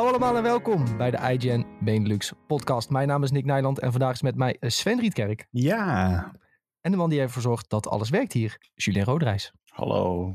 Hallo allemaal en welkom bij de IGN Benelux podcast. Mijn naam is Nick Nijland en vandaag is met mij Sven Rietkerk. Ja. En de man die ervoor zorgt dat alles werkt hier, Julien Roderijs. Hallo.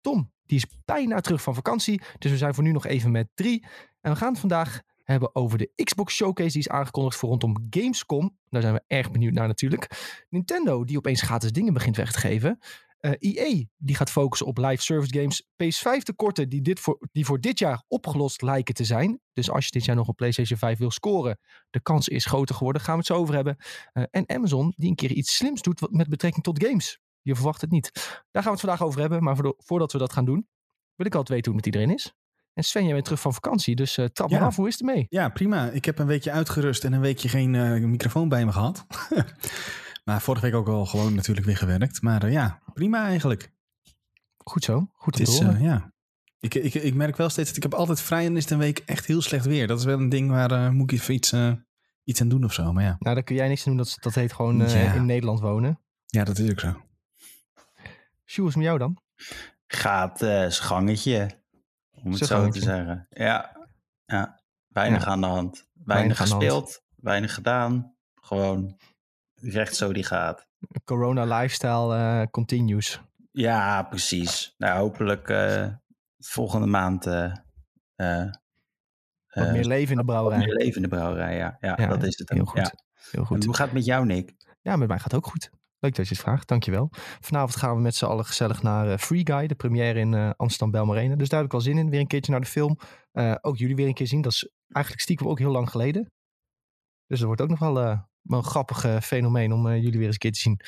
Tom, die is bijna terug van vakantie, dus we zijn voor nu nog even met drie. En we gaan het vandaag hebben over de Xbox Showcase die is aangekondigd voor rondom Gamescom. Daar zijn we erg benieuwd naar natuurlijk. Nintendo die opeens gratis dingen begint weg te geven. EA die gaat focussen op live service games. PS5 tekorten die, dit voor, die voor dit jaar opgelost lijken te zijn. Dus als je dit jaar nog een PlayStation 5 wil scoren, de kans is groter geworden. Gaan we het zo over hebben. Uh, en Amazon die een keer iets slims doet met betrekking tot games. Je verwacht het niet. Daar gaan we het vandaag over hebben. Maar voordat we dat gaan doen, wil ik altijd weten hoe het met iedereen is. En Sven, jij bent terug van vakantie, dus uh, trap ja. maar af. Hoe is het mee? Ja, prima. Ik heb een weekje uitgerust en een weekje geen microfoon bij me gehad. Maar vorige week ook al gewoon natuurlijk weer gewerkt. Maar uh, ja, prima eigenlijk. Goed zo. Goed het is, uh, ja. Ik, ik, ik merk wel steeds dat ik heb altijd vrij en is een week echt heel slecht weer. Dat is wel een ding waar uh, moet ik even iets, iets aan doen of zo. Maar ja. Nou, daar kun jij niks aan doen. Dat, dat heet gewoon ja. in Nederland wonen. Ja, dat is ook zo. Sjoe, is met jou dan? Gaat uh, gangetje. Om het zo te zeggen. Ja, ja. weinig ja. aan de hand. Weinig, weinig gespeeld, weinig gedaan. Gewoon recht zo die gaat. Corona lifestyle uh, continues. Ja, precies. Nou, hopelijk uh, volgende maand. Uh, wat meer leven in de brouwerij. Wat meer leven in de brouwerij, ja. Ja, ja dat is het. Heel goed. Ja. Heel goed. En hoe gaat het met jou, Nick? Ja, met mij gaat het ook goed. Leuk dat je het vraagt, dankjewel. Vanavond gaan we met z'n allen gezellig naar Free Guy, de première in Amsterdam Belmarina. Dus daar heb ik wel zin in. Weer een keertje naar de film. ook jullie weer een keer zien. Dat is eigenlijk stiekem ook heel lang geleden. Dus dat wordt ook nog wel een grappig uh, fenomeen om uh, jullie weer eens een keer te zien.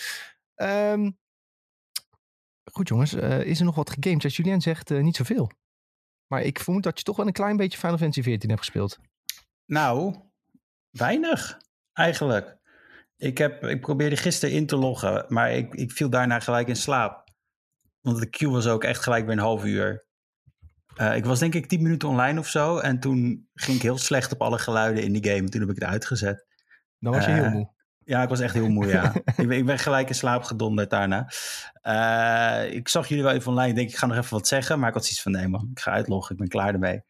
Um, goed jongens, uh, is er nog wat gegamed? Als Julien zegt niet zoveel. Maar ik vermoed dat je toch wel een klein beetje Final Fantasy XIV hebt gespeeld. Nou, weinig eigenlijk. Ik, heb, ik probeerde gisteren in te loggen, maar ik, ik viel daarna gelijk in slaap. Want de queue was ook echt gelijk weer een half uur. ik was denk ik 10 minuten online of zo. En toen ging ik heel slecht op alle geluiden in die game. Toen heb ik het uitgezet. Dan was je heel moe. Ja, ik was echt heel moe, ja. ik, ben, ik, ben, gelijk in slaap gedonderd daarna. Uh, ik zag jullie wel even online. Ik denk, ik ga nog even wat zeggen. Maar ik had zoiets van, nee man, ik ga uitloggen. Ik ben klaar ermee.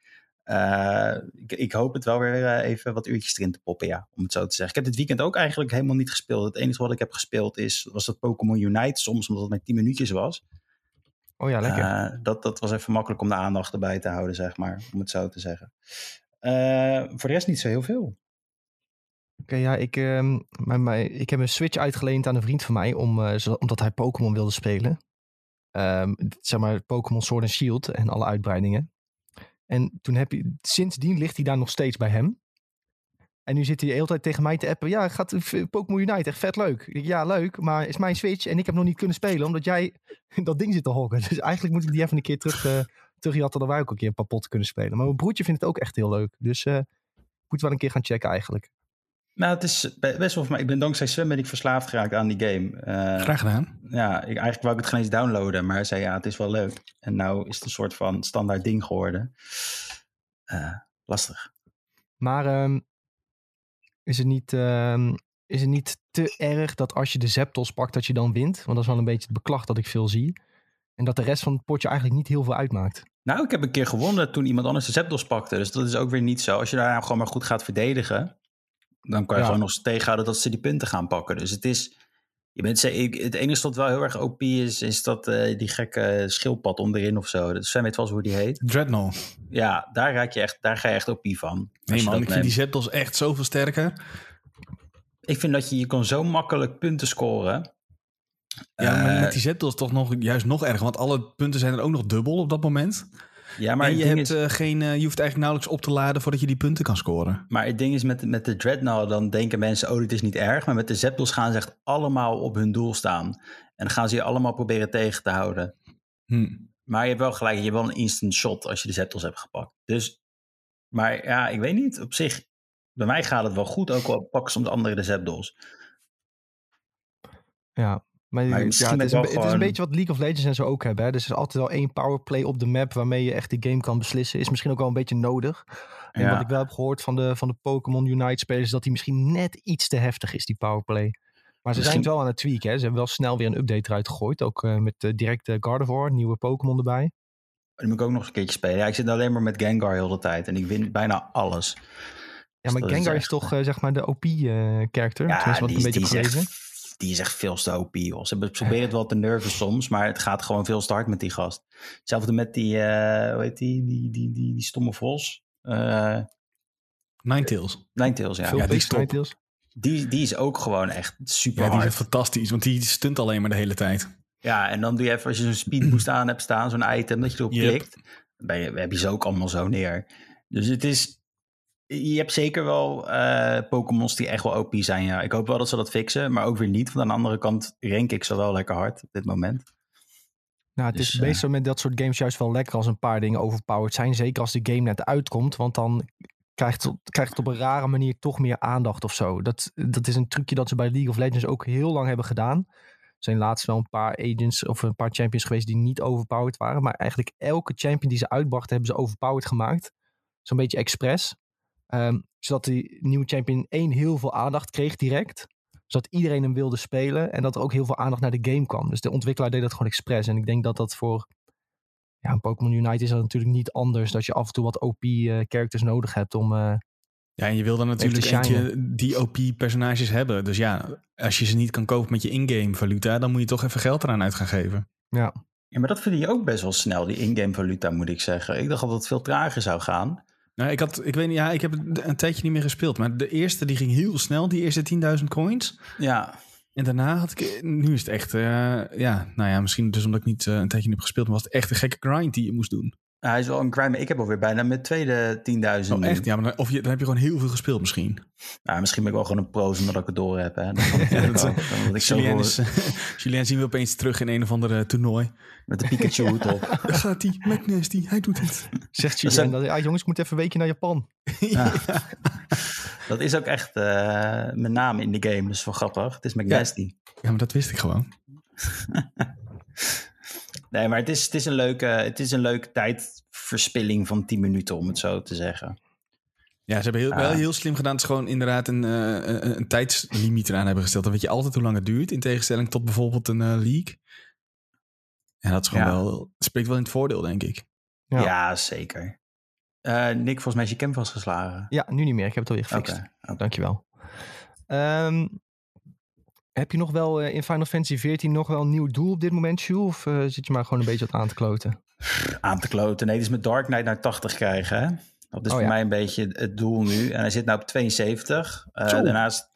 Uh, ik, ik, hoop het wel weer even wat uurtjes erin te poppen, ja. Om het zo te zeggen. Ik heb dit weekend ook eigenlijk helemaal niet gespeeld. Het enige wat ik heb gespeeld is, was dat Pokémon Unite. Soms omdat het met 10 minuutjes was. Oh ja, lekker. dat, dat was even makkelijk om de aandacht erbij te houden, zeg maar. Om het zo te zeggen. voor de rest niet zo heel veel. Oké, ja, ik, mijn, mijn, ik heb een Switch uitgeleend aan een vriend van mij, om, zo, omdat hij Pokémon wilde spelen. Um, zeg maar Pokémon Sword and Shield en alle uitbreidingen. En toen heb je, sindsdien ligt hij daar nog steeds bij hem. En nu zit hij de hele tijd tegen mij te appen. Ja, gaat Pokémon Unite, echt vet leuk. Ja, leuk, maar is mijn Switch en ik heb nog niet kunnen spelen, omdat jij dat ding zit te hokken. Dus eigenlijk moet ik die even een keer terug, uh, terugjatten, dat wij ook een keer een paar potten kunnen spelen. Maar mijn broertje vindt het ook echt heel leuk. Dus uh, moet wel een keer gaan checken eigenlijk. Nou, het is best wel voor mij. Ik ben dankzij Sven ben ik verslaafd geraakt aan die game. Uh, Graag gedaan. Ja, ik, eigenlijk wou ik het geen eens downloaden, maar hij zei ja, het is wel leuk. En nou is het een soort van standaard ding geworden. Uh, lastig. Maar um, is, het niet, um, is het niet te erg dat als je de Zeptos pakt, dat je dan wint? Want dat is wel een beetje het beklag dat ik veel zie. En dat de rest van het potje eigenlijk niet heel veel uitmaakt. Nou, ik heb een keer gewonnen toen iemand anders de Zeptos pakte. Dus dat is ook weer niet zo. Als je daar nou gewoon maar goed gaat verdedigen dan kan je ja. gewoon nog tegenhouden dat ze die punten gaan pakken. Dus het is. Je bent, het enige wat wel heel erg OP is, is dat uh, die gekke schildpad onderin of zo. Sven weet wel eens hoe die heet. Dreadnought. Ja, daar, raak je echt, daar ga je echt OP van. Nee man, ik vind die Zettels echt zoveel sterker. Ik vind dat je, je kan zo makkelijk punten scoren. Ja, maar uh, met die Zettels toch nog, juist nog erger. Want alle punten zijn er ook nog dubbel op dat moment. Ja, maar en je, hebt, is, uh, geen, uh, je hoeft eigenlijk nauwelijks op te laden voordat je die punten kan scoren. Maar het ding is met, met de Dreadnought, dan denken mensen, oh dit is niet erg. Maar met de Zeptos gaan ze echt allemaal op hun doel staan. En dan gaan ze je allemaal proberen tegen te houden. Hm. Maar je hebt wel gelijk, je hebt wel een instant shot als je de Zeptos hebt gepakt. Dus, maar ja, ik weet niet, op zich, bij mij gaat het wel goed. Ook al pakken soms anderen de Zeptos. Ja, maar, maar ja, het, is een, gewoon... het, is een, beetje wat League of Legends en zo ook hebben. Hè? Dus er is altijd wel één powerplay op de map waarmee je echt die game kan beslissen. Is misschien ook wel een beetje nodig. En ja. wat ik wel heb gehoord van de, van de Pokémon Unite spelers, is dat die misschien net iets te heftig is, die powerplay. Maar ze misschien... zijn het wel aan het tweaken. Hè? Ze hebben wel snel weer een update eruit gegooid. Ook uh, met uh, direct uh, Gardevoir, nieuwe Pokémon erbij. Die moet ik ook nog eens een keertje spelen. Ja, ik zit alleen maar met Gengar heel de tijd. En ik win bijna alles. Ja, Dus maar dat Gengar is, echt- toch eh, zeg maar de OP-character? Ja, Tenminste, wat die, ik een beetje die, is echt, die is echt veel te OP, joh. Ze proberen het wel te nerven soms, maar het gaat gewoon veel start met die gast. Hetzelfde met die, eh hoe heet die, die, die, die, die stomme vos. Eh Ninetales. Ninetales, ja. Veel ja, die is. Ninetales. Die, die is ook gewoon echt super Ja, die is fantastisch, want die stunt alleen maar de hele tijd. Ja, en dan doe je even, als je zo'n speed boost aan hebt staan, zo'n item, dat je erop Yep. klikt, dan ben je, heb je ze ook allemaal zo neer. Dus het is, je hebt zeker wel eh Pokémons die echt wel OP zijn, ja. Ik hoop wel dat ze dat fixen, maar ook weer niet. Want aan de andere kant rank ik ze wel lekker hard op dit moment. Nou, het Dus, is eh, meestal met dat soort games juist wel lekker als een paar dingen overpowered zijn. Zeker als de game net uitkomt, want dan krijgt het, krijgt het op een rare manier toch meer aandacht of zo. Dat, dat is een trucje dat ze bij League of Legends ook heel lang hebben gedaan. Er zijn laatst wel een paar agents of een paar champions geweest die niet overpowered waren. Maar eigenlijk elke champion die ze uitbrachten hebben ze overpowered gemaakt. Zo'n beetje expres. Ehm, zodat die nieuwe champion één heel veel aandacht kreeg direct. Zodat iedereen hem wilde spelen. En dat er ook heel veel aandacht naar de game kwam. Dus de ontwikkelaar deed dat gewoon expres. En ik denk dat dat voor ja, een Pokémon Unite is dat natuurlijk niet anders. Dat je af en toe wat OP-characters nodig hebt om... eh, Ja, en je wil dan natuurlijk eentje die OP-personages hebben. Dus ja, als je ze niet kan kopen met je in-game valuta, dan moet je toch even geld eraan uit gaan geven. ja. Ja, maar dat vind je ook best wel snel, die in-game valuta, moet ik zeggen. Ik dacht dat het veel trager zou gaan. Nou, ik had, ik weet niet, ja, ik heb het een tijdje niet meer gespeeld. Maar de eerste die ging heel snel, die eerste 10.000 coins. Ja, En daarna had ik, nu is het echt, eh, ja, nou ja, misschien dus omdat ik niet eh, een tijdje niet heb gespeeld, maar was het echt een gekke grind die je moest doen. Hij is wel een crime. Ik heb alweer bijna mijn tweede 10.000 Oh, nu. echt? Ja, maar dan, of je, dan heb je gewoon heel veel gespeeld misschien. Nou, misschien ben ik wel gewoon een pro zonder dat ik het door heb. Hè. Dat dat-. Omdat ik zo Julien, is, Julien zien we opeens terug in een of andere toernooi. met de Pikachu hoed op. Daar gaat hij, met Nasty, hij doet het. Zegt Dat Julien, zijn- dat, ah, jongens, ik moet even een weekje naar Japan. Ja. Dat is ook echt eh, mijn naam in de game. Dus wel grappig. Het is McNasty. Ja, maar dat wist ik gewoon. Nee, maar het is, het, is een leuke, het is een leuke tijdverspilling van 10 minuten, om het zo te zeggen. Ja, ze hebben heel, wel Ah. heel slim gedaan. Het is gewoon inderdaad een, eh, een, een tijdslimiet eraan hebben gesteld. Dan weet je altijd hoe lang het duurt. In tegenstelling tot bijvoorbeeld een eh, league. Ja, dat is gewoon Ja. wel... Het spreekt wel in het voordeel, denk ik. Ja. Ja, zeker. Eh, Nick, volgens mij is je cam vastgeslagen. Ja, nu niet meer. Ik heb het alweer gefixt. oké. Dankjewel. Ehm, heb je nog wel eh, in Final Fantasy 14 nog wel een nieuw doel op dit moment, Jules? Of eh, zit je maar gewoon een beetje wat aan te kloten? Aan te kloten. Nee, dus met Dark Knight naar 80 krijgen. Hè? Dat is Oh, voor ja. mij een beetje het doel nu. En hij zit nou op 72. Eh, daarnaast...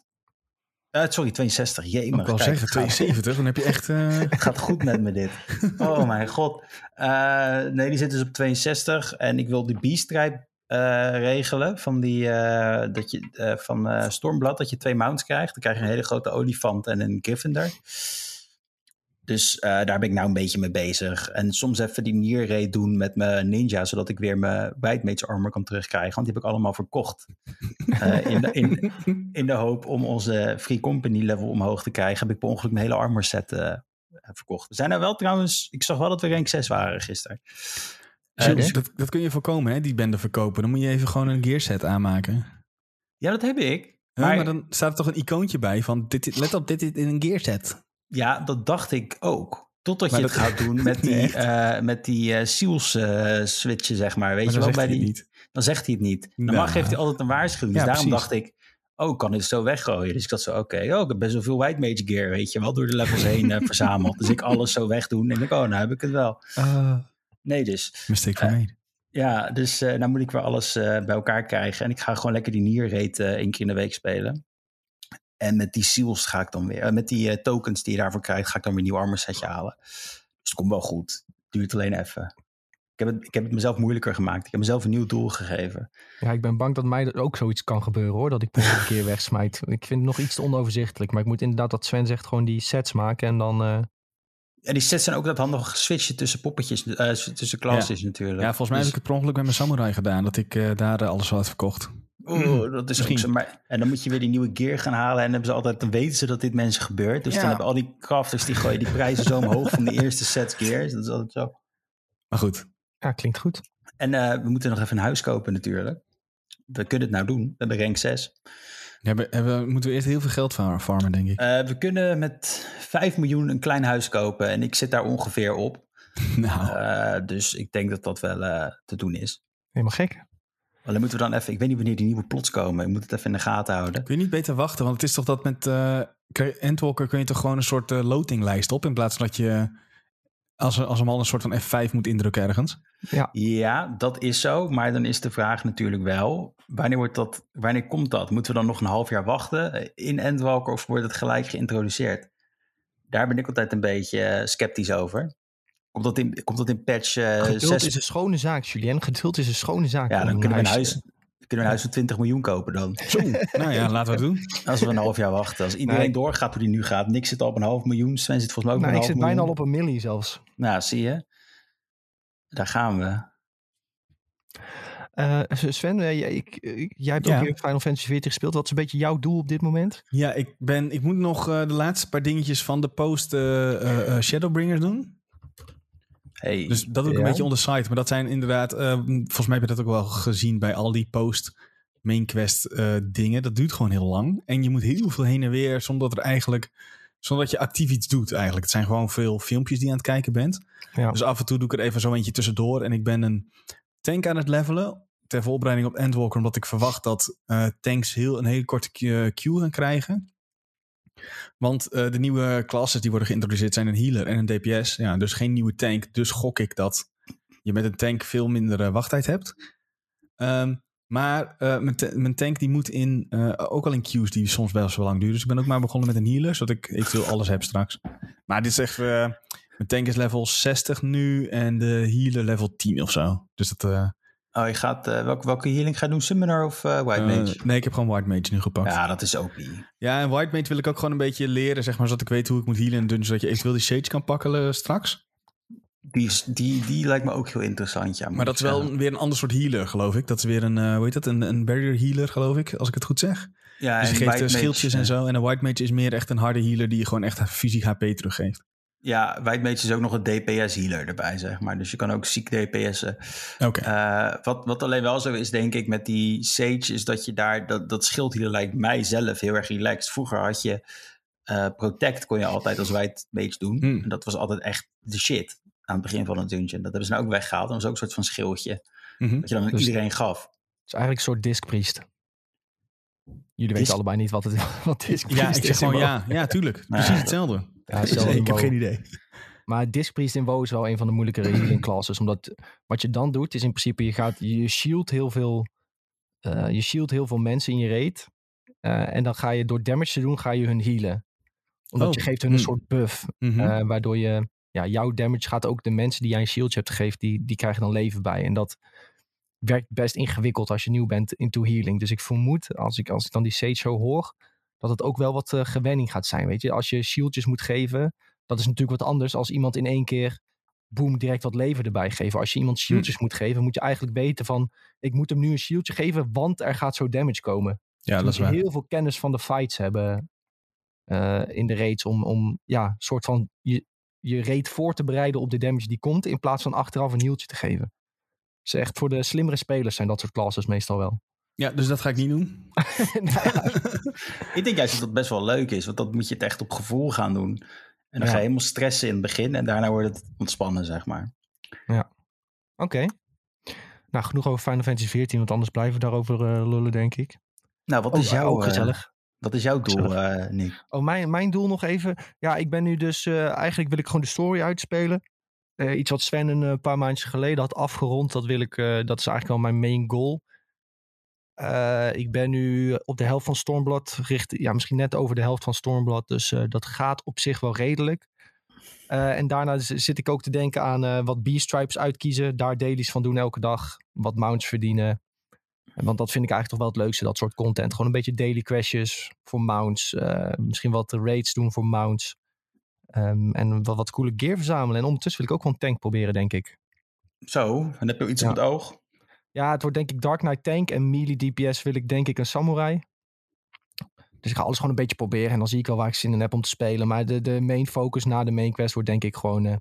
sorry, 62. Jee, Ik wou zeggen, 72, dan heb je echt... eh, Het gaat goed met me dit. Oh mijn god. Eh, nee, die zit dus op 62. En ik wil die B-stripe eh, regelen van, die, eh, dat je, eh, van eh, Stormblad. Dat je twee mounts krijgt. Dan krijg je een hele grote olifant en een Gryffindor. Dus eh, daar ben ik nou een beetje mee bezig. En soms even die Nier raid doen met mijn ninja. Zodat ik weer mijn White armor kan terugkrijgen. Want die heb ik allemaal verkocht. Eh, in, de, in, in de hoop om onze Free Company level omhoog te krijgen. Heb ik per ongeluk mijn hele armor set eh, verkocht. We zijn er wel trouwens... Ik zag wel dat we rank 6 waren gisteren. Eh, dus- dat, dat kun je voorkomen, hè, die bende verkopen. Dan moet je even gewoon een gearset aanmaken. ja, dat heb ik. Huh, Maar, maar dan staat er toch een icoontje bij van... Dit, let op, dit is in een gearset. ja, dat dacht ik ook. Totdat Maar je het gaat doen met Nee, die, echt? eh met die eh, Seals eh, switchen, zeg maar. Weet Maar je dan wel, bij die, het niet. dan zegt hij het niet. Normaal Nou. geeft hij altijd een waarschuwing. Dus Ja, daarom precies. dacht ik, oh, ik kan dit zo weggooien. Dus ik dacht zo, oké, oh, ik heb best wel veel White Mage gear, weet je wel, door de levels heen eh, verzameld. Dus ik alles zo wegdoen en ik, oh, nou heb ik het wel. Nee, dus. mistake van Eh, mij. Ja, dus eh nou moet ik weer alles eh, bij elkaar krijgen. En ik ga gewoon lekker die nierreet eh één keer in de week spelen. En met die seals ga ik dan weer, met die eh, tokens die je daarvoor krijgt, ga ik dan weer een nieuw armor setje halen. Dus het komt wel goed. Duurt alleen even. Ik heb, het, ik heb het mezelf moeilijker gemaakt. Ik heb mezelf een nieuw doel gegeven. Ja, ik ben bang dat mij dat ook zoiets kan gebeuren hoor. Dat ik per een keer wegsmijt. Ik vind het nog iets te onoverzichtelijk. Maar ik moet inderdaad, wat Sven zegt, gewoon die sets maken. En dan... En die sets zijn ook dat handige switchen tussen poppetjes, eh, tussen classes natuurlijk. Ja, volgens mij Dus- heb ik het per ongeluk met mijn samurai gedaan. Dat ik eh, daar eh, alles had verkocht. Oeh, dat is ook Misschien. zo. Maar, en dan moet je weer die nieuwe gear gaan halen. En dan, hebben ze altijd, dan weten ze dat dit mensen gebeurt. Dus Ja. dan hebben al die crafters die gooien die prijzen zo omhoog van de eerste set gears. Dat is altijd zo. Maar goed, ja, klinkt goed. En eh, we moeten nog even een huis kopen natuurlijk. We kunnen het nou doen. We hebben rank 6. Hebben, hebben, moeten we eerst heel veel geld van farmen, denk ik. Eh, we kunnen met 5 miljoen een klein huis kopen. En ik zit daar ongeveer op. Nou, Eh, dus ik denk dat dat wel eh, te doen is. Helemaal gek. Alleen moeten we dan even, ik weet niet wanneer die nieuwe plots komen. Ik moet het even in de gaten houden. kun je niet beter wachten? Want het is toch dat met eh Endwalker kun je toch gewoon een soort eh, lotinglijst op... in plaats van dat je als, als hem al een soort van F5 moet indrukken ergens. Ja, dat is zo. Maar dan is de vraag natuurlijk wel, wanneer, wordt dat, wanneer komt dat? Moeten we dan nog een half jaar wachten eh, in Endwalker of wordt het gelijk geïntroduceerd? Daar ben ik altijd een beetje eh, sceptisch over. Komt dat in, komt dat in patch eh, Geduld 6? is een schone zaak, Julien. Geduld is een schone zaak. Ja, dan kunnen we een huis- kunnen we een huis van 20 miljoen kopen dan. Zo, nou ja, laten we het doen. Als we een half jaar wachten. Als iedereen Nee. doorgaat hoe die nu gaat. Niks zit al op een half miljoen. Sven zit volgens mij ook Nou, op ik een zit half bijna al miljoen. op een millie zelfs. Nou, zie je. Daar gaan we. Eh, Sven, eh, jij, ik, ik- jij hebt Ja. ook weer Final Fantasy 14 gespeeld. Wat is een beetje jouw doel op dit moment? Ja, ik, ben, ik moet nog eh, de laatste paar dingetjes van de post eh, eh, eh, Shadowbringers doen. Hey. Dus dat doe ik Ja. een beetje on the side. Maar dat zijn inderdaad, eh, volgens mij heb je dat ook wel gezien bij al die post main quest eh, dingen. Dat duurt gewoon heel lang. En je moet heel veel heen en weer zonder dat er eigenlijk, zonder dat je actief iets doet eigenlijk. Het zijn gewoon veel filmpjes die je aan het kijken bent. Ja. Dus af en toe doe ik er even zo eentje tussendoor. En ik ben een tank aan het levelen. Ter voorbereiding op Endwalker. Omdat ik verwacht dat eh, tanks heel, een hele korte Q- queue gaan krijgen. Want eh, de nieuwe classes die worden geïntroduceerd zijn een healer en een DPS. Ja, dus geen nieuwe tank. Dus gok ik dat je met een tank veel minder eh, wachttijd hebt. Ehm, maar eh, mijn, ta- mijn tank die moet in, eh, ook al in queues die soms wel zo lang duren. Dus ik ben ook maar begonnen met een healer, zodat ik eventueel alles heb straks. Maar dit is echt, eh, mijn tank is level 60 nu en de healer level 10 of zo. Dus dat, eh, Oh, je gaat, eh, welke, welke healing ga je doen? Summoner of eh, White eh, Mage? nee, ik heb gewoon White Mage nu gepakt. Ja. ja, dat is ook niet. en White Mage wil ik ook gewoon een beetje leren, zeg maar, zodat ik weet hoe ik moet healen en doen, zodat je eventueel die Sage kan pakken straks. Die, die, die lijkt me ook heel interessant, ja. Maar dat is wel weer een ander soort healer, geloof ik. Dat is weer een, hoe heet dat, een, een barrier healer, geloof ik, als ik het goed zeg. Ja, dus geeft schildjes en zo. En een White Mage is meer echt een harde healer die je gewoon echt fysiek HP teruggeeft. Ja, Mage is ook nog een DPS-healer erbij, zeg maar. Dus je kan ook ziek DPS'en. Oké. Eh, wat, wat alleen wel zo is, denk ik, met die Sage, is dat je daar, dat, dat schildhealer lijkt mij zelf heel erg relaxed. Vroeger had je eh, Protect, kon je altijd als Mage doen. Hmm. En dat was altijd echt de shit aan het begin van een dungeon. Dat hebben ze nou ook weggehaald. Dat was ook een soort van schildje, Mhm. dat je dan aan Dus- iedereen gaf. Het is eigenlijk een soort discpriest. Jullie Disc- weten allebei niet wat, het, wat discpriest Ja, ik is. zeg gewoon ja. Ja, tuurlijk. Ja, Precies dat- hetzelfde. Ja, ik heb geen idee. Maar discpriest in WoW is wel een van de moeilijkere healing classes. Omdat wat je dan doet, is in principe je gaat je shield heel veel, eh, je shield heel veel mensen in je raid. Eh, en dan ga je door damage te doen, ga je hun healen. Omdat Oh, je geeft hun een hmm. soort buff. Mhm. eh, waardoor je, ja, jouw damage gaat ook de mensen die jij een shieldje hebt gegeven, die, die krijgen dan leven bij. En dat werkt best ingewikkeld als je nieuw bent into healing. Dus ik vermoed, als ik, als ik dan die Sage zo hoor, dat het ook wel wat eh, gewenning gaat zijn. Weet je, als je shieldjes moet geven, dat is natuurlijk wat anders als iemand in één keer, boom, direct wat leven erbij geven. Als je iemand shieldjes moet geven, moet je eigenlijk weten van, ik moet hem nu een shieldje geven, want er gaat zo damage komen. ja, Je dat is waar. heel veel kennis van de fights hebben eh, in de raids om, om ja, soort van je, je raid voor te bereiden op de damage die komt, in plaats van achteraf een healtje te geven. Dus echt voor de slimmere spelers zijn dat soort classes meestal wel. Ja, dus dat ga ik niet doen. Nou ja, Ik denk juist dat dat best wel leuk is, want dan moet je het echt op gevoel gaan doen. En dan Ja. ga je helemaal stressen in het begin en daarna wordt het ontspannen, zeg maar. Oké. Nou, genoeg over Final Fantasy 14, want anders blijven we daarover eh, lullen, denk ik. Nou, wat Oh, is ja, jouw, ook eh, gezellig. wat is jouw doel, eh Nick? Oh, mijn, mijn doel nog even. Ja, ik ben nu dus... eh, eigenlijk wil ik gewoon de story uitspelen. Eh, iets wat Sven een paar maandjes geleden had afgerond. Dat wil ik... eh, dat is eigenlijk wel mijn main goal. Eh, ik ben nu op de helft van Stormblood. Richt, ja, misschien net over de helft van Stormblood. Dus eh, dat gaat op zich wel redelijk. Eh, en daarna zit ik ook te denken aan wat B-stripes uitkiezen. Daar dailies van doen elke dag. Wat mounts verdienen. En Want dat vind ik eigenlijk toch wel het leukste, dat soort content. Gewoon een beetje daily questjes voor mounts. misschien wat raids doen voor mounts. Ehm, en wat, wat coole gear verzamelen. En ondertussen wil ik ook gewoon tank proberen, denk ik. Zo, en heb je iets Ja. op het oog? Ja, het wordt denk ik Dark Knight tank. En melee DPS wil ik denk ik een samurai. Dus ik ga alles gewoon een beetje proberen. En dan zie ik wel waar ik zin in heb om te spelen. Maar de, de main focus na de main quest wordt denk ik gewoon... eh,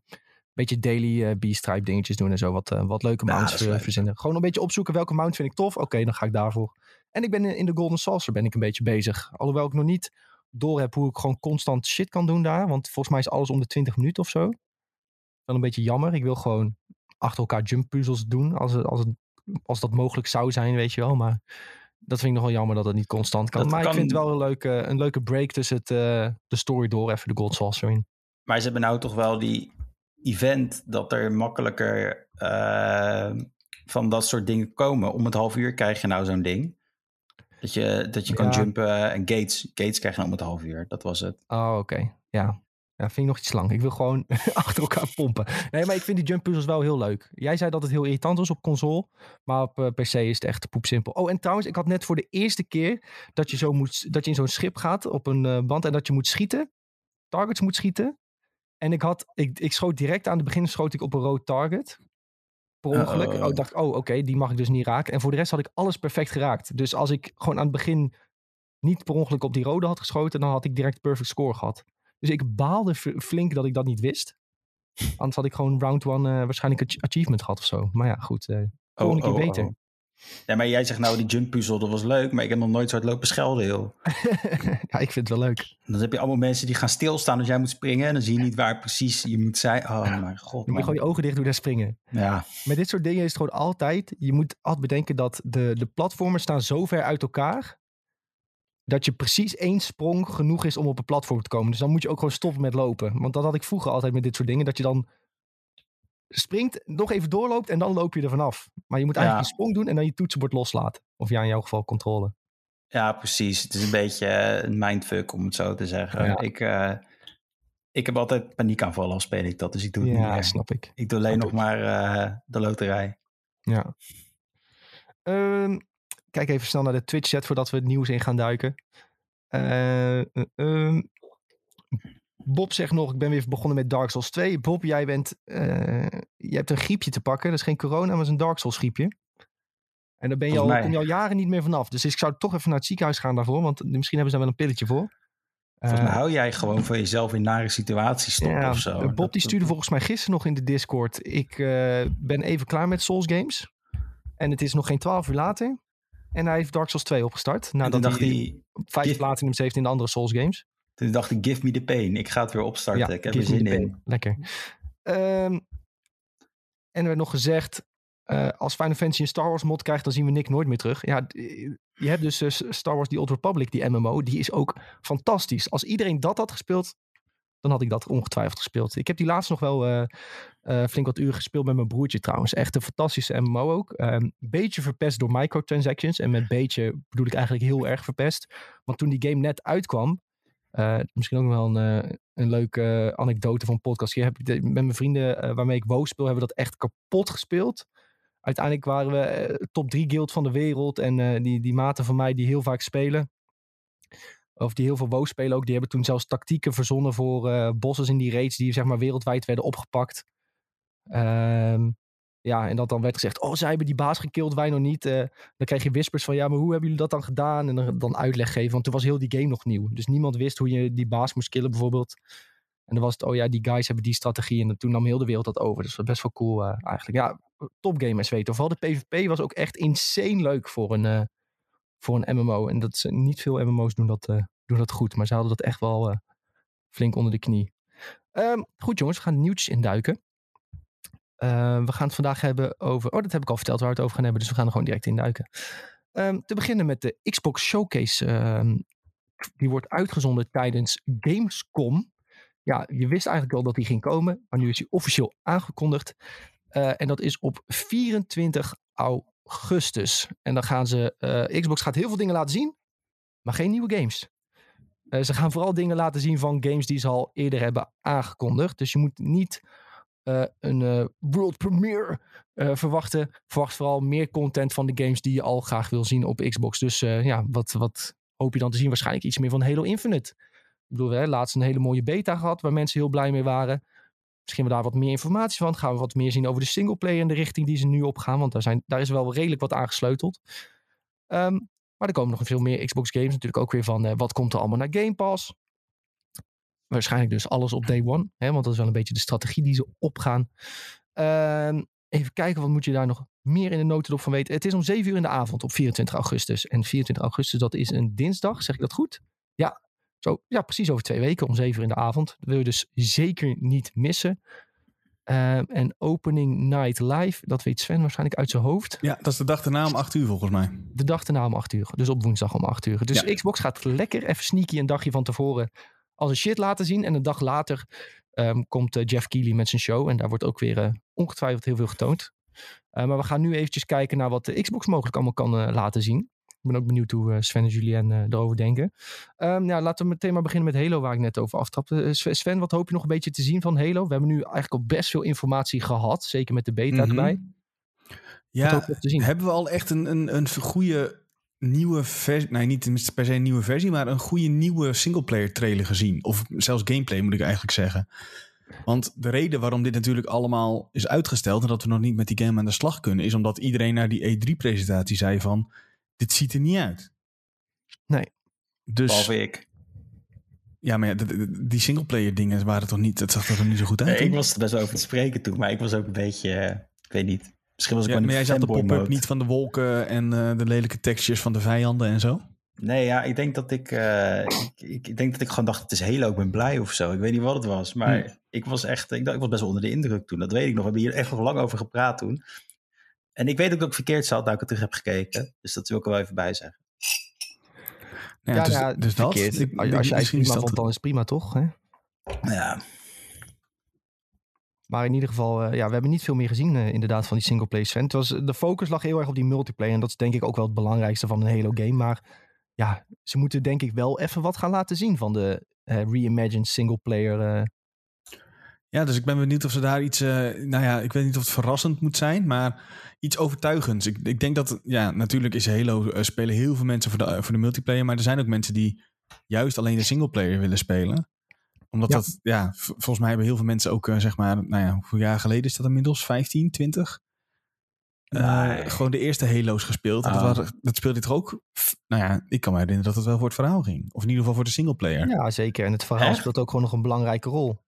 een beetje daily eh B-stripe dingetjes doen en zo. Wat, eh, wat leuke mounts verzinnen. Gewoon een beetje opzoeken welke mount vind ik tof. Oké, dan ga ik daarvoor. En ik ben in, in de Golden Saucer ben ik een beetje bezig. Alhoewel ik nog niet door heb hoe ik gewoon constant shit kan doen daar. Want volgens mij is alles om de 20 minuten of zo. Wel een beetje jammer. Ik wil gewoon achter elkaar jump puzzels doen. Als, het, als, het, als dat mogelijk zou zijn, weet je wel. Maar dat vind ik nog wel jammer dat het niet constant kan. Dat maar kan- ik vind het wel een leuke, een leuke break tussen het, eh, de story door. Even de Gold Sauce erin. Maar ze hebben nou toch wel die event dat er makkelijker eh, van dat soort dingen komen. Om het half uur krijg je nou zo'n ding. Dat je, dat je kan Ja. jumpen en gates. Gates krijg je om het half uur. Dat was het. Oh, oké. Ja. Ja, vind ik nog iets lang. Ik wil gewoon achter elkaar pompen. Nee, maar ik vind die jump puzzles wel heel leuk. Jij zei dat het heel irritant was op console. Maar op eh, PC is het echt poepsimpel. Oh, en trouwens, ik had net voor de eerste keer dat je, zo moet, dat je in zo'n schip gaat op een eh, band en dat je moet schieten. Targets moet schieten. En ik, had, ik, ik schoot direct aan het begin schoot ik op een rood target. Per ongeluk. Uh-oh. Oh, ik dacht, oh, oké, die mag ik dus niet raken. En voor de rest had ik alles perfect geraakt. Dus als ik gewoon aan het begin niet per ongeluk op die rode had geschoten, dan had ik direct perfect score gehad. Dus ik baalde flink dat ik dat niet wist. Anders had ik gewoon round one eh, waarschijnlijk een ach- achievement gehad of zo. Maar ja, goed. eh volgende keer beter. Oh, Ja, maar jij zegt nou die jump puzzel, dat was leuk. Maar ik heb nog nooit zo hard lopen schelden, joh. ja, ik vind het wel leuk. Dan heb je allemaal mensen die gaan stilstaan als jij moet springen. En dan zie je niet waar precies je moet zijn. Oh mijn god, Dan moet je man. gewoon je ogen dicht doen en springen. Ja, Met dit soort dingen is het gewoon altijd... Je moet altijd bedenken dat de, de platformen staan zo ver uit elkaar... dat je precies één sprong genoeg is om op een platform te komen. Dus dan moet je ook gewoon stoppen met lopen. Want dat had ik vroeger altijd met dit soort dingen. Dat je dan springt, nog even doorloopt en dan loop je er vanaf. Maar je moet eigenlijk Ja. een sprong doen en dan je toetsenbord loslaten. Of ja, in jouw geval controle. ja, precies. Het is een beetje een mindfuck, om het zo te zeggen. Ja. Ik, eh, ik heb altijd paniekaanvallen als speel ik dat. Dus ik doe het niet Ja, meer. snap ik. Ik doe alleen Snap nog ik. maar eh, de loterij. Ja. Ehm, kijk even snel naar de Twitch-chat voordat we het nieuws in gaan duiken. Eh, eh, ehm, Bob zegt nog, ik ben weer begonnen met Dark Souls 2. Bob, jij, bent, eh, je hebt een griepje te pakken. Dat is geen corona, maar is een Dark Souls griepje. En daar ben je al, kom je al jaren niet meer vanaf. Dus ik zou toch even naar het ziekenhuis gaan daarvoor. Want misschien hebben ze daar wel een pilletje voor. Volgens mij hou jij gewoon van jezelf in nare situaties stoppen ja, of zo. Bob die stuurde volgens mij gisteren nog in de Discord. Ik ben even klaar met Souls games. En het is nog geen twaalf uur later. En hij heeft Dark Souls 2 opgestart. Nadat dacht hij vijf Give- platinums heeft in de andere Souls games. toen dacht ik, give me the pain. Ik ga het weer opstarten. ik heb er zin in. Lekker. Ehm, en er werd nog gezegd... eh, als Final Fantasy een Star Wars mod krijgt, dan zien we Nick nooit meer terug. Ja, je hebt dus eh, Star Wars The Old Republic, die MMO. Die is ook fantastisch. Als iedereen dat had gespeeld, dan had ik dat ongetwijfeld gespeeld. Ik heb die laatst nog wel eh, eh, flink wat uren gespeeld met mijn broertje trouwens. Echt een fantastische MMO ook. Een beetje verpest door microtransactions. En met beetje bedoel ik eigenlijk heel erg verpest. Want toen die game net uitkwam, eh, misschien ook wel een, een leuke anekdote van podcast. Heb met mijn vrienden waarmee ik WoW speel, hebben we dat echt kapot gespeeld. Uiteindelijk waren we top 3 guild van de wereld. En die, die maten van mij die heel vaak spelen. Of die heel veel WoW spelen ook. Die hebben toen zelfs tactieken verzonnen voor eh bosses in die raids. Die zeg maar wereldwijd werden opgepakt. Ehm, ja, en dat dan werd gezegd. Oh, zij hebben die baas gekild, wij nog niet. Eh, dan kreeg je whispers van. Ja, maar hoe hebben jullie dat dan gedaan? En dan, dan uitleg geven. Want toen was heel die game nog nieuw. Dus niemand wist hoe je die baas moest killen bijvoorbeeld. En dan was het, oh ja, die guys hebben die strategie. En toen nam heel de wereld dat over. Dus dat was best wel cool eh, eigenlijk. Ja, topgamers weten. Vooral de PvP was ook echt insane leuk voor een, voor een MMO. En dat is, niet veel MMO's doen dat, eh, doen dat goed. Maar ze hadden dat echt wel eh, flink onder de knie. Ehm, goed jongens, we gaan de nieuwtjes induiken. Eh, we gaan het vandaag hebben over... Oh, dat heb ik al verteld waar we het over gaan hebben. Dus we gaan er gewoon direct induiken. Ehm te beginnen met de Xbox Showcase. ehm, die wordt uitgezonden tijdens Gamescom. Ja, je wist eigenlijk al dat die ging komen. Maar nu is die officieel aangekondigd. Eh, en dat is op 24 augustus. En dan gaan ze... eh, Xbox gaat heel veel dingen laten zien. Maar geen nieuwe games. Eh, ze gaan vooral dingen laten zien van games die ze al eerder hebben aangekondigd. Dus je moet niet eh, een world premiere verwachten. Verwacht vooral meer content van de games die je al graag wil zien op Xbox. Dus ja, wat, wat hoop je dan te zien? Waarschijnlijk iets meer van Halo Infinite. Ik bedoel, hebben laatst een hele mooie beta gehad waar mensen heel blij mee waren. Misschien we daar wat meer informatie van. Gaan we wat meer zien over de singleplayer en de richting die ze nu opgaan. Want daar, zijn, daar is wel redelijk wat aangesleuteld. Ehm, maar er komen nog veel meer Xbox games. Natuurlijk ook weer van eh, wat komt er allemaal naar Game Pass. Waarschijnlijk dus alles op day one. Hè, want dat is wel een beetje de strategie die ze opgaan. Ehm, even kijken, wat moet je daar nog meer in de notendop van weten. Het is om 7 uur in de avond op 24 augustus. En 24 augustus, dat is een dinsdag. Zeg ik dat goed? Ja, zo, ja precies over twee weken om 7 uur in de avond. Dat wil je dus zeker niet missen. Ehm, en Opening Night Live, dat weet Sven waarschijnlijk uit zijn hoofd. Ja, dat is de dag daarna om 8 uur volgens mij. De dag daarna om 8 uur. Dus op woensdag om 8 uur. Dus Ja. Xbox gaat lekker even sneaky een dagje van tevoren als een shit laten zien. En een dag later ehm, komt eh, Jeff Keighley met zijn show. En daar wordt ook weer eh, ongetwijfeld heel veel getoond. Eh, maar we gaan nu eventjes kijken naar wat de Xbox mogelijk allemaal kan eh, laten zien. Ik ben ook benieuwd hoe eh, Sven en Julien eh, erover denken. Ehm, ja, laten we meteen maar beginnen met Halo, waar ik net over aftrapte. Eh, Sven- wat hoop je nog een beetje te zien van Halo? We hebben nu eigenlijk al best veel informatie gehad. Zeker met de beta Mhm. erbij. Wat Ja, hebben we al echt een, een, een goede nieuwe versie... Nee, niet per se een nieuwe versie, maar een goede nieuwe singleplayer trailer gezien. Of zelfs gameplay moet ik eigenlijk zeggen. Want de reden waarom dit natuurlijk allemaal is uitgesteld... en dat we nog niet met die game aan de slag kunnen... is omdat iedereen naar die E3-presentatie zei van... dit ziet er niet uit. Nee. Dus Behalve ik. ja, maar ja, die singleplayer dingen waren toch niet... Het zag er toch niet zo goed uit? Nee, ik was er best wel over te spreken toen, maar ik was ook een beetje, eh, ik weet niet. Misschien was ik Ja, wel maar jij zag de pop-up niet van de wolken... en eh, de lelijke textures van de vijanden en zo? Nee, ja, ik denk dat ik, eh, ik, ik, denk dat ik gewoon dacht, het is Halo, ik ben blij of zo. Ik weet niet wat het was, maar Hmm. ik was echt, ik, dacht, ik was best wel onder de indruk toen. Dat weet ik nog. We hebben hier echt nog lang over gepraat toen. En ik weet ook dat ik verkeerd zat, nou ik het terug heb gekeken. Dus dat wil ik er wel even bij zeggen. Ja, dus, nou, dus dat. verkeerd. Ik- als als jij het misschien is prima dat- vond, dan is het prima toch? Hè? Ja, Maar in ieder geval, eh, ja, we hebben niet veel meer gezien eh, inderdaad van die singleplayer Sven. Het was, de focus lag heel erg op die multiplayer. En dat is denk ik ook wel het belangrijkste van een Halo game. Maar ja, ze moeten denk ik wel even wat gaan laten zien van de eh, reimagined singleplayer. Ja, dus ik ben benieuwd of ze daar iets... eh, nou ja, ik weet niet of het verrassend moet zijn, maar iets overtuigends. Ik, ik denk dat, ja, natuurlijk is Halo... eh, spelen heel veel mensen voor de, voor de multiplayer, maar er zijn ook mensen die juist alleen de singleplayer willen spelen. Omdat Ja. dat, ja, volgens mij hebben heel veel mensen ook, eh, zeg maar, nou ja, hoeveel jaar geleden is dat inmiddels? 15, 20? Eh, Nee. gewoon de eerste Halo's gespeeld. En dat, Ah. waren, dat speelde toch ook? Nou ja, ik kan me herinneren dat het wel voor het verhaal ging. Of in ieder geval voor de singleplayer. ja, zeker. En het verhaal Echt? speelt ook gewoon nog een belangrijke rol.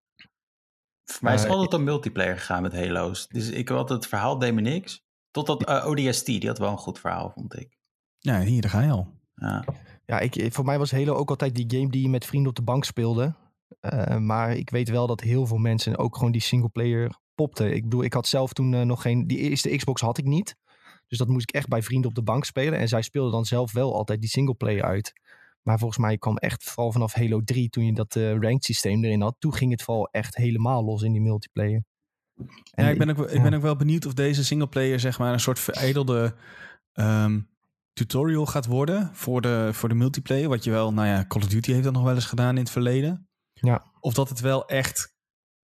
Voor mij is het altijd om multiplayer gegaan met Halo's. Dus ik had het verhaal deed me niks. Totdat eh, ODST, die had wel een goed verhaal, vond ik. Ja, hier, daar ga je al. Ja. Ja, ik, voor mij was Halo ook altijd die game die je met vrienden op de bank speelde. Eh, maar ik weet wel dat heel veel mensen ook gewoon die singleplayer popten. Ik bedoel, ik had zelf toen eh, nog geen... Die eerste Xbox had ik niet. Dus dat moest ik echt bij vrienden op de bank spelen. En zij speelden dan zelf wel altijd die singleplayer uit. Maar volgens mij kwam echt vooral vanaf Halo 3, toen je dat eh, ranked systeem erin had. Toen ging het vooral echt helemaal los in die multiplayer. En ja, ik ben, ook, wel- ik ja. ben ook wel benieuwd of deze singleplayer zeg maar een soort veredelde ehm, tutorial gaat worden voor de, voor de multiplayer. Wat je wel, nou ja, Call of Duty heeft dat nog wel eens gedaan in het verleden. Ja. Of dat het wel echt,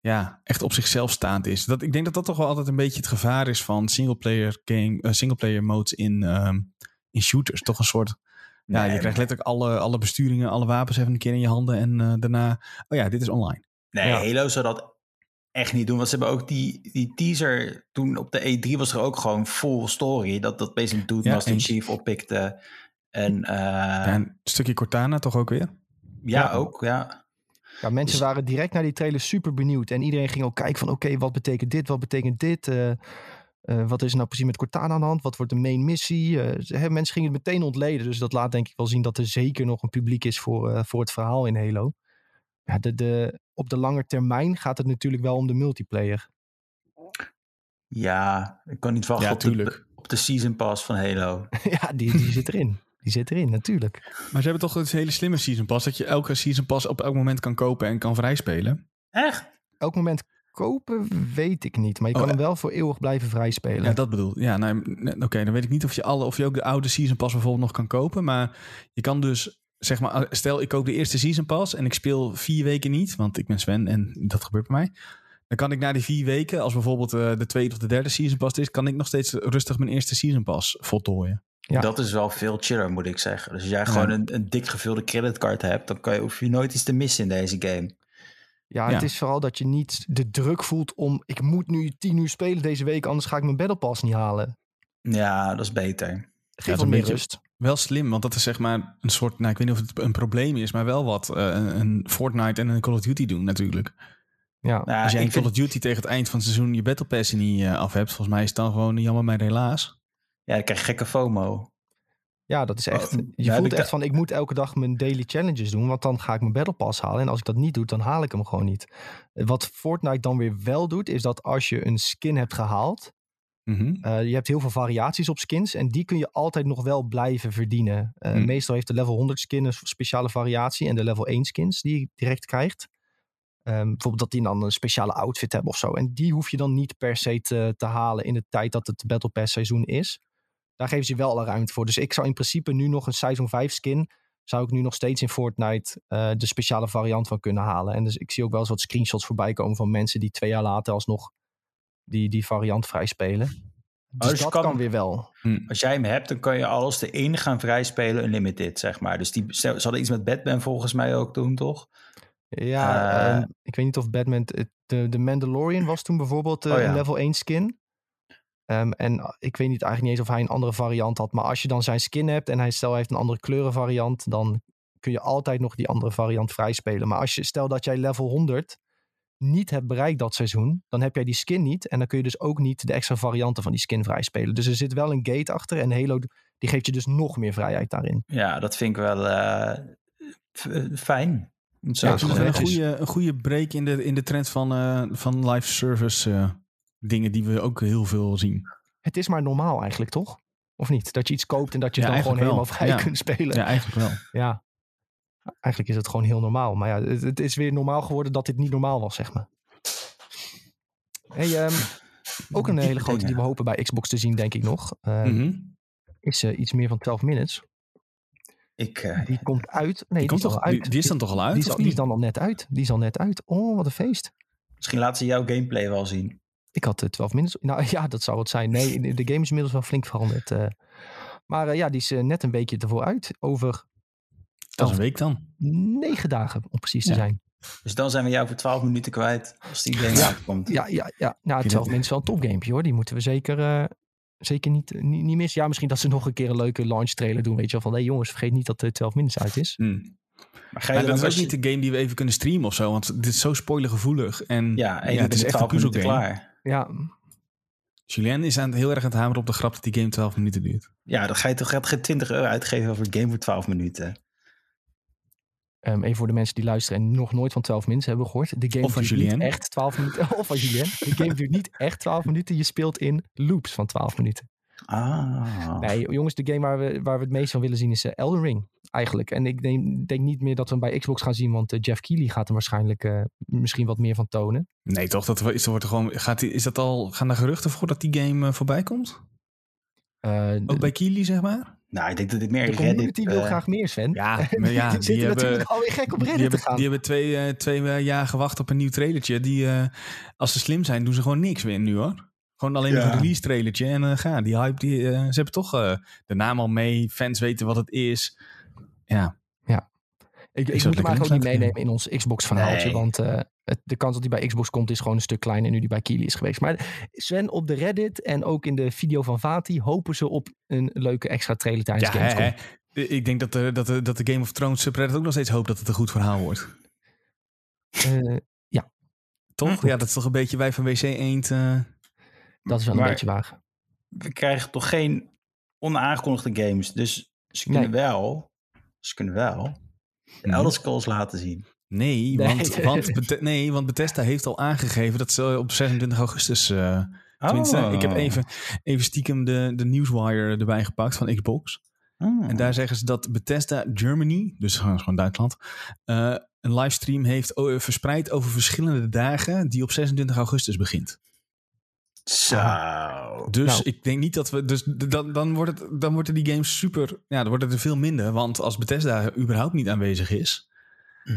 ja, echt op zichzelf staand is. Dat, ik denk dat dat toch wel altijd een beetje het gevaar is van singleplayer, game, eh, singleplayer modes in, ehm, in shooters. Toch een soort, ja, Nee, je krijgt letterlijk alle, alle besturingen, alle wapens even een keer in je handen. En eh, daarna, oh ja, dit is online. Nee, Ja. Halo zou dat echt niet doen. Want ze hebben ook die, die teaser toen op de E3 was er ook gewoon full story. Dat, dat Basic Dude Ja, Master. Chief oppikte. En eh, Ja, en een stukje Cortana toch ook weer? Ja. ook, ja. Ja, mensen Dus- waren direct naar die trailer super benieuwd. En iedereen ging ook kijken van oké, wat betekent dit? Wat betekent dit? Eh, eh, wat is er nou precies met Cortana aan de hand? Wat wordt de main missie? Eh, hè, mensen gingen het meteen ontleden. Dus dat laat denk ik wel zien dat er zeker nog een publiek is voor, eh, voor het verhaal in Halo. Ja, de, de, op de lange termijn gaat het natuurlijk wel om de multiplayer. Ja, ik kan niet wachten Ja, op, de, op de Season Pass van Halo. ja, die, die zit erin. Die zit erin, natuurlijk. Maar ze hebben toch een hele slimme season pass. Dat je elke season pass op elk moment kan kopen en kan vrijspelen. Echt? Elk moment kopen weet ik niet. Maar je Oh, kan hem wel voor eeuwig blijven vrijspelen. Ja, dat bedoel Ja, nou, oké, dan weet ik niet of je, alle, of je ook de oude season pass bijvoorbeeld nog kan kopen. Maar je kan dus, zeg maar, stel ik koop de eerste season pass en ik speel vier weken niet. Want ik ben Sven en dat gebeurt bij mij. Dan kan ik na die vier weken, als bijvoorbeeld eh, de tweede of de derde season pass is, kan ik nog steeds rustig mijn eerste season pass voltooien. Ja. Dat is wel veel chiller, moet ik zeggen. Dus als jij Ja. gewoon een, een dik gevulde creditcard hebt, dan kan je, hoef je nooit iets te missen in deze game. Ja, Ja. het is vooral dat je niet de druk voelt om... ik moet nu tien uur spelen deze week, anders ga ik mijn Battle Pass niet halen. Ja, dat is beter. Geef een meer beetje- rust. Wel slim, want dat is zeg maar een soort, nou ik weet niet of het een probleem is, maar wel wat eh, een, een Fortnite en een Call of Duty doen natuurlijk. Ja. Nou, Als jij in ik Call of Duty tegen het eind van het seizoen je Battle Pass niet eh, af hebt, volgens mij is het dan gewoon jammer maar helaas. ja, dan krijg je gekke FOMO. Ja, dat is echt. Je voelt echt van: ik moet elke dag mijn daily challenges doen, want dan ga ik mijn Battle Pass halen. En als ik dat niet doe, dan haal ik hem gewoon niet. Wat Fortnite dan weer wel doet, is dat als je een skin hebt gehaald, Mhm. eh, je hebt heel veel variaties op skins en die kun je altijd nog wel blijven verdienen. Eh, Hmm. Meestal heeft de level 100 skin een speciale variatie en de level 1 skins die je direct krijgt. Ehm, bijvoorbeeld dat die dan een speciale outfit hebben of zo. En die hoef je dan niet per se te, te halen in de tijd dat het Battle Pass seizoen is. Daar geven ze wel alle ruimte voor. Dus ik zou in principe nu nog een Seizoen 5 skin... zou ik nu nog steeds in Fortnite eh, de speciale variant van kunnen halen. En dus ik zie ook wel eens wat screenshots voorbij komen... van mensen die twee jaar later alsnog die, die variant vrij spelen. Dus dus dat kan- kan weer wel. Als jij hem hebt, dan kan je alles erin gaan vrijspelen, unlimited, zeg maar. Dus die, ze hadden iets met Batman volgens mij ook doen, toch? Ja, Eh, ehm, ik weet niet of Batman... het- De, de Mandalorian was toen bijvoorbeeld eh, Oh ja. een level 1 skin. Ehm, en eh, ik weet niet eigenlijk niet eens of hij een andere variant had. Maar als je dan zijn skin hebt en hij stel hij heeft een andere kleurenvariant... dan kun je altijd nog die andere variant vrijspelen. Maar als je stel dat jij level 100 niet hebt bereikt dat seizoen... dan heb jij die skin niet. En dan kun je dus ook niet de extra varianten van die skin vrijspelen. Dus er zit wel een gate achter. En Halo die geeft je dus nog meer vrijheid daarin. Ja, dat vind ik wel eh, eh, fijn. Zo Ja, is gewoon een goede, een goede break in de, in de trend van, eh, van live service eh, dingen die we ook heel veel zien. Het is maar normaal eigenlijk, toch? Of niet? Dat je iets koopt en dat je Ja, het dan gewoon helemaal vrij. Ja. kunt spelen. Ja, eigenlijk wel. Ja. Eigenlijk is het gewoon heel normaal. Maar ja, het, het is weer normaal geworden dat dit niet normaal was, zeg maar. Hey, ehm, ook een hele grote die we hopen bij Xbox te zien, denk ik nog. ehm, Mhm. Is eh, iets meer van 12 minutes. Ik, eh, Die komt uit. Nee, die, Die, komt toch, uit. die, die is dan toch al uit? Die is, al- die is dan al net uit. Die is al net uit. Oh, wat een feest. misschien laten ze jouw gameplay wel zien. Ik had eh, 12 minutes. Nou ja, dat zou het zijn. Nee, de de game is inmiddels wel flink veranderd. eh. maar eh, ja, die is eh, net een beetje ervoor uit. Over Dat is een week dan. negen dagen, om precies te Ja. zijn. Dus dan zijn we jou voor 12 minuten kwijt als die game Ja. uitkomt. Ja, ja, ja. Nou, Vind 12 het- minuten is wel een topgamepje hoor. Die moeten we zeker, eh, zeker niet, niet, niet missen. Ja, misschien dat ze nog een keer een leuke launch trailer doen. Weet je wel, van hé jongens, vergeet niet dat de 12 minutes uit is. Hmm. Maar ga je Maar dat is ook je- niet de game die we even kunnen streamen of zo. Want dit is zo spoilergevoelig. En Ja, en je het is echt een 12 minuten puzzelgame. klaar. Ja, Julien is aan het, heel erg aan het hameren op de grap dat die game 12 minuten duurt. Ja, dan ga je toch gaat geen 20 euro uitgeven over een game voor 12 minuten. ehm, even voor de mensen die luisteren en nog nooit van 12 minutes hebben gehoord. De game Of van duurt Julien. niet echt 12 minuten. Of van Julien. De game duurt niet echt 12 minuten. Je speelt in loops van 12 minuten. Ah. Nee, jongens, de game waar we, waar we het meest van willen zien is eh, Elden Ring. Eigenlijk. En ik denk, denk niet meer dat we hem bij Xbox gaan zien, want eh, Jeff Keighley gaat er waarschijnlijk eh, misschien wat meer van tonen. Nee, toch? Dat is, wordt er gewoon, gaat die, is dat al, gaan er geruchten voor dat die game eh, voorbij komt? Eh, Ook bij Kili, zeg maar? Nou, ik denk dat dit meer de Reddit... community wil graag meer, Sven. Ja, maar ja, die, die, zitten hebben, natuurlijk alweer gek op die, Reddit te hebben, gaan. die hebben twee, eh, twee jaar gewacht op een nieuw trailertje. Die, eh, als ze slim zijn, doen ze gewoon niks meer nu hoor. Gewoon alleen nog Ja. een release trailertje en eh ga. Die hype, die, ze hebben toch eh, de naam al mee. Fans weten wat het is. Ja, ik, ik zou moet het hem eigenlijk ook niet meenemen in ons Xbox-verhaaltje. Nee. Want eh, het, de kans dat hij bij Xbox komt is gewoon een stuk kleiner nu die bij Keighley is geweest. Maar Sven, op de Reddit en ook in de video van Vati hopen ze op een leuke extra trailer tijdens ja Gamescom. hè, hè. Ik denk dat de, dat, de, dat de Game of Thrones subreddit ook nog steeds hoopt dat het een goed verhaal wordt. Eh, Toch? Ja, dat is toch een beetje wij van WC Eend. eh, dat is wel Maar- een beetje waar. we krijgen toch geen onaangekondigde games. Dus ze kunnen Nee. wel, ze kunnen wel de Mhm. Elder Scrolls laten zien. Nee, Nee. Want, want, nee, want Bethesda heeft al aangegeven dat ze op 26 augustus... eh, tenminste, Oh. ik heb even, even stiekem de, de Newswire erbij gepakt van Xbox. Oh. En daar zeggen ze dat Bethesda Germany, dus gewoon gewoon Duitsland, eh, een livestream heeft verspreid over verschillende dagen die op 26 augustus begint. Zo. Dus Nou. ik denk niet dat we. Dus dan, dan, wordt het, dan worden die games super. Ja, dan wordt het er veel minder. Want als Bethesda überhaupt niet aanwezig is.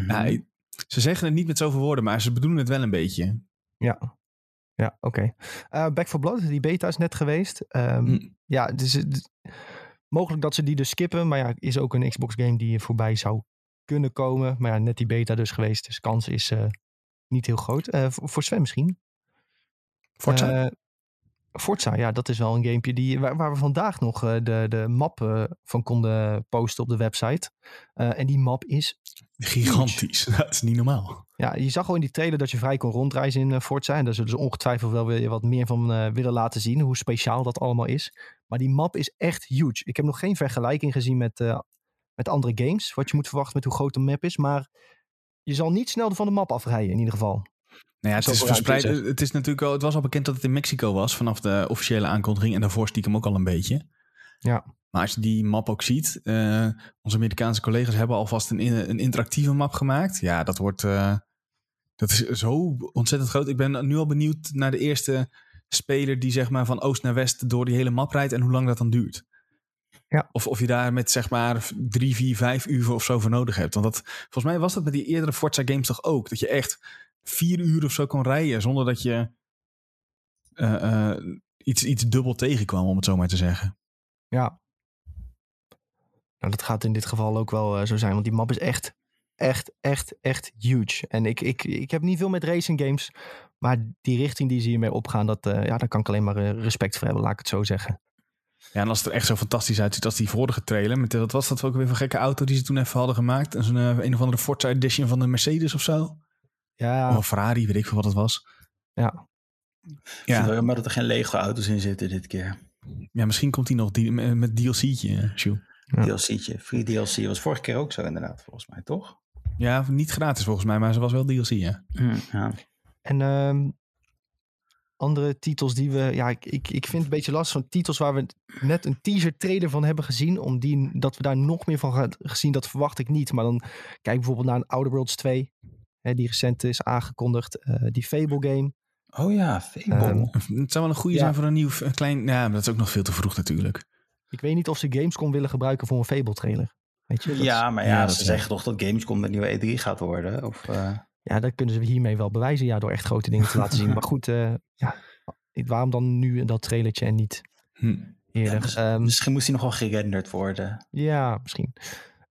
Ja, ik- ze zeggen het niet met zoveel woorden, maar ze bedoelen het wel een beetje. Ja, ja oké. Eh, Back for Blood, die beta is net geweest. Ehm, Hm. Ja, dus, mogelijk dat ze die dus skippen. Maar ja, is ook een Xbox game die voorbij zou kunnen komen. Maar ja, net die beta dus geweest. Dus kans is eh, niet heel groot. Eh, voor voor Sven misschien. Forza? Eh, Forza, ja, dat is wel een gamepje die, waar, waar we vandaag nog eh, de, de map eh, van konden posten op de website. En die map is, Gigantisch. Dat is niet normaal. ja, je zag al in die trailer dat je vrij kon rondreizen in Forza. En daar zullen ze ongetwijfeld wel weer wat meer van willen laten zien, hoe speciaal dat allemaal is. Maar die map is echt huge. Ik heb nog geen vergelijking gezien met, met andere games. Wat je moet verwachten met hoe groot de map is. Maar je zal niet snel van de map afrijden in ieder geval. Nou ja, het is verspreid. er. Het is natuurlijk al, het was al bekend dat het in Mexico was vanaf de officiële aankondiging en daarvoor stiekem ook al een beetje. Ja. Maar als je die map ook ziet, eh, onze Amerikaanse collega's hebben alvast een, een interactieve map gemaakt. Ja, dat wordt, eh, dat is zo ontzettend groot. Ik ben nu al benieuwd naar de eerste speler die zeg maar van oost naar west door die hele map rijdt en hoe lang dat dan duurt. Ja. Of, of je daar met zeg maar drie, vier, vijf uur of zo voor nodig hebt. Want dat, volgens mij was dat met die eerdere Forza games toch ook. Dat je echt vier uur of zo kon rijden zonder dat je eh, eh, iets, iets dubbel tegenkwam, om het zo maar te zeggen. Ja. Nou, dat gaat in dit geval ook wel eh, zo zijn. Want die map is echt, echt, echt, echt huge. En ik, ik, ik heb niet veel met racing games. Maar die richting die ze hiermee opgaan, dat, ja, daar kan ik alleen maar respect voor hebben, laat ik het zo zeggen. Ja, en als het er echt zo fantastisch uitziet als die vorige trailer. Met, wat was dat ook weer voor gekke auto die ze toen even hadden gemaakt? Eh, een of andere Forza Edition van de Mercedes of zo? Ja, Of een Ferrari, weet ik veel wat het was. ja. Ja. Maar dat er geen Lego auto's in zitten dit keer. ja misschien komt die nog die, met, DLC'tje, eh, Sjoe. Ja. DLC'tje. Free DLC was vorige keer ook zo inderdaad, volgens mij, toch? Ja, niet gratis volgens mij, maar ze was wel DLC, ja. Ja. En ehm, andere titels die we... Ja, ik, ik, ik vind het een beetje lastig van titels waar we net een teaser trailer van hebben gezien. Om die, dat we daar nog meer van gaan gezien, dat verwacht ik niet. Maar dan kijk bijvoorbeeld naar een Outer Worlds 2. Hè, die recent is aangekondigd. eh, die Fable game. Oh ja, Fable. Ehm, Het zou wel een goede Ja. zijn voor een nieuw een klein... Ja, maar dat is ook nog veel te vroeg natuurlijk. Ik weet niet of ze Gamescom willen gebruiken voor een Fable trailer. Weet je? Ja, maar ja, ze zeggen toch dat Gamescom de nieuwe E3 gaat worden? Of, eh, ja, dat kunnen ze hiermee wel bewijzen. Ja, door echt grote dingen te laten zien. Maar goed, eh, ja, waarom dan nu dat trailertje en niet Hm. eerder? ja, dus- Ehm, misschien moest hij nog wel gerenderd worden. ja, misschien.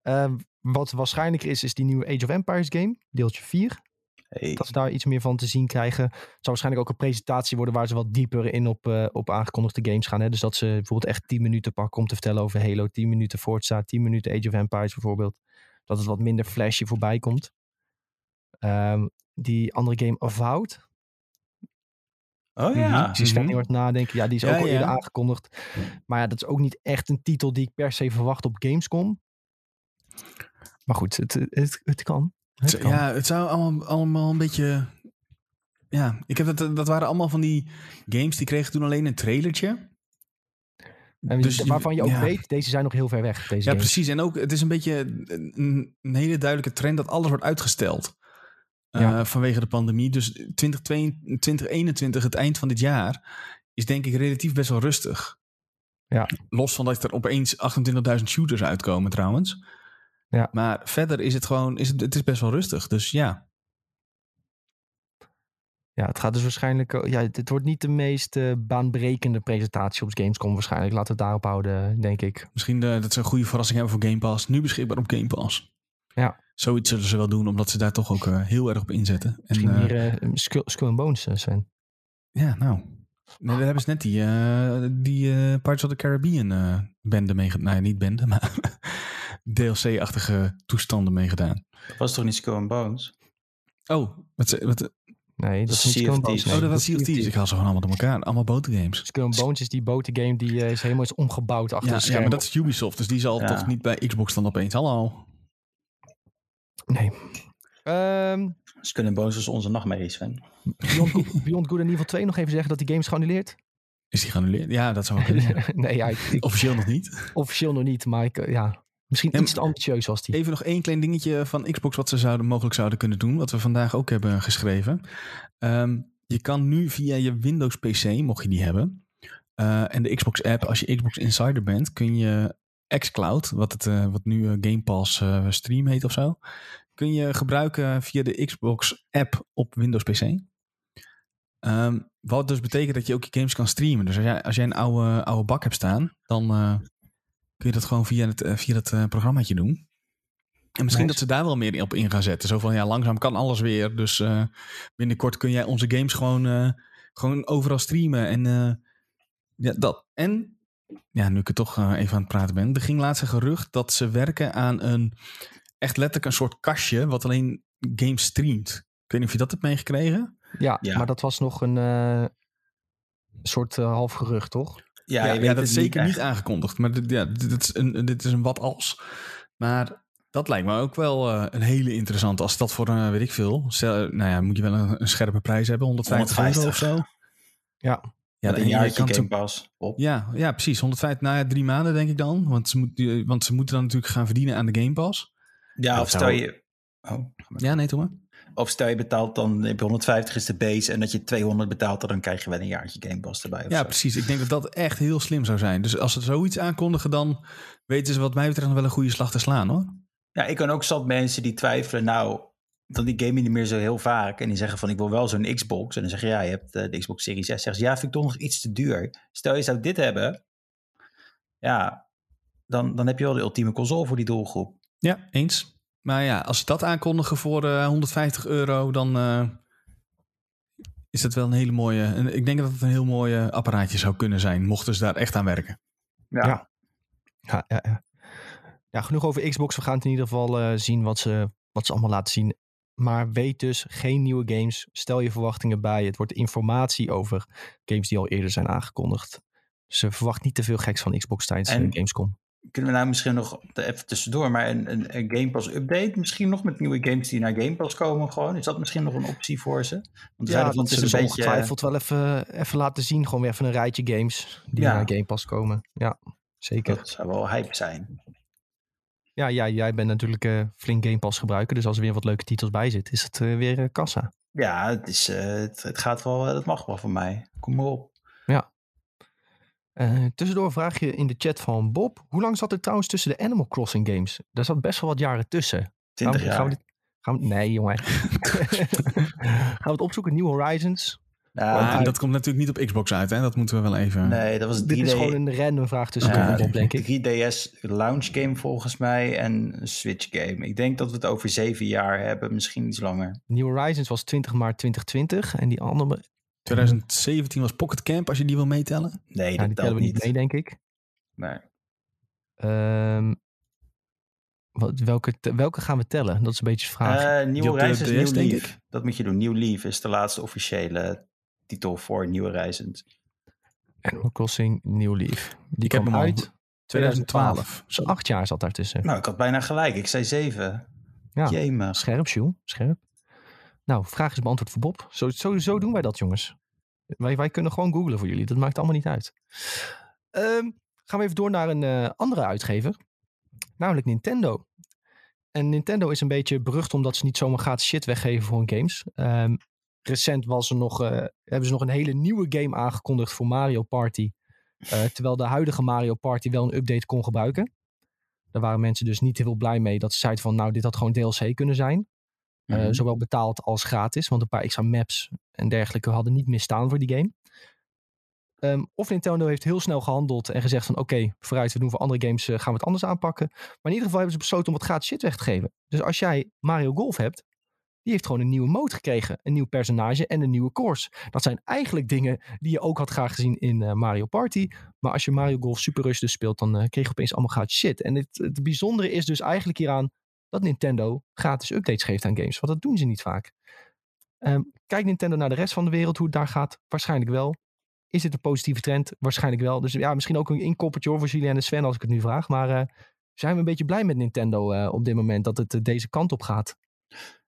Ehm, wat waarschijnlijker is, is die nieuwe Age of Empires game, deeltje 4. Hey. Dat we daar iets meer van te zien krijgen. Het zou waarschijnlijk ook een presentatie worden waar ze wat dieper in op, eh, op aangekondigde games gaan. Hè? Dus dat ze bijvoorbeeld echt 10 minuten pakken om te vertellen over Halo, 10 minuten Forza, 10 minuten Age of Empires bijvoorbeeld. Dat het wat minder flashy voorbij komt. Ehm, die andere game Avowed, Oh ja. zie Sven heel hard nadenken. Ja, die is Ja, ook al ja. eerder aangekondigd. Maar ja, dat is ook niet echt een titel die ik per se verwacht op Gamescom. Maar goed, het, het, het kan. Het kan. Ja, het zou allemaal, allemaal een beetje... Ja, ik heb dat, dat waren allemaal van die games die kregen toen alleen een trailertje. En Dus waarvan je ook ja. weet, deze zijn nog heel ver weg. Deze Ja, games. precies. En ook, het is een beetje een, een hele duidelijke trend dat alles wordt uitgesteld. eh. Vanwege de pandemie. Dus 2022, 2021, het eind van dit jaar, is denk ik relatief best wel rustig. Ja. Los van dat er opeens 28.000 shooters uitkomen trouwens. Ja. Maar verder is het gewoon, is het, het is best wel rustig. Dus ja, Ja, het gaat dus waarschijnlijk. eh, Ja, het wordt niet de meest eh, baanbrekende presentatie op Gamescom waarschijnlijk. Laten we het daarop houden, denk ik. misschien eh, dat ze een goede verrassing hebben voor Game Pass. Nu beschikbaar op Game Pass. Ja. Zoiets zullen ze wel doen, omdat ze daar toch ook heel erg op inzetten. En, Misschien eh, Skull, Skull and Bones, Sven. Ja, nou. Nee, daar hebben ze net die, die Pirates of the Caribbean bende meegedaan. Nou ja, niet bende, maar DLC-achtige toestanden meegedaan. Dat was toch niet Skull and Bones? Oh, wat, ze- wat, oh, Nee, dat is niet Skull Bones. Nee. dat was Sea of Thieves. Ik haal ze gewoon allemaal door elkaar. Allemaal botengames. Skull and Bones is die botengame die eh, is helemaal is omgebouwd achter Ja, de ja, maar dat is Ubisoft, dus die zal Ja. toch niet bij Xbox dan opeens. Hallo. Nee. Ehm, Skull and Bones was onze nachtmerrie, Sven. Beyond, Good, Beyond Good and Evil 2 nog even zeggen dat die game is geannuleerd. Is die geannuleerd? Ja, dat zou wel kunnen. zijn. nee, ja, ik- ik- Officieel nog niet. officieel nog niet, maar ik, eh, ja, misschien En- iets te ambitieus was die. Even nog één klein dingetje van Xbox wat ze zouden, mogelijk zouden kunnen doen. Wat we vandaag ook hebben geschreven. Ehm, je kan nu via je Windows PC, mocht je die hebben. eh, en de Xbox app, als je Xbox Insider bent, kun je xCloud, wat, het, eh, wat nu eh, Game Pass Stream heet of zo. Kun je gebruiken via de Xbox app op Windows PC. Ehm, wat dus betekent dat je ook je games kan streamen. Dus als jij, als jij een oude, oude bak hebt staan, dan kun je dat gewoon via het, eh, via dat eh, programmaatje doen. En misschien Nice. dat ze daar wel meer op in gaan zetten. Zo van, ja, langzaam kan alles weer. Dus eh, binnenkort kun jij onze games gewoon, eh, gewoon overal streamen. En eh, ja, dat. En, ja, nu ik er toch even aan het praten ben. Er ging laatst een gerucht dat ze werken aan een, echt letterlijk een soort kastje, wat alleen games streamt. Ik weet niet of je dat hebt meegekregen. Ja, Ja. maar dat was nog een eh, soort half gerucht, toch? Ja, Ja, je ja, dat is zeker niet, echt. aangekondigd. Maar dit, ja, dit, is een, dit is een wat als. Maar dat lijkt me ook wel eh, een hele interessante. Als dat voor, een weet ik veel, stel, nou ja, moet je wel een, een scherpe prijs hebben. 150, euro of 150. zo. Ja. Ja, en een jaartje kan Game Pass op. ja, ja, precies. 150, nou ja, drie maanden denk ik dan. Want ze, moet, eh, want ze moeten dan natuurlijk gaan verdienen aan de Game Pass. Ja, of stel je... Oh, Ja, nee, toch maar. Of stel je betaalt dan, heb je 150 is de base en dat je 200 betaalt, dan krijg je wel een jaartje Game Pass erbij. Ja, zo. precies. Ik denk dat dat echt heel slim zou zijn. Dus als ze zoiets aankondigen, dan weten ze wat mij betreft nog wel een goede slag te slaan hoor. Ja, ik kan ook zat mensen die twijfelen, nou, dan die game niet meer zo heel vaak. En die zeggen van, ik wil wel zo'n Xbox. En dan zeg je, ja, je hebt eh, de Xbox Series S. Zeggen ze, ja, vind ik toch nog iets te duur. Stel je zou dit hebben, ja, dan, dan heb je wel de ultieme console voor die doelgroep. Ja, eens. Maar ja, als ze dat aankondigen voor eh, 150 euro, dan eh, is dat wel een hele mooie. en Ik denk dat het een heel mooi eh, apparaatje zou kunnen zijn, mochten ze daar echt aan werken. Ja, Ja. Ja, ja, ja. ja, genoeg over Xbox. We gaan het in ieder geval eh, zien wat ze, wat ze allemaal laten zien. Maar weet dus, geen nieuwe games. Stel je verwachtingen bij. Het wordt informatie over games die al eerder zijn aangekondigd. Dus eh, verwacht niet te veel geks van Xbox tijdens En- eh, Gamescom. Kunnen we nou misschien nog even tussendoor, maar een, een, een Game Pass update misschien nog met nieuwe games die naar Game Pass komen gewoon? Is dat misschien nog een optie voor ze? Want Ja, van, dat is een beetje... ongetwijfeld wel even, even laten zien. Gewoon weer even een rijtje games die Ja. naar Game Pass komen. Ja, zeker. Dat zou wel hype zijn. Ja, ja, jij bent natuurlijk eh, flink Game Pass gebruiker. Dus als er weer wat leuke titels bij zit, is het eh, weer eh, kassa. Ja, het, is, het, het gaat wel, het mag wel voor mij. Kom maar op. Eh, tussendoor een vraagje in de chat van Bob. Hoe lang zat er trouwens tussen de Animal Crossing games? Daar zat best wel wat jaren tussen. 20 gaan we, jaar. Gaan we, dit- gaan we, nee, jongen. gaan we het opzoeken? New Horizons? Die- dat komt natuurlijk niet op Xbox uit, hè? Dat moeten we wel even. nee, dat was 3D. Dit is gewoon een random vraag tussen Ja, Bob, denk ik. 3DS launch game volgens mij en een Switch game. Ik denk dat we het over zeven jaar hebben, misschien iets langer. New Horizons was 20 maart 2020. En die andere, 2017 was Pocket Camp, als je die wil meetellen. Nee, ja, dat tellen we niet niet. mee, denk ik. Nee. Ehm, wat, welke, welke gaan we tellen? Dat is een beetje de vraag. Eh Nieuw de Horizons, DS, Nieuw denk Leaf. Dat moet je doen. Nieuw Leaf is de laatste officiële titel voor Nieuw Horizons. Animal Crossing New Leaf. Die Ik heb kwam hem al. uit 2012. Dus acht jaar zat daartussen. Nou, ik had bijna gelijk. Ik zei zeven. Ja. Jemig. Scherp, Jules. Scherp. Nou, vraag is beantwoord voor Bob. Zo, zo, zo doen wij dat, jongens. Wij, wij kunnen gewoon googlen voor jullie. Dat maakt allemaal niet uit. Ehm, gaan we even door naar een eh, andere uitgever. Namelijk Nintendo. En Nintendo is een beetje berucht omdat ze niet zomaar gratis shit weggeven voor hun games. Ehm, recent was er nog, eh, hebben ze nog een hele nieuwe game aangekondigd voor Mario Party. Eh, terwijl de huidige Mario Party wel een update kon gebruiken. Daar waren mensen dus niet heel blij mee dat ze zeiden van nou dit had gewoon DLC kunnen zijn. Eh, Mhm. zowel betaald als gratis. Want een paar extra maps en dergelijke hadden niet meer staan voor die game. Ehm, of Nintendo heeft heel snel gehandeld en gezegd van oké, vooruit, we doen voor andere games, eh, gaan we het anders aanpakken. Maar in ieder geval hebben ze besloten om wat gratis shit weg te geven. Dus als jij Mario Golf hebt, die heeft gewoon een nieuwe mode gekregen. Een nieuw personage en een nieuwe course. Dat zijn eigenlijk dingen die je ook had graag gezien in eh, Mario Party. Maar als je Mario Golf Super Rush dus speelt, dan kreeg je opeens allemaal gratis shit. En het, het bijzondere is dus eigenlijk hieraan dat Nintendo gratis updates geeft aan games. Want dat doen ze niet vaak. Ehm, kijkt Nintendo naar de rest van de wereld, hoe het daar gaat? Waarschijnlijk wel. Is dit een positieve trend? Waarschijnlijk wel. Dus ja, misschien ook een inkoppertje hoor voor Julien en Sven als ik het nu vraag. Maar eh, zijn we een beetje blij met Nintendo eh, op dit moment dat het eh, deze kant op gaat?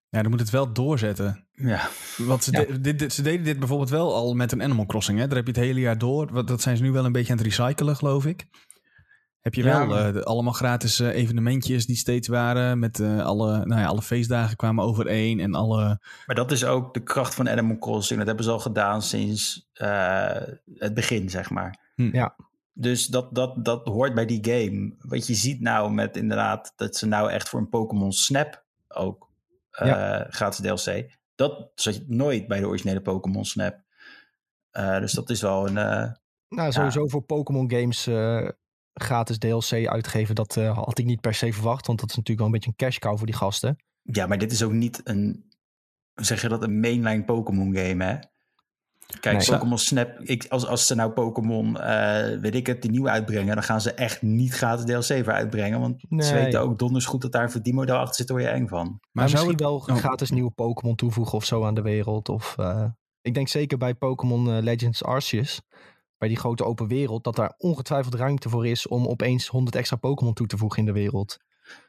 Ja, dan moet het wel doorzetten. Ja. Want ze, Ja. de- dit, dit- ze deden dit bijvoorbeeld wel al met een Animal Crossing. Hè? Daar heb je het hele jaar door. Dat zijn ze nu wel een beetje aan het recyclen, geloof ik. Heb je Ja, wel eh, de- allemaal gratis eh, evenementjes die steeds waren. Met eh, alle, nou ja, alle feestdagen kwamen overeen. En alle... Maar dat is ook de kracht van Animal Crossing. Dat hebben ze al gedaan sinds eh, het begin, zeg maar. Hm. Ja. Dus dat, dat, dat hoort bij die game. Wat je ziet nou met inderdaad dat ze nou echt voor een Pokémon Snap ook eh gratis DLC. Dat zat je nooit bij de originele Pokémon Snap. Eh, dus dat is wel een... eh, Nou, sowieso voor Pokémon games eh, gratis DLC uitgeven, dat eh, had ik niet per se verwacht. Want dat is natuurlijk wel een beetje een cash cow voor die gasten. ja, maar dit is ook niet een... Zeg je dat? Een mainline Pokémon game, hè? Kijk, Nee. Pokémon Snap, ik, als, als ze nou Pokémon, eh, weet ik het, die nieuwe uitbrengen, dan gaan ze echt niet gratis DLC voor uitbrengen. Want ze Nee. weten ook donders goed dat daar een verdienmodel achter zit, word je eng van. Maar, Maar zou misschien het... wel oh. gratis nieuwe Pokémon toevoegen of zo aan de wereld. Of, eh, ik denk zeker bij Pokémon Legends Arceus. Bij die grote open wereld, dat daar ongetwijfeld ruimte voor is om opeens 100 extra Pokémon toe te voegen in de wereld.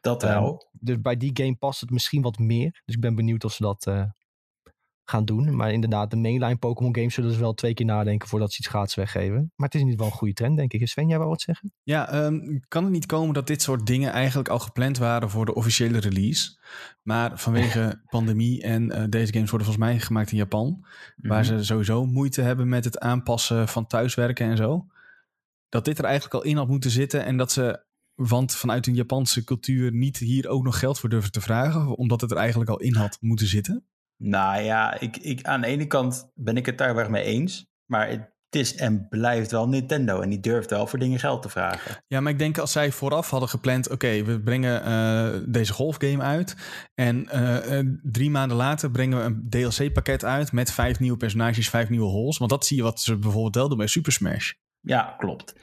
Dat Ehm, wel. dus bij die game past het misschien wat meer. Dus ik ben benieuwd of ze dat eh, gaan doen. Maar inderdaad, de mainline Pokémon games zullen dus wel twee keer nadenken voordat ze iets gratis weggeven. Maar het is in ieder geval een goede trend, denk ik. Sven, jij wou wat zeggen? Ja, ehm, kan het niet komen dat dit soort dingen eigenlijk al gepland waren voor de officiële release? Maar vanwege pandemie en eh, deze games worden volgens mij gemaakt in Japan, waar Mhm. ze sowieso moeite hebben met het aanpassen van thuiswerken en zo. Dat dit er eigenlijk al in had moeten zitten en dat ze, want vanuit een Japanse cultuur, niet hier ook nog geld voor durven te vragen, omdat het er eigenlijk al in had moeten zitten. Nou ja, ik, ik, aan de ene kant ben ik het daar wel mee eens. Maar het is en blijft wel Nintendo. En die durft wel voor dingen geld te vragen. Ja, maar ik denk als zij vooraf hadden gepland... oké, we brengen eh, deze golfgame uit... en eh, eh, drie maanden later brengen we een DLC-pakket uit... met vijf nieuwe personages, vijf nieuwe holes. Want dat zie je wat ze bijvoorbeeld wel doen bij Super Smash. Ja, klopt.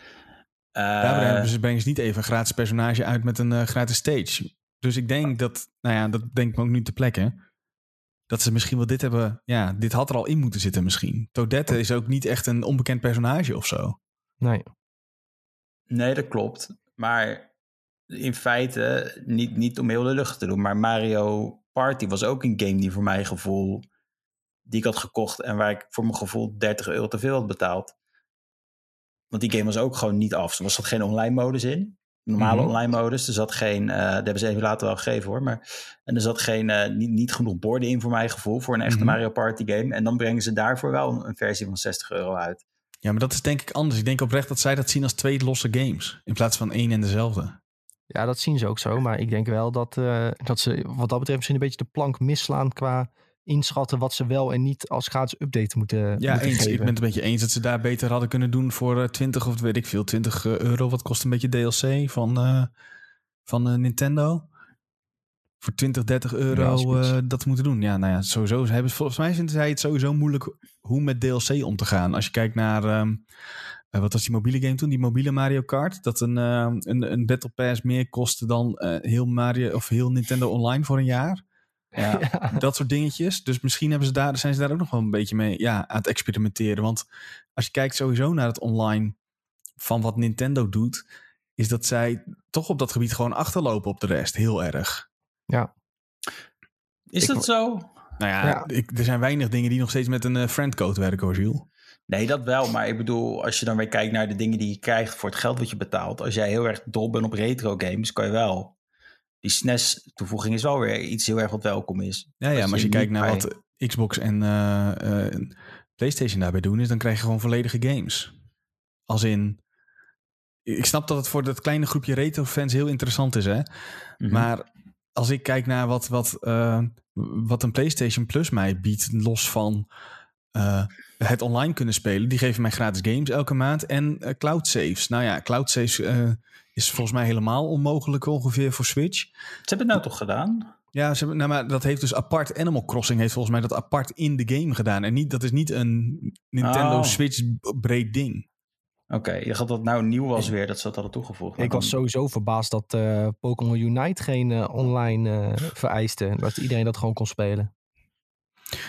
Eh, Daar brengen ze, brengen ze niet even een gratis personage uit met een gratis stage. Dus ik denk dat, nou ja, dat denk ik me ook nu te plekken... dat ze misschien wel dit hebben... ja, dit had er al in moeten zitten misschien. Toadette is ook niet echt een onbekend personage of zo. Nee. Nee, dat klopt. Maar in feite, niet, niet om heel lullig te doen, maar Mario Party was ook een game die voor mijn gevoel, die ik had gekocht en waar ik voor mijn gevoel 30 euro te veel had betaald. Want die game was ook gewoon niet af. Er was geen online modus in. Normale Mhm. online modus. Er zat geen, eh dat hebben ze even later wel gegeven hoor. Maar, en er zat geen, eh, niet, niet genoeg borden in voor mijn gevoel. Voor een echte Mhm. Mario Party game. En dan brengen ze daarvoor wel een, een versie van 60 euro uit. Ja, maar dat is denk ik anders. Ik denk oprecht dat zij dat zien als twee losse games. In plaats van één en dezelfde. Ja, dat zien ze ook zo. Maar ik denk wel dat, eh, dat ze wat dat betreft misschien een beetje de plank misslaan qua inschatten wat ze wel en niet als gratis update moeten, Ja, moeten eens. geven. Ik ben het een beetje eens dat ze daar beter hadden kunnen doen voor eh, 20 of weet ik veel, 20 euro. Wat kost een beetje DLC van, eh, van eh, Nintendo? Voor 20, 30 Ja, euro eh, dat moeten doen. Ja, nou ja, sowieso. Ze hebben, volgens mij vinden zij het sowieso moeilijk hoe met DLC om te gaan. Als je kijkt naar, ehm, eh, wat was die mobiele game toen? Die mobiele Mario Kart. Dat een, eh, een, een Battle Pass meer kostte dan eh, heel, Mario, of heel Nintendo Online voor een jaar. Ja. dat soort dingetjes. Dus misschien hebben ze daar, zijn ze daar ook nog wel een beetje mee ja, aan het experimenteren. Want als je kijkt sowieso naar het online van wat Nintendo doet, is dat zij toch op dat gebied gewoon achterlopen op de rest. Heel erg. Is Ik- dat zo? Nou ja, Ja. Ik, er zijn weinig dingen die nog steeds met een eh, friendcode werken hoor, Jules. Nee, dat wel. Maar ik bedoel, als je dan weer kijkt naar de dingen die je krijgt voor het geld wat je betaalt. Als jij heel erg dol bent op retro games, kan je wel. Die SNES-toevoeging is wel weer iets heel erg wat welkom is. Ja, ja, Als maar als je je kijkt naar bij- wat Xbox en eh, eh, PlayStation daarbij doen, is dan krijg je gewoon volledige games. Als in. Ik snap dat het voor dat kleine groepje retro-fans heel interessant is, hè? Mhm. Maar als ik kijk naar wat, wat, eh, wat een PlayStation Plus mij biedt, los van het online kunnen spelen, die geven mij gratis games elke maand en eh, cloud saves. Nou ja, cloud saves is volgens mij helemaal onmogelijk ongeveer voor Switch. Ze hebben het nou toch gedaan? Ja, ze, hebben- nou, maar dat heeft dus apart. Animal Crossing heeft volgens mij dat apart in de game gedaan. En niet, dat is niet een Nintendo Oh. Switch breed ding. Oké, je had dat nou nieuw was weer, dat ze dat hadden toegevoegd. Ik was sowieso verbaasd dat eh, Pokémon Unite geen eh, online eh, vereiste. Dat iedereen dat gewoon kon spelen.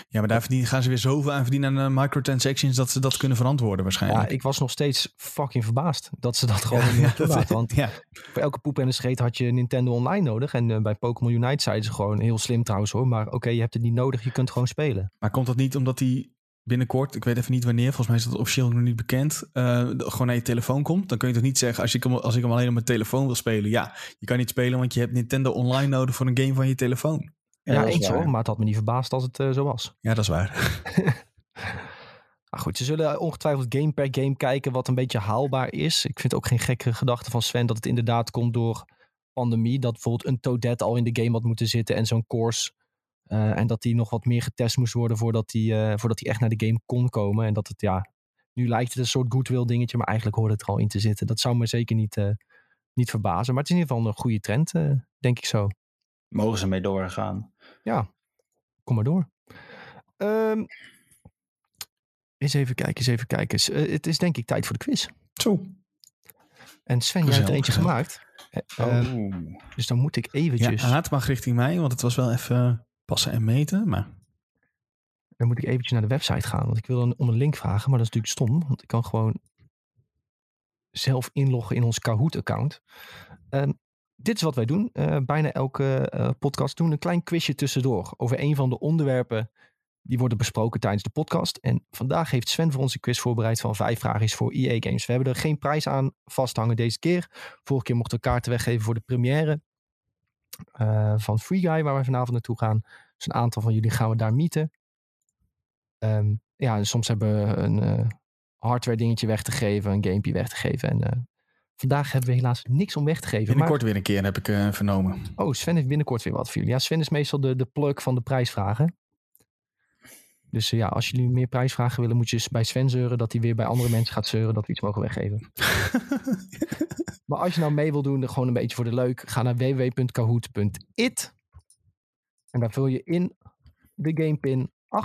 Ja, maar daar verdienen, gaan ze weer zoveel aan verdienen aan eh, microtransactions dat ze dat kunnen verantwoorden Ja, waarschijnlijk. ik was nog steeds fucking verbaasd dat ze dat gewoon Ja, niet dat- toelaten. Want ja. voor elke poep en een scheet had je Nintendo Online nodig. En eh, bij Pokémon Unite zeiden ze gewoon, heel slim trouwens hoor, maar oké, je hebt het niet nodig, je kunt gewoon spelen. Maar komt dat niet omdat die binnenkort, ik weet even niet wanneer, volgens mij is dat officieel nog niet bekend, eh, gewoon naar je telefoon komt? Dan kun je toch niet zeggen, als ik, hem, als ik hem alleen op mijn telefoon wil spelen, ja, je kan niet spelen, want je hebt Nintendo Online nodig voor een game van je telefoon. Ja, eens hoor, maar het had me niet verbaasd als het eh, zo was. Ja, dat is waar. Maar goed, ze zullen ongetwijfeld game per game kijken wat een beetje haalbaar is. Ik vind ook geen gekke gedachte van Sven dat het inderdaad komt door pandemie. Dat bijvoorbeeld een Toadette al in de game had moeten zitten en zo'n course. eh, en dat die nog wat meer getest moest worden voordat die, eh, voordat die echt naar de game kon komen. En dat het ja, nu lijkt het een soort goodwill dingetje, maar eigenlijk hoorde het er al in te zitten. Dat zou me zeker niet, eh, niet verbazen. Maar het is in ieder geval een goede trend, eh, denk ik zo. Mogen ze mee doorgaan? Ja, kom maar door. Ehm, eens even kijken, eens even kijken. Eh, het is denk ik tijd voor de quiz. Zo. En Sven, jij hebt er eentje gemaakt. Eh, ehm, Oeh. dus dan moet ik Ja, eventjes, haat mag richting mij, want het was wel even passen en meten, maar... dan moet ik eventjes naar de website gaan. Want ik wil dan om een link vragen, maar dat is natuurlijk stom. Want ik kan gewoon zelf inloggen in ons Kahoot-account. Ehm, dit is wat wij doen. Eh, bijna elke eh, podcast doen een klein quizje tussendoor over een van de onderwerpen die worden besproken tijdens de podcast. En vandaag heeft Sven voor ons een quiz voorbereid van vijf vragen is voor EA Games. We hebben er geen prijs aan vasthangen deze keer. Vorige keer mochten we kaarten weggeven voor de première eh, van Free Guy, waar we vanavond naartoe gaan. Dus een aantal van jullie gaan we daar mieten. Ehm, ja, en soms hebben we een hardware dingetje weg te geven, een gamepje weg te geven. En vandaag hebben we helaas niks om weg te geven. Binnenkort weer een keer heb ik eh, vernomen. Oh, Sven heeft binnenkort weer wat voor jullie. Ja, Sven is meestal de, de plug van de prijsvragen. Dus eh, ja, als jullie meer prijsvragen willen, moet je eens bij Sven zeuren dat hij weer bij andere mensen gaat zeuren dat we iets mogen weggeven. Maar als je nou mee wil doen, dan gewoon een beetje voor de leuk, ga naar www.kahoot.it. En daar vul je in de gamepin 8016442.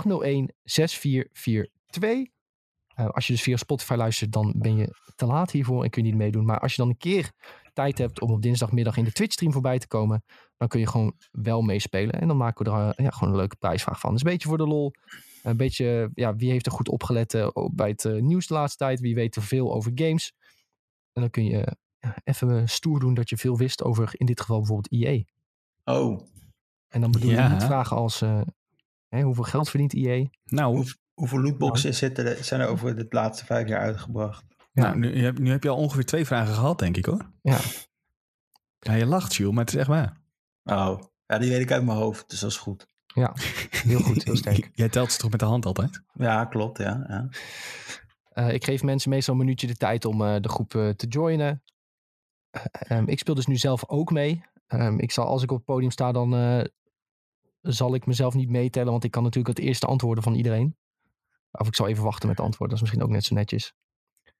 Eh, als je dus via Spotify luistert, dan ben je te laat hiervoor en kun je niet meedoen. Maar als je dan een keer tijd hebt om op dinsdagmiddag in de Twitch-stream voorbij te komen, dan kun je gewoon wel meespelen. En dan maken we er eh, ja, gewoon een leuke prijsvraag van. Dus een beetje voor de lol. Een beetje, ja, wie heeft er goed opgelet eh, bij het nieuws de laatste tijd? Wie weet er veel over games? En dan kun je ja, even stoer doen dat je veel wist over, in dit geval bijvoorbeeld EA. Oh, En dan bedoel je Ja. niet vragen als, eh, hè, hoeveel geld verdient E EA? Nou, hoeveel lootboxen zitten er, zijn er over de laatste vijf jaar uitgebracht? Ja. nou nu, heb, nu heb je al ongeveer twee vragen gehad, denk ik hoor. Ja. Ja, je lacht, Jules, maar het is echt waar. Oh, ja, die weet ik uit mijn hoofd, dus dat is goed. Ja, heel goed, heel sterk. Jij telt ze toch met de hand altijd? Ja, klopt, ja. ja. Eh, ik geef mensen meestal een minuutje de tijd om eh, de groep eh, te joinen. Eh, ehm, ik speel dus nu zelf ook mee. Ehm, ik zal, als ik op het podium sta, dan eh, zal ik mezelf niet meetellen, want ik kan natuurlijk het eerste antwoorden van iedereen. Of ik zal even wachten met de antwoorden, dat is misschien ook net zo netjes.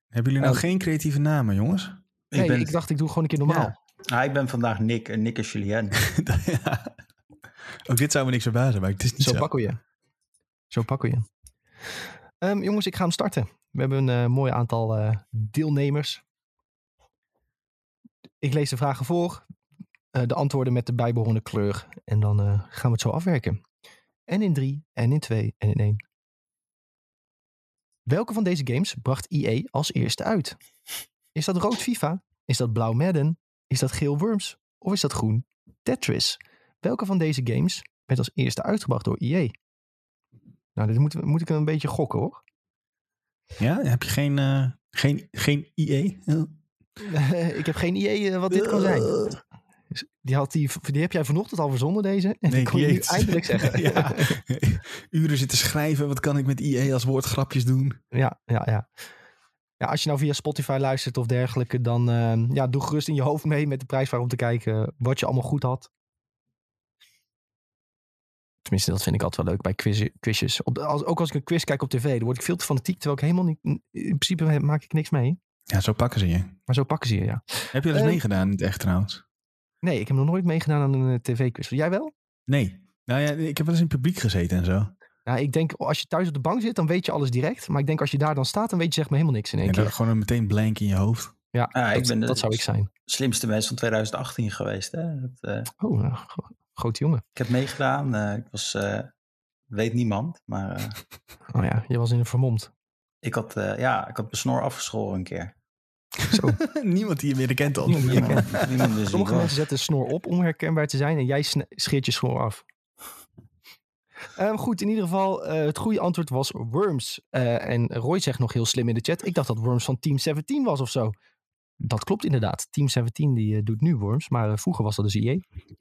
Hebben jullie nou Oh. geen creatieve namen, jongens? Ik, Nee, ben, ik dacht ik doe gewoon een keer normaal. ah, ik ben vandaag Nick en Nick is Julien. ja. Ook dit zou me niks verbazen, maar het is niet Zo zo. pakken we je. Zo pakken we je. Ehm, jongens, ik ga hem starten. We hebben een eh, mooi aantal eh, deelnemers. Ik lees de vragen voor. eh, de antwoorden met de bijbehorende kleur. En dan gaan we het zo afwerken. En in drie, en in twee, en in één. Welke van deze games bracht EA als eerste uit? Is dat rood FIFA? Is dat blauw Madden? Is dat geel Worms? Of is dat groen Tetris? Welke van deze games werd als eerste uitgebracht door EA? Nou, dit moet, moet ik een beetje gokken hoor. Ja, heb je geen, eh, geen, geen IE? ik heb geen idee eh, wat dit kan zijn. Dus Die, had die, die heb jij vanochtend al verzonnen, deze. En die kon je nu eindelijk zeggen. ja. Uren zitten schrijven, wat kan ik met IE als woordgrapjes doen? ja, ja, ja. Ja, als je nou via Spotify luistert of dergelijke, dan eh, ja, doe gerust in je hoofd mee met de prijsvraag om te kijken wat je allemaal goed had. Tenminste, dat vind ik altijd wel leuk bij quiz, quizjes. Op, als, ook als ik een quiz kijk op tv, dan word ik veel te fanatiek, terwijl ik helemaal niet... In principe maak ik niks mee. Ja, zo pakken ze je. Maar zo pakken ze je, ja. Heb je wel eens Eh. meegedaan in het echt trouwens? Nee, ik heb nog nooit meegedaan aan een eh, tv-quiz. Jij wel? Nee. Nou ja, ik heb wel eens in het publiek gezeten en zo. Ja, ik denk als je thuis op de bank zit, dan weet je alles direct. Maar ik denk als je daar dan staat, dan weet je zeg maar helemaal niks in één En dan keer. gewoon meteen blank in je hoofd. Ja, Ja, ik dat, ben de- dat zou ik zijn. Slimste mens van 2018 geweest. Hè? Dat, eh, Oh, nou, gro- grote jongen. ik heb meegedaan. eh, ik was, eh, weet niemand, maar eh, Oh ja, je was in een vermomd. ik, had, eh, ja, ik had mijn snor afgeschoren een keer. Zo. Niemand die je meer kent wie Sommige mensen zetten snor op om herkenbaar te zijn en jij scheert je snor af. Ehm, goed, in ieder geval, eh, het goede antwoord was Worms. Eh, en Roy zegt nog heel slim in de chat. Ik dacht dat Worms van Team 17 was of zo. Dat klopt inderdaad. Team 17 die, eh, doet nu Worms, maar eh, vroeger was dat dus EA.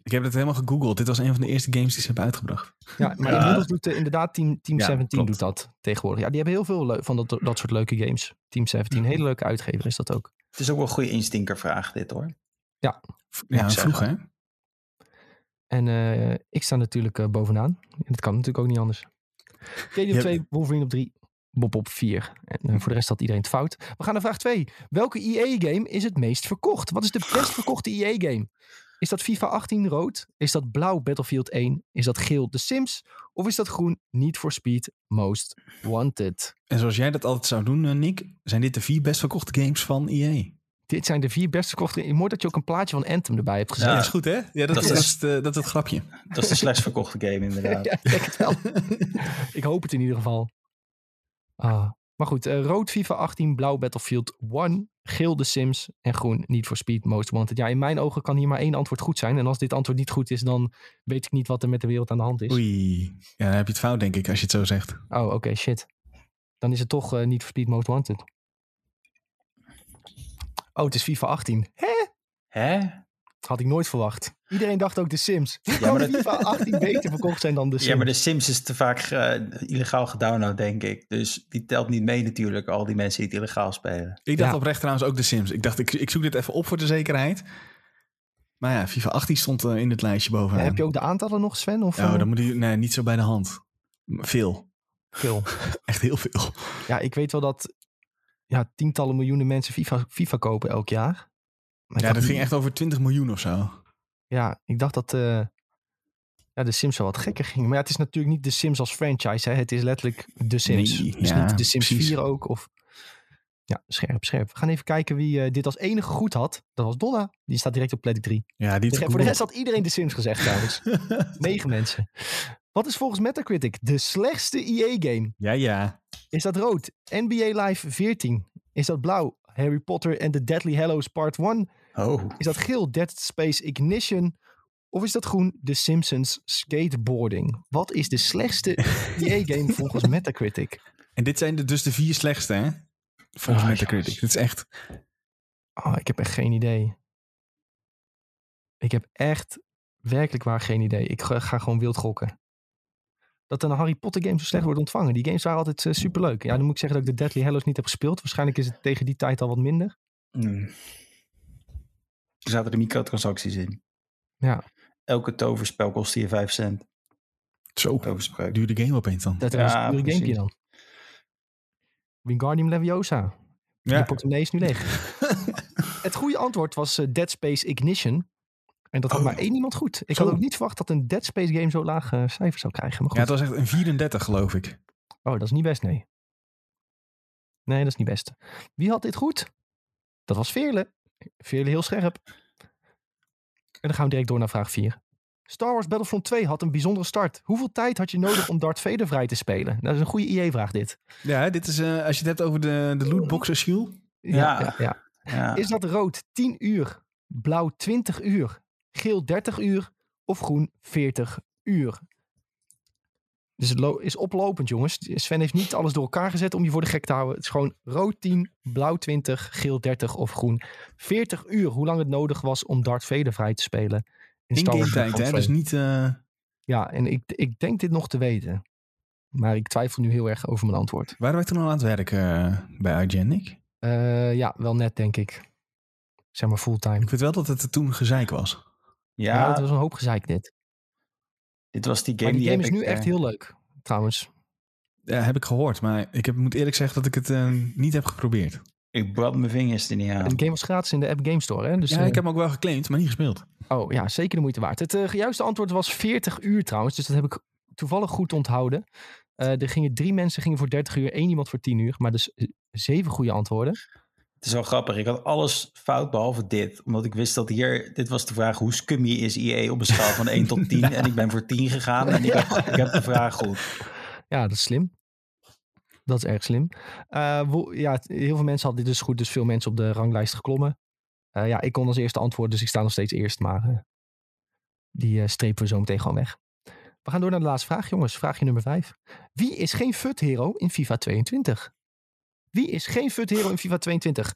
Ik heb het helemaal gegoogeld. Dit was een van de eerste games die ze hebben uitgebracht. Ja, maar Ja. inmiddels doet eh, inderdaad Team, team Ja, 17 klopt. doet dat tegenwoordig. Ja, die hebben heel veel van dat, dat soort leuke games. Team 17, hele leuke uitgever is dat ook. Het is ook wel een goede instinkervraag dit hoor. Ja, ik vroeg hè? zeggen. En eh, ik sta natuurlijk bovenaan. En dat kan natuurlijk ook niet anders. KD op Je- 2, Wolverine op 3, Bob op 4. En eh, voor de rest had iedereen het fout. We gaan naar vraag 2. Welke EA-game is het meest verkocht? Wat is de best verkochte EA-game? Is dat FIFA 18 rood? Is dat blauw Battlefield 1? Is dat geel The Sims? Of is dat groen Need for Speed Most Wanted? En zoals jij dat altijd zou doen, eh, Nick, zijn dit de vier best verkochte games van EA. Dit zijn de vier best verkochte. Mooi dat je ook een plaatje van Anthem erbij hebt gezet. Ja, Ja. is goed hè? Ja, dat, Dat is, is- dat, is, het, dat is het grapje. Dat is de slechtst verkochte game inderdaad. Ja, ik denk het wel. ik hoop het in ieder geval. Ah. Maar goed, eh, rood FIFA 18, blauw Battlefield 1, geel The Sims en groen Need for Speed Most Wanted. Ja, in mijn ogen kan hier maar één antwoord goed zijn. En als dit antwoord niet goed is, dan weet ik niet wat er met de wereld aan de hand is. Oei. Ja, dan heb je het fout, denk ik, als je het zo zegt. Oh, oké, shit. Dan is het toch Need for Speed Most Wanted. Oh, het is FIFA 18. Hè? Hè? Had ik nooit verwacht. Iedereen dacht ook de Sims. Hoe Ja, kan maar dat- FIFA 18 beter verkocht zijn dan de Sims? Ja, maar de Sims is te vaak eh, illegaal gedownload, denk ik. Dus die telt niet mee natuurlijk, al die mensen die het illegaal spelen. Ik dacht Ja. oprecht trouwens ook de Sims. Ik dacht, ik, ik zoek dit even op voor de zekerheid. Maar ja, FIFA 18 stond eh, in het lijstje bovenaan. Heb je ook de aantallen nog, Sven? Of, Oh, eh, dan moet je... Nee, niet zo bij de hand. Veel. veel? Echt heel veel. Ja, ik weet wel dat ja, tientallen miljoenen mensen FIFA, FIFA kopen elk jaar. Maar Ja, dat ging echt over 20 miljoen of zo. Ja, ik dacht dat eh, ja, de Sims wel wat gekker ging. Maar ja, het is natuurlijk niet de Sims als franchise. Hè? Het is letterlijk de Sims. Nee, dus ja, niet de Sims precies. 4 ook. Of... Ja, scherp, scherp. We gaan even kijken wie eh, dit als enige goed had. Dat was Donna. Die staat direct op plek 3. Ja, die voor de rest had iedereen de Sims gezegd trouwens. Negen mensen. Wat is volgens Metacritic de slechtste EA-game? Ja, ja. Is dat rood? NBA Live 14. Is dat blauw? Harry Potter and the Deadly Hallows Part 1. Oh. Is dat geel? Dead Space Ignition. Of is dat groen? The Simpsons Skateboarding. Wat is de slechtste EA-game volgens Metacritic? En dit zijn de, dus de vier slechtste, hè? Volgens Ah, Metacritic. Dit is echt... Oh, ik heb echt geen idee. Ik heb echt werkelijk waar geen idee. Ik ga, ga gewoon wild gokken. Dat een Harry Potter game zo slecht wordt ontvangen. Die games waren altijd super superleuk. Ja, dan moet ik zeggen dat ik de Deadly Hallows niet heb gespeeld. Waarschijnlijk is het tegen die tijd al wat minder. Hmm. Er zaten er microtransacties in. Ja. Elke toverspel kostte je 5 cent. Zo, Toverspreuk. duurde game opeens dan. Dat was Ja, een gamepje dan. Wingardium Leviosa. Je Ja. portemonnee is nu leeg. het goede antwoord was eh, Dead Space Ignition. En dat had Oh. maar één iemand goed. Ik Zo. had ook niet verwacht dat een Dead Space game zo laag eh, cijfer zou krijgen. Maar Ja, goed. het was echt een 34, geloof ik. Oh, dat is niet best, nee. Nee, dat is niet best. Wie had dit goed? Dat was Veerle. Veerle heel scherp. En dan gaan we direct door naar vraag 4. Star Wars Battlefront 2 had een bijzondere start. Hoeveel tijd had je nodig om Darth Vader vrij te spelen? Dat is een goede IE-vraag dit. Ja, dit is, eh, als je het hebt over de, de lootboxers, Giel. Ja. ja, ja. Ja. Is dat rood 10 uur, blauw 20 uur, geel 30 uur of groen 40 uur? Dus het is oplopend, jongens. Sven heeft niet alles door elkaar gezet om je voor de gek te houden. Het is gewoon rood 10, blauw 20, geel 30 of groen 40 uur. Hoe lang het nodig was om Darth Vader vrij te spelen. In In game tijd, hè? Dus 2. niet... eh, Ja, en ik, ik denk dit nog te weten. Maar ik twijfel nu heel erg over mijn antwoord. waren wij toen al aan het werken eh, bij IGN, Nick? Eh, ja, wel net, denk ik. Zeg maar fulltime. Ik weet wel dat het er toen gezeik was. Ja, Ja, het was een hoop gezeik dit. dit was die game Maar die game heb is nu echt eh, heel leuk, trouwens. Ja, heb ik gehoord. Maar ik heb, moet eerlijk zeggen dat ik het eh, niet heb geprobeerd. Ik brand mijn vingers er niet aan. En de game was gratis in de App Game Store, hè? Dus, ja, eh, ik heb hem ook wel geclaimd, maar niet gespeeld. Oh ja, zeker de moeite waard. Het eh, juiste antwoord was 40 uur trouwens, dus dat heb ik toevallig goed onthouden. Eh, er gingen drie mensen gingen voor 30 uur, één iemand voor 10 uur, maar dus eh, zeven goede antwoorden. Het is wel grappig. Ik had alles fout behalve dit. Omdat ik wist dat hier... Dit was de vraag, hoe scummy is IE op een schaal van 1 tot 10? En ik ben voor 10 gegaan. En ik heb, ik heb de vraag goed. Ja, dat is slim. Dat is erg slim. Eh, ja, heel veel mensen hadden dit dus goed, dus veel mensen op de ranglijst geklommen. Eh, ja, ik kon als eerste antwoorden, dus ik sta nog steeds eerst, maar eh, die strepen we zo meteen gewoon weg. We gaan door naar de laatste vraag, jongens. Vraagje nummer 5. Wie is geen FUT hero in FIFA 22? Wie is geen FUT hero in FIFA 22?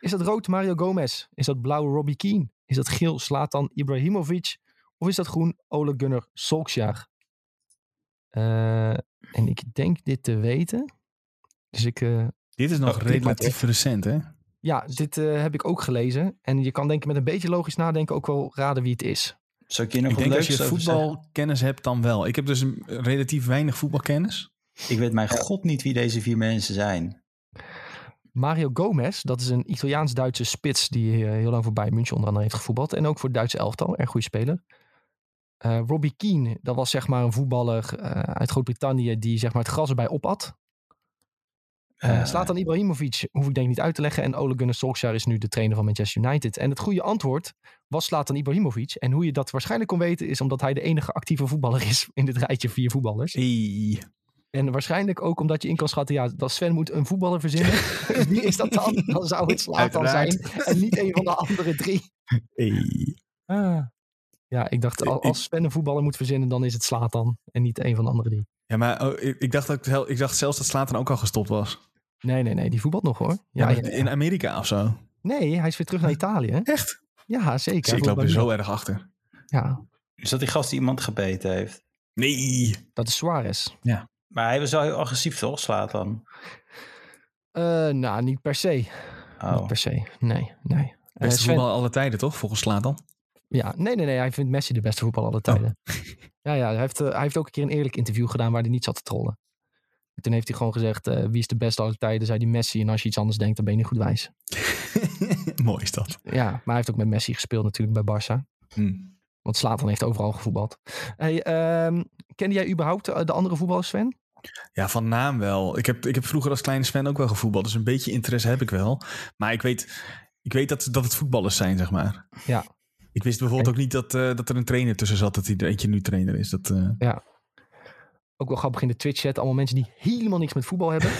Is dat rood Mario Gomez? Is dat blauw Robbie Keane? Is dat geel Slatan Ibrahimovic? Of is dat groen Ole Gunnar Solskjaer? Eh, en ik denk dit te weten. Dus ik, eh, Dit is nog Oh, relatief recent, hè? ja, dit eh, heb ik ook gelezen. En je kan denk ik met een beetje logisch nadenken ook wel raden wie het is. Zou ik je nog Ik denk als je voetbalkennis hebt, dan wel. Ik heb dus een- relatief weinig voetbalkennis. Ik weet mijn god niet wie deze vier mensen zijn. Mario Gomez, dat is een Italiaans-Duitse spits die eh, heel lang voor Bayern München onder andere heeft gevoetbald. En ook voor het Duitse elftal, erg goede speler. Eh, Robbie Keane, dat was zeg maar een voetballer eh, uit Groot-Brittannië die zeg maar het gras erbij opat. Eh, Slatan Ibrahimovic hoef ik denk ik niet uit te leggen. En Ole Gunnar Solskjaer is nu de trainer van Manchester United. En het goede antwoord was Slatan Ibrahimovic. En hoe je dat waarschijnlijk kon weten is omdat hij de enige actieve voetballer is in dit rijtje vier voetballers. Hey. En waarschijnlijk ook omdat je in kan schatten, ja, dat Sven moet een voetballer verzinnen. Wie is dat dan? Dan zou het Slatan zijn en niet een van de andere drie. Hey. Ah. Ja, ik dacht, al- als Sven een voetballer moet verzinnen, dan is het Slatan en niet een van de andere drie. Ja, maar oh, ik, ik, dacht ook, ik dacht zelfs dat Slatan ook al gestopt was. Nee, nee, nee, die voetbalt nog hoor. Ja, Ja, ja, ja. In Amerika of zo. Nee, hij is weer terug naar Italië. hè? Echt? Ja, zeker. Zie, ik loop er zo erg achter. Ja, Is dat die gast die iemand gebeten heeft? Nee. dat is Suarez. Maar hij was wel heel agressief, toch? Slaat dan. Eh, nou, niet per se. Niet Oh. per se. Nee, nee. Beste Sven- voetbal alle tijden, toch? Volgens Slatan. Ja, nee, nee, nee. Hij vindt Messi de beste voetballer aller tijden. Ja, ja. Hij heeft, eh, hij heeft ook een keer een eerlijk interview gedaan waar hij niet zat te trollen. En toen heeft hij gewoon gezegd, eh, wie is de beste aller tijden? Zei hij Messi. En als je iets anders denkt, dan ben je niet goed wijs. Mooi is dat. Ja, maar hij heeft ook met Messi gespeeld natuurlijk bij Barça. Hm. Want Slatan heeft overal gevoetbald. Hey, ehm, kende jij überhaupt de, de andere voetballers, Sven? Ja, van naam wel. Ik heb, ik heb vroeger als kleine Sven ook wel gevoetbald. Dus een beetje interesse heb ik wel. Maar ik weet, ik weet dat, dat het voetballers zijn, zeg maar. Ja. Ik wist bijvoorbeeld ook niet dat, eh, dat er een trainer tussen zat. Dat hij er eentje nu trainer is. Dat, eh, Ook wel grappig in de Twitch-chat. Allemaal mensen die helemaal niks met voetbal hebben.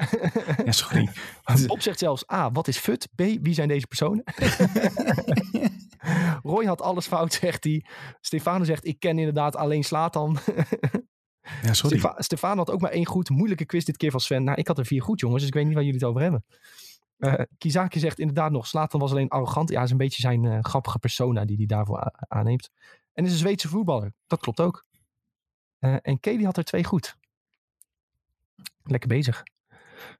ja, sorry. Bob zegt zelfs, A, wat is FUT? B, wie zijn deze personen? Roy had alles fout, zegt hij. Stefano zegt, ik ken inderdaad alleen Slatan. Ja, sorry. Stefa Stefano had ook maar één goed. Moeilijke quiz dit keer van Sven. Nou, ik had er vier goed, jongens. Dus ik weet niet waar jullie het over hebben. Eh Kizaki zegt inderdaad nog, Slatan was alleen arrogant. Ja, is een beetje zijn eh, grappige persona die hij daarvoor aanneemt. En is een Zweedse voetballer. Dat klopt ook. Eh, en Kelly had er twee goed. Lekker bezig.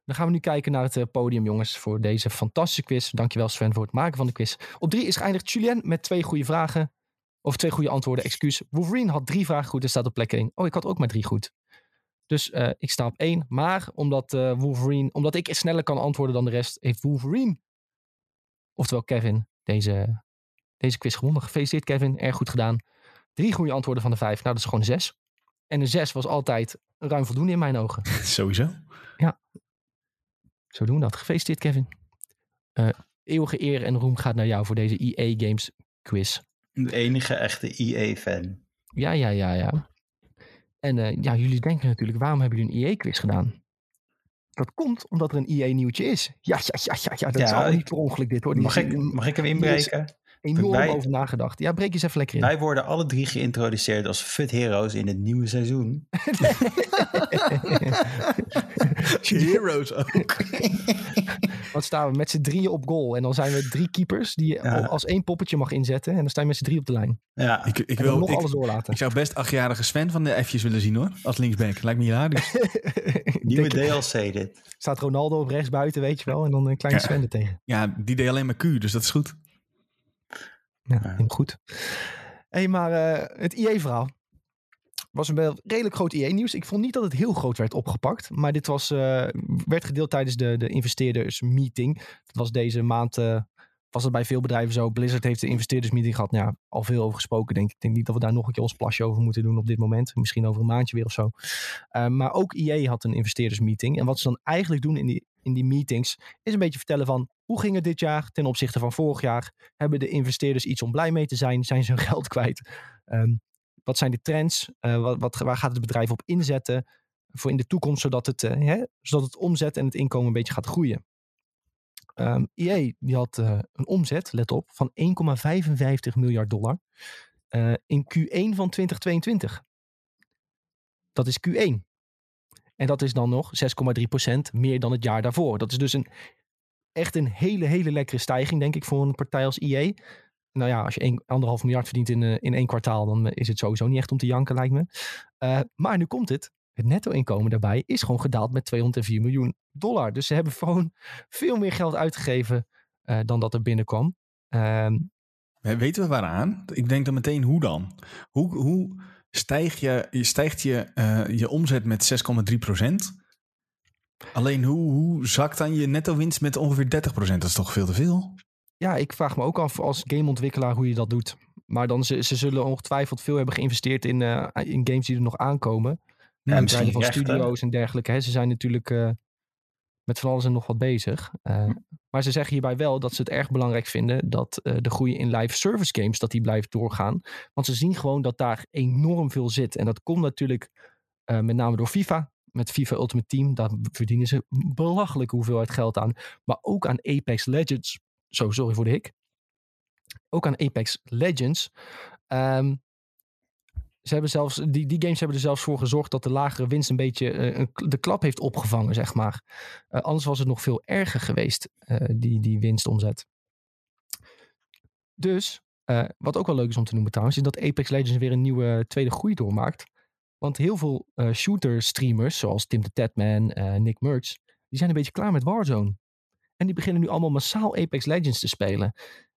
Dan gaan we nu kijken naar het eh, podium, jongens, voor deze fantastische quiz. Dankjewel Sven voor het maken van de quiz. Op drie is geëindigd Julien met twee goede vragen. Of twee goede antwoorden, excuus. Wolverine had drie vragen goed en staat op plek één. Oh, ik had ook maar drie goed. Dus eh, ik sta op één. Maar omdat eh, Wolverine, omdat ik sneller kan antwoorden dan de rest, heeft Wolverine, oftewel Kevin, deze, deze quiz gewonnen. Gefeliciteerd Kevin, erg goed gedaan. Drie goede antwoorden van de vijf. Nou, dat is gewoon zes. En een zes was altijd ruim voldoende in mijn ogen. Sowieso. Zo doen we dat. Gefeliciteerd, Kevin. Eh, eeuwige eer en roem gaat naar jou voor deze EA Games quiz. De enige echte EA-fan. Ja, ja, ja, ja. En eh, ja, jullie denken natuurlijk, waarom hebben jullie een EA quiz gedaan? Dat komt omdat er een EA nieuwtje is. Ja, ja, ja, ja, ja dat Ja, is ik- niet per ongeluk dit hoor. Mag ik, mag ik hem inbreken? Enorm wij- over nagedacht. Ja, breek eens even lekker in. Wij worden alle drie geïntroduceerd als FUT Heroes in het nieuwe seizoen. Heroes ook. Wat staan we met z'n drieën op goal. En dan zijn we drie keepers die je Ja. als één poppetje mag inzetten. En dan sta je met z'n drie op de lijn. Ja, Ik, ik, wil, nog ik, alles doorlaten. ik zou best achtjarige Sven van de F'jes willen zien hoor. Als linksback. Lijkt me hilarisch. Nieuwe DLC dit. staat Ronaldo op rechts buiten, weet je wel. En dan een kleine Ja. Sven er tegen. Ja, die deed alleen maar Q. Dus dat is goed. Ja, helemaal goed. hey, maar eh, het IE-verhaal was een redelijk groot IE-nieuws. Ik vond niet dat het heel groot werd opgepakt. Maar dit was, eh, werd gedeeld tijdens de, de investeerdersmeeting. Dat was deze maand, eh, was het bij veel bedrijven zo. Blizzard heeft de investeerdersmeeting gehad. Nou, ja, al veel over gesproken, denk ik. Ik denk niet dat we daar nog een keer ons plasje over moeten doen op dit moment. Misschien over een maandje weer of zo. Maar ook IE had een investeerdersmeeting. En wat ze dan eigenlijk doen in die, in die meetings... is een beetje vertellen van... hoe ging het dit jaar ten opzichte van vorig jaar? Hebben de investeerders iets om blij mee te zijn? Zijn ze hun geld kwijt? Ehm, wat zijn de trends? Eh, wat, wat, waar gaat het bedrijf op inzetten voor in de toekomst, zodat het, eh, hè, zodat het omzet en het inkomen een beetje gaat groeien? Ehm EA die had eh, een omzet, let op, van 1,55 miljard dollar in Q1 van 2022. Dat is Q1. En dat is dan nog 6,3% meer dan het jaar daarvoor. Dat is dus een, echt een hele, hele lekkere stijging, denk ik, voor een partij als EA. Nou ja, als je een, anderhalf miljard verdient in, eh, in één kwartaal, dan is het sowieso niet echt om te janken, lijkt me. Eh, maar nu komt het. Het netto-inkomen daarbij is gewoon gedaald met 204 miljoen dollar. Dus ze hebben gewoon veel meer geld uitgegeven eh, dan dat er binnenkwam. We- Weten we waaraan? Ik denk dan meteen hoe dan? Hoe, hoe stijg je, je stijgt je, eh, je omzet met 6,3% Alleen hoe, hoe zakt dan je netto winst met ongeveer 30% Dat is toch veel te veel? ja, ik vraag me ook af als gameontwikkelaar hoe je dat doet. Maar dan ze, ze zullen ongetwijfeld veel hebben geïnvesteerd in, eh, in games die er nog aankomen. Ja, misschien van rechten. studio's en dergelijke. Hè. Ze zijn natuurlijk eh, met van alles en nog wat bezig. Eh, maar ze zeggen hierbij wel dat ze het erg belangrijk vinden dat eh, de groei in live service games dat die blijft doorgaan. Want ze zien gewoon dat daar enorm veel zit. En dat komt natuurlijk eh, met name door FIFA. met FIFA Ultimate Team. Daar verdienen ze belachelijke hoeveelheid geld aan. Maar ook aan Apex Legends. Zo, sorry voor de hik. Ook aan Apex Legends. Ehm, ze hebben zelfs, die, die games hebben er zelfs voor gezorgd dat de lagere winst een beetje eh, de klap heeft opgevangen, zeg maar. Eh, anders was het nog veel erger geweest, eh, die, die winstomzet. Dus, wat ook wel leuk is om te noemen trouwens, is dat Apex Legends weer een nieuwe tweede groei doormaakt. Want heel veel eh, shooter streamers, zoals Tim de Tatman, Nick Merckx, die zijn een beetje klaar met Warzone. En die beginnen nu allemaal massaal Apex Legends te spelen.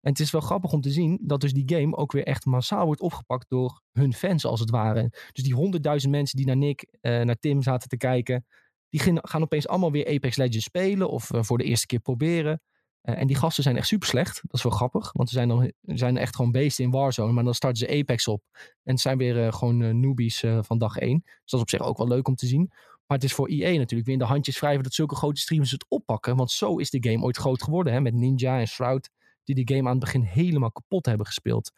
En het is wel grappig om te zien dat dus die game ook weer echt massaal wordt opgepakt door hun fans als het ware. Dus die honderdduizend mensen die naar Nick, eh, naar Tim zaten te kijken, die gaan, opeens allemaal weer Apex Legends spelen of eh, voor de eerste keer proberen. Eh, en die gasten zijn echt super slecht. Dat is wel grappig, want ze zijn, dan, zijn echt gewoon beesten in Warzone. Maar dan starten ze Apex op en zijn weer gewoon newbies van dag één. Dus dat is op zich ook wel leuk om te zien. Maar het is voor EA natuurlijk weer in de handjes wrijven dat zulke grote streamers het oppakken. Want zo is de game ooit groot geworden. Hè? Met Ninja en Shroud, die die game aan het begin helemaal kapot hebben gespeeld.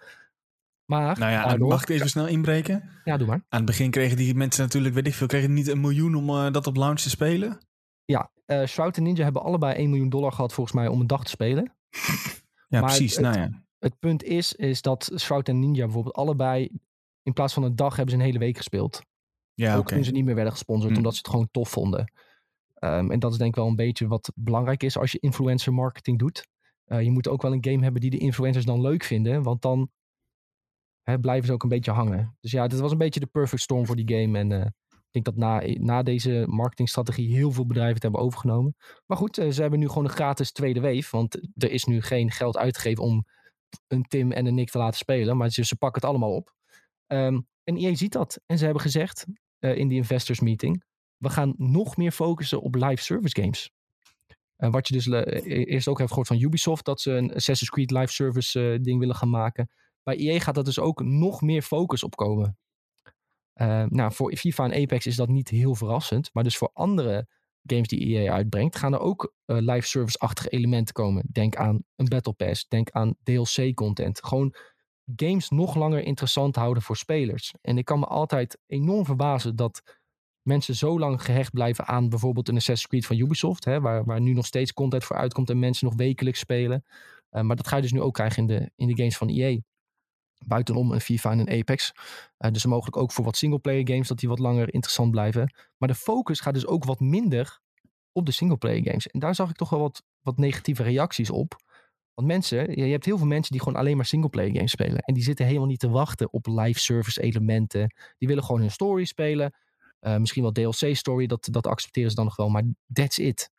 Maar, Nou ja, daardoor- mag ik even snel inbreken? Ja, doe maar. Aan het begin kregen die mensen natuurlijk, weet ik veel, kregen niet een miljoen om eh, dat op launch te spelen? Ja, Shroud en Ninja hebben allebei 1 miljoen dollar gehad volgens mij om een dag te spelen. Ja, Maar precies. het- nou ja. Het punt is, is dat Shroud en Ninja bijvoorbeeld allebei in plaats van een dag hebben ze een hele week gespeeld. Ja, ook oké. toen ze niet meer werden gesponsord, Hm. omdat ze het gewoon tof vonden. Ehm, en dat is denk ik wel een beetje wat belangrijk is als je influencer marketing doet. Eh, je moet ook wel een game hebben die de influencers dan leuk vinden, want dan hè, blijven ze ook een beetje hangen. Dus ja, dit was een beetje de perfect storm voor die game. En eh, ik denk dat na, na deze marketingstrategie heel veel bedrijven het hebben overgenomen. Maar goed, eh, ze hebben nu gewoon een gratis tweede wave, want er is nu geen geld uitgegeven om een Tim en een Nick te laten spelen, maar ze, pakken het allemaal op. Ehm, en EA ziet dat. En ze hebben gezegd in die investors meeting, we gaan nog meer focussen op live service games. Eh, wat je dus eh, eerst ook hebt gehoord van Ubisoft, dat ze een Assassin's Creed live service eh, ding willen gaan maken. Bij EA gaat dat dus ook nog meer focus op komen. Eh, nou, voor FIFA en Apex is dat niet heel verrassend. Maar dus voor andere games die EA uitbrengt, gaan er ook eh, live service-achtige elementen komen. Denk aan een Battle Pass, denk aan DLC-content. Gewoon games nog langer interessant houden voor spelers. En ik kan me altijd enorm verbazen dat mensen zo lang gehecht blijven aan bijvoorbeeld een Assassin's Creed van Ubisoft, hè, waar, waar nu nog steeds content voor uitkomt en mensen nog wekelijks spelen. Eh, maar dat ga je dus nu ook krijgen in de, in de games van EA. Buitenom een FIFA en een Apex. Eh, dus mogelijk ook voor wat singleplayer games dat die wat langer interessant blijven. Maar de focus gaat dus ook wat minder op de singleplayer games. En daar zag ik toch wel wat, wat negatieve reacties op. Want mensen, je je hebt heel veel mensen die gewoon alleen maar singleplayer games spelen. En die zitten helemaal niet te wachten op live service elementen. Die willen gewoon hun story spelen. Eh, misschien wel DLC story, dat, dat accepteren ze dan nog wel. Maar that's it.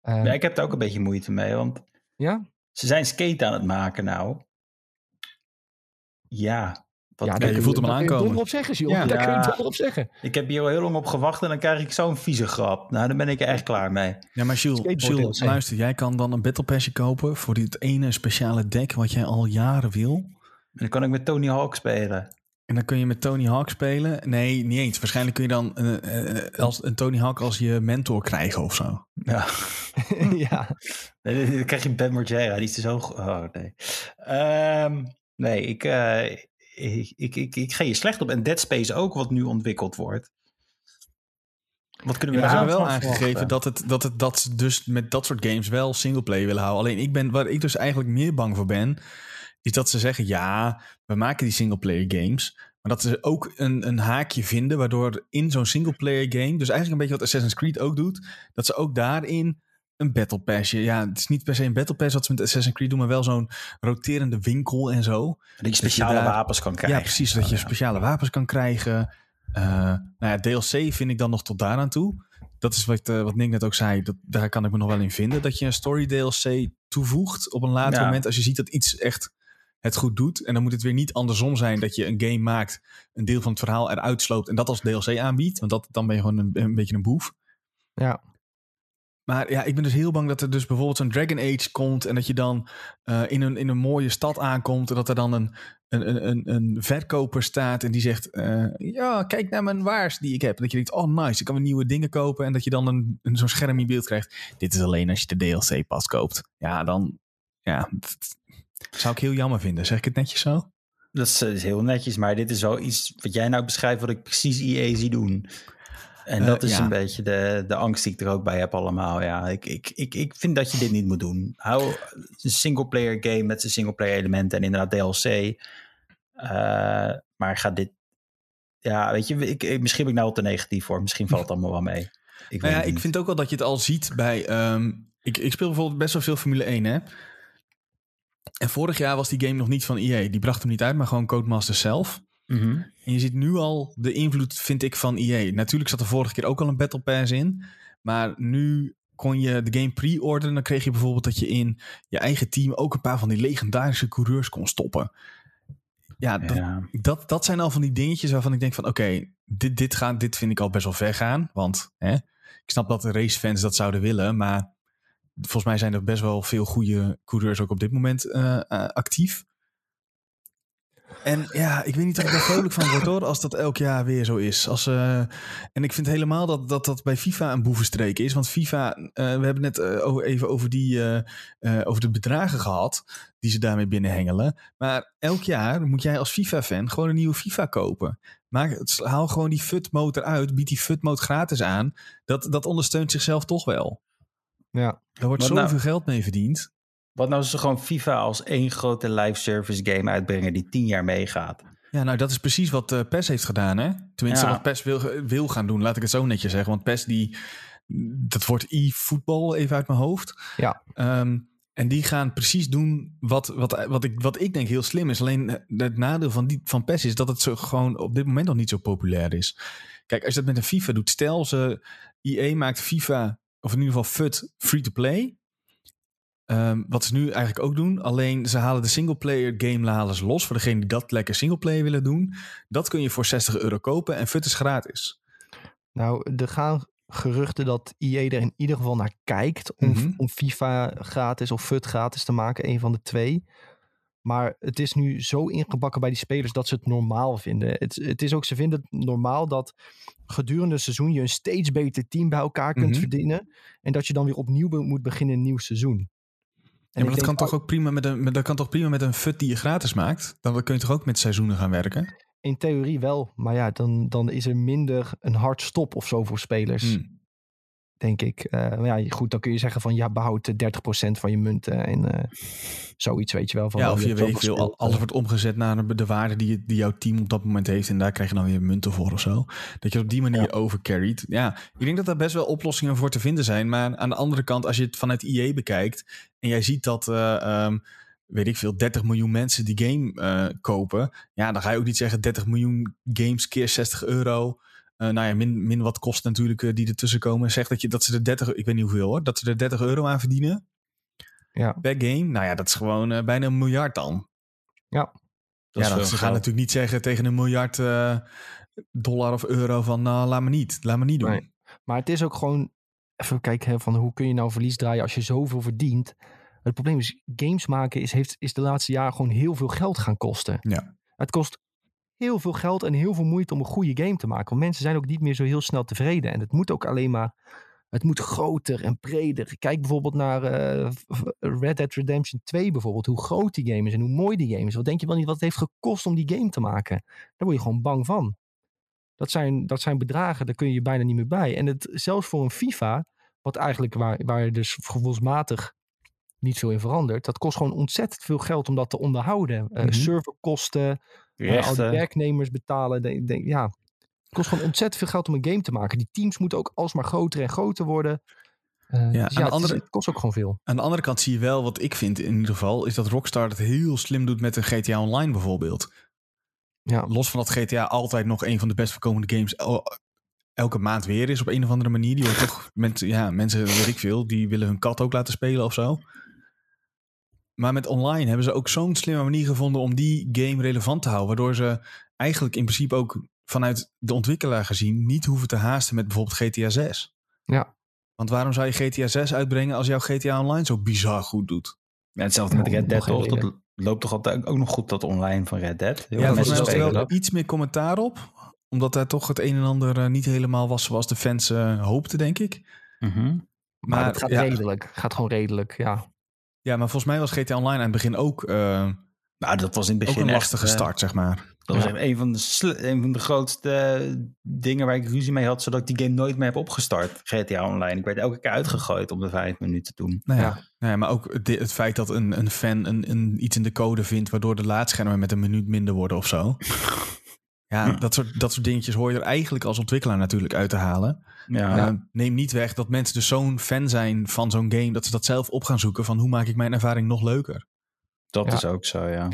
Eh, Ja, ik heb daar ook een beetje moeite mee, want ja? ze zijn skate aan het maken nou. Ja. Wat ja, je voelt hem daar al kun je aankomen. zeggen. Ja. Daar kun je Ja. donder op zeggen. Ik heb hier al heel lang op gewacht en dan krijg ik zo'n vieze grap. Nou, dan ben ik er echt klaar mee. Ja, maar Jules, Jules, luister, jij kan dan een Battle Passje kopen voor dit ene speciale deck wat jij al jaren wil. En dan kan ik met Tony Hawk spelen. En dan kun je met Tony Hawk spelen. Nee, niet eens. Waarschijnlijk kun je dan eh, eh, als, een Tony Hawk als je mentor krijgen of zo. Ja. ja. Nee, dan krijg je Ben Margera, die is te zo... Oh, nee. Ehm, nee, ik, eh, ik, ik, ik, ik ga je slecht op. En Dead Space ook, wat nu ontwikkeld wordt. Wat kunnen we daar hebben wel aangegeven dat, het, dat, het, dat ze dus met dat soort games wel singleplayer willen houden. Alleen ik ben, waar ik dus eigenlijk meer bang voor ben, is dat ze zeggen: ja, we maken die singleplayer games. Maar dat ze ook een, een haakje vinden, waardoor in zo'n singleplayer game, dus eigenlijk een beetje wat Assassin's Creed ook doet, dat ze ook daarin een battle passje. Ja, het is niet per se een battle pass wat ze met Assassin's Creed doen, maar wel zo'n roterende winkel en zo. Dat je speciale daar- wapens kan krijgen. Ja, precies. Dat je ja. speciale wapens kan krijgen. Nou ja, DLC vind ik dan nog tot daaraan toe. Dat is wat, eh, wat Nick net ook zei. Dat, daar kan ik me nog wel in vinden. Dat je een story DLC toevoegt op een later Ja. moment. Als je ziet dat iets echt het goed doet. En dan moet het weer niet andersom zijn dat je een game maakt. Een deel van het verhaal eruit sloopt. En dat als DLC aanbiedt. Want dat, dan ben je gewoon een, een beetje een boef. Ja. Maar ja, ik ben dus heel bang dat er dus bijvoorbeeld zo'n Dragon Age komt. En dat je dan eh, in, een, in een mooie stad aankomt. En dat er dan een, een, een- een, verkoper staat. En die zegt: eh, Ja, kijk naar mijn waars die ik heb. En dat je denkt: Oh, nice, ik kan weer nieuwe dingen kopen. En dat je dan een, een, zo'n scherm in beeld krijgt. Dit is alleen als je de DLC pas koopt. Ja, dan. Ja, zou ik heel jammer vinden. Zeg ik het netjes zo? Dat is, eh, is heel netjes, maar dit is wel iets wat jij nou beschrijft wat ik precies EA zie doen. En Eh, dat is ja. een beetje de, de angst die ik er ook bij heb allemaal. Ja, ik, ik, ik, ik vind dat je dit niet moet doen. Hou een single-player game met zijn single-player elementen en inderdaad DLC. Eh, maar ga dit... Ja, weet je, ik, ik- misschien ben ik nou al te negatief voor. Misschien valt het allemaal wel mee. Ik, weet Nou ja, ik vind ook wel dat je het al ziet bij. ehm, ik, ik speel bijvoorbeeld best wel veel Formule 1, hè? En vorig jaar was die game nog niet van EA. Die bracht hem niet uit, maar gewoon Codemasters zelf. Mhm. En je ziet nu al de invloed, vind ik, van EA. Natuurlijk zat er vorige keer ook al een Battle Pass in. Maar nu kon je de game pre-orderen. Dan kreeg je bijvoorbeeld dat je in je eigen team ook een paar van die legendarische coureurs kon stoppen. Ja, dat, Ja. dat, dat zijn al van die dingetjes waarvan ik denk van... oké, dit, dit, gaat, dit vind ik al best wel ver gaan. Want hè, ik snap dat de racefans dat zouden willen. Maar volgens mij zijn er best wel veel goede coureurs ook op dit moment eh, eh, actief. En ja, ik weet niet of ik daar vrolijk van word hoor, als dat elk jaar weer zo is. Als, eh, en ik vind helemaal dat, dat dat bij FIFA een boevenstreek is. Want FIFA, we hebben net over- even over, die, over de bedragen gehad die ze daarmee binnenhengelen. Maar elk jaar moet jij als FIFA-fan gewoon een nieuwe FIFA kopen. Maak, haal gewoon die FUT-mode eruit, bied die FUT-mode gratis aan. Dat, dat ondersteunt zichzelf toch wel. Ja. Er wordt Wat zoveel nou? geld mee verdiend. Wat nou als ze gewoon FIFA als één grote live service game uitbrengen die tien jaar meegaat? Ja, nou dat is precies wat eh PES heeft gedaan, hè? Tenminste, Ja. wat PES wil, wil gaan doen, laat ik het zo netjes zeggen. Want PES, die, dat wordt e-voetbal even uit mijn hoofd. Ja. Ehm, en die gaan precies doen wat, wat, wat, ik, wat ik denk heel slim is. Alleen eh, het nadeel van, die, van PES is dat het zo gewoon op dit moment nog niet zo populair is. Kijk, als je dat met een FIFA doet, stel ze, EA maakt FIFA, of in ieder geval FUT, free-to-play. Ehm, wat ze nu eigenlijk ook doen. Alleen ze halen de singleplayer game halen ze los. Voor degene die dat lekker singleplayer willen doen. Dat kun je voor 60 euro kopen. En FUT is gratis. Nou, er gaan geruchten dat EA er in ieder geval naar kijkt om, Mhm. om FIFA gratis of FUT gratis te maken, een van de twee. Maar het is nu zo ingebakken bij die spelers dat ze het normaal vinden. Het, het is ook, ze vinden het normaal dat gedurende het seizoen je een steeds beter team bij elkaar kunt Mhm. verdienen. En dat je dan weer opnieuw moet beginnen in een nieuw seizoen. Ja, maar dat kan, toch ook prima met een, met- dat kan toch prima met een FUT die je gratis maakt? Dan kun je toch ook met seizoenen gaan werken? In theorie wel, maar ja, dan, dan is er minder een hard stop of zo voor spelers, Hmm. Denk ik. Maar ja, goed, dan kun je zeggen van ja, behoud eh, 30% van je munten en eh, zoiets, weet je wel. Van, Ja, of je weet veel, alles wordt omgezet naar de- de waarde die, die jouw team op dat moment heeft. En daar krijg je dan weer munten voor of zo. Dat je op die manier overcarried. Ja, ik denk dat daar best wel oplossingen voor te vinden zijn. Maar aan de andere kant, als je het vanuit EA bekijkt. En jij ziet dat, eh, ehm, weet ik veel, 30 miljoen mensen die game kopen. Ja, dan ga je ook niet zeggen 30 miljoen games keer 60 euro. Eh, nou ja, min, min wat kosten natuurlijk eh, die ertussen komen. Zeg dat, je, dat ze er 30, ik weet niet hoeveel hoor, dat ze er 30 euro aan verdienen Ja, per game. Nou ja, dat is gewoon eh, bijna een miljard dan. Ja. Dat ja, is dat, veel ze gaan natuurlijk niet zeggen tegen een miljard eh, dollar of euro van nou, laat me niet. Laat me niet doen. Nee. maar het is ook gewoon, even kijken hè, van hoe kun je nou verlies draaien als je zoveel verdient. Het probleem is, games maken is, heeft, is de laatste jaren gewoon heel veel geld gaan kosten. Ja. Het kost heel veel geld en heel veel moeite om een goede game te maken. Want mensen zijn ook niet meer zo heel snel tevreden. En het moet ook alleen maar, het moet groter en breder. Kijk bijvoorbeeld naar eh, Red Dead Redemption 2 bijvoorbeeld. Hoe groot die game is en hoe mooi die game is. Wat denk je wel niet wat het heeft gekost om die game te maken? Daar word je gewoon bang van. Dat zijn, dat zijn bedragen, daar kun je je bijna niet meer bij. En het, zelfs voor een FIFA, wat eigenlijk waar, waar je dus gevoelsmatig niet veel in verandert. Dat kost gewoon ontzettend veel geld om dat te onderhouden. Eh, Mhm. Serverkosten, al die werknemers betalen. Denk, denk, ja, het kost gewoon ontzettend veel geld om een game te maken. Die teams moeten ook alsmaar groter en groter worden. Eh, dus de ja, het, is- andere- het kost ook gewoon veel. Aan de andere kant zie je wel, wat ik vind in ieder geval, is dat Rockstar het heel slim doet met een GTA Online bijvoorbeeld. Ja, Los van dat GTA altijd nog een van de best verkomende games el- elke maand weer is op een of andere manier. Die wordt toch mensen, ja, mensen, weet ik veel, die willen hun kat ook laten spelen of zo. Maar met online hebben ze ook zo'n slimme manier gevonden om die game relevant te houden. Waardoor ze eigenlijk in principe ook vanuit de ontwikkelaar gezien niet hoeven te haasten met bijvoorbeeld GTA 6. ja. Want waarom zou je GTA 6 uitbrengen als jouw GTA Online zo bizar goed doet? Ja, hetzelfde met Red Dead, toch? Dat loopt toch altijd ook nog goed, dat online van Red Dead? Heel Ja, mij mensen was er wel dat. iets meer commentaar op. Omdat daar toch het een en ander eh, niet helemaal was zoals de fans eh, hoopten, denk ik. Mhm. Maar, Maar, het gaat ja. redelijk. gaat gewoon redelijk, ja. Ja, maar volgens mij was GTA Online aan het begin ook eh, Nou, dat was in het Ook begin een echt, lastige eh, start, zeg maar. Dat was Ja. een van, de een van de grootste dingen waar ik ruzie mee had, zodat ik die game nooit meer heb opgestart. GTA Online. Ik werd elke keer uitgegooid om de vijf minuten toen. Nou ja, Ja. Nou ja, maar ook het, het feit dat een, een fan een, een, iets in de code vindt... waardoor de laadschermen met een minuut minder worden of zo. Ja, dat soort, dat soort dingetjes hoor je er eigenlijk als ontwikkelaar natuurlijk uit te halen. Ja, Eh, neem niet weg dat mensen dus zo'n fan zijn van zo'n game... dat ze dat zelf op gaan zoeken van hoe maak ik mijn ervaring nog leuker. dat Ja. is ook zo, ja.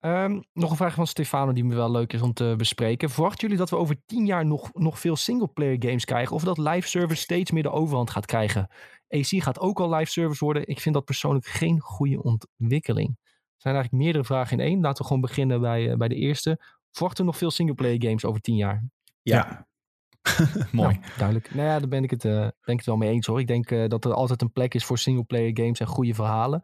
Ehm, nog een vraag van Stefano die me wel leuk is om te bespreken. Verwachten jullie dat we over tien jaar nog, nog veel singleplayer games krijgen? Of dat live service steeds meer de overhand gaat krijgen? AC gaat ook al live service worden. Ik vind dat persoonlijk geen goede ontwikkeling. Er zijn eigenlijk meerdere vragen in één. Laten we gewoon beginnen bij, eh, bij de eerste. Verwachten we nog veel singleplayer games over tien jaar? Ja, Mooi. Nou, duidelijk. Nou ja, daar ben ik het, eh, ben ik het wel mee eens hoor. Ik denk eh, dat er altijd een plek is voor singleplayer games en goede verhalen.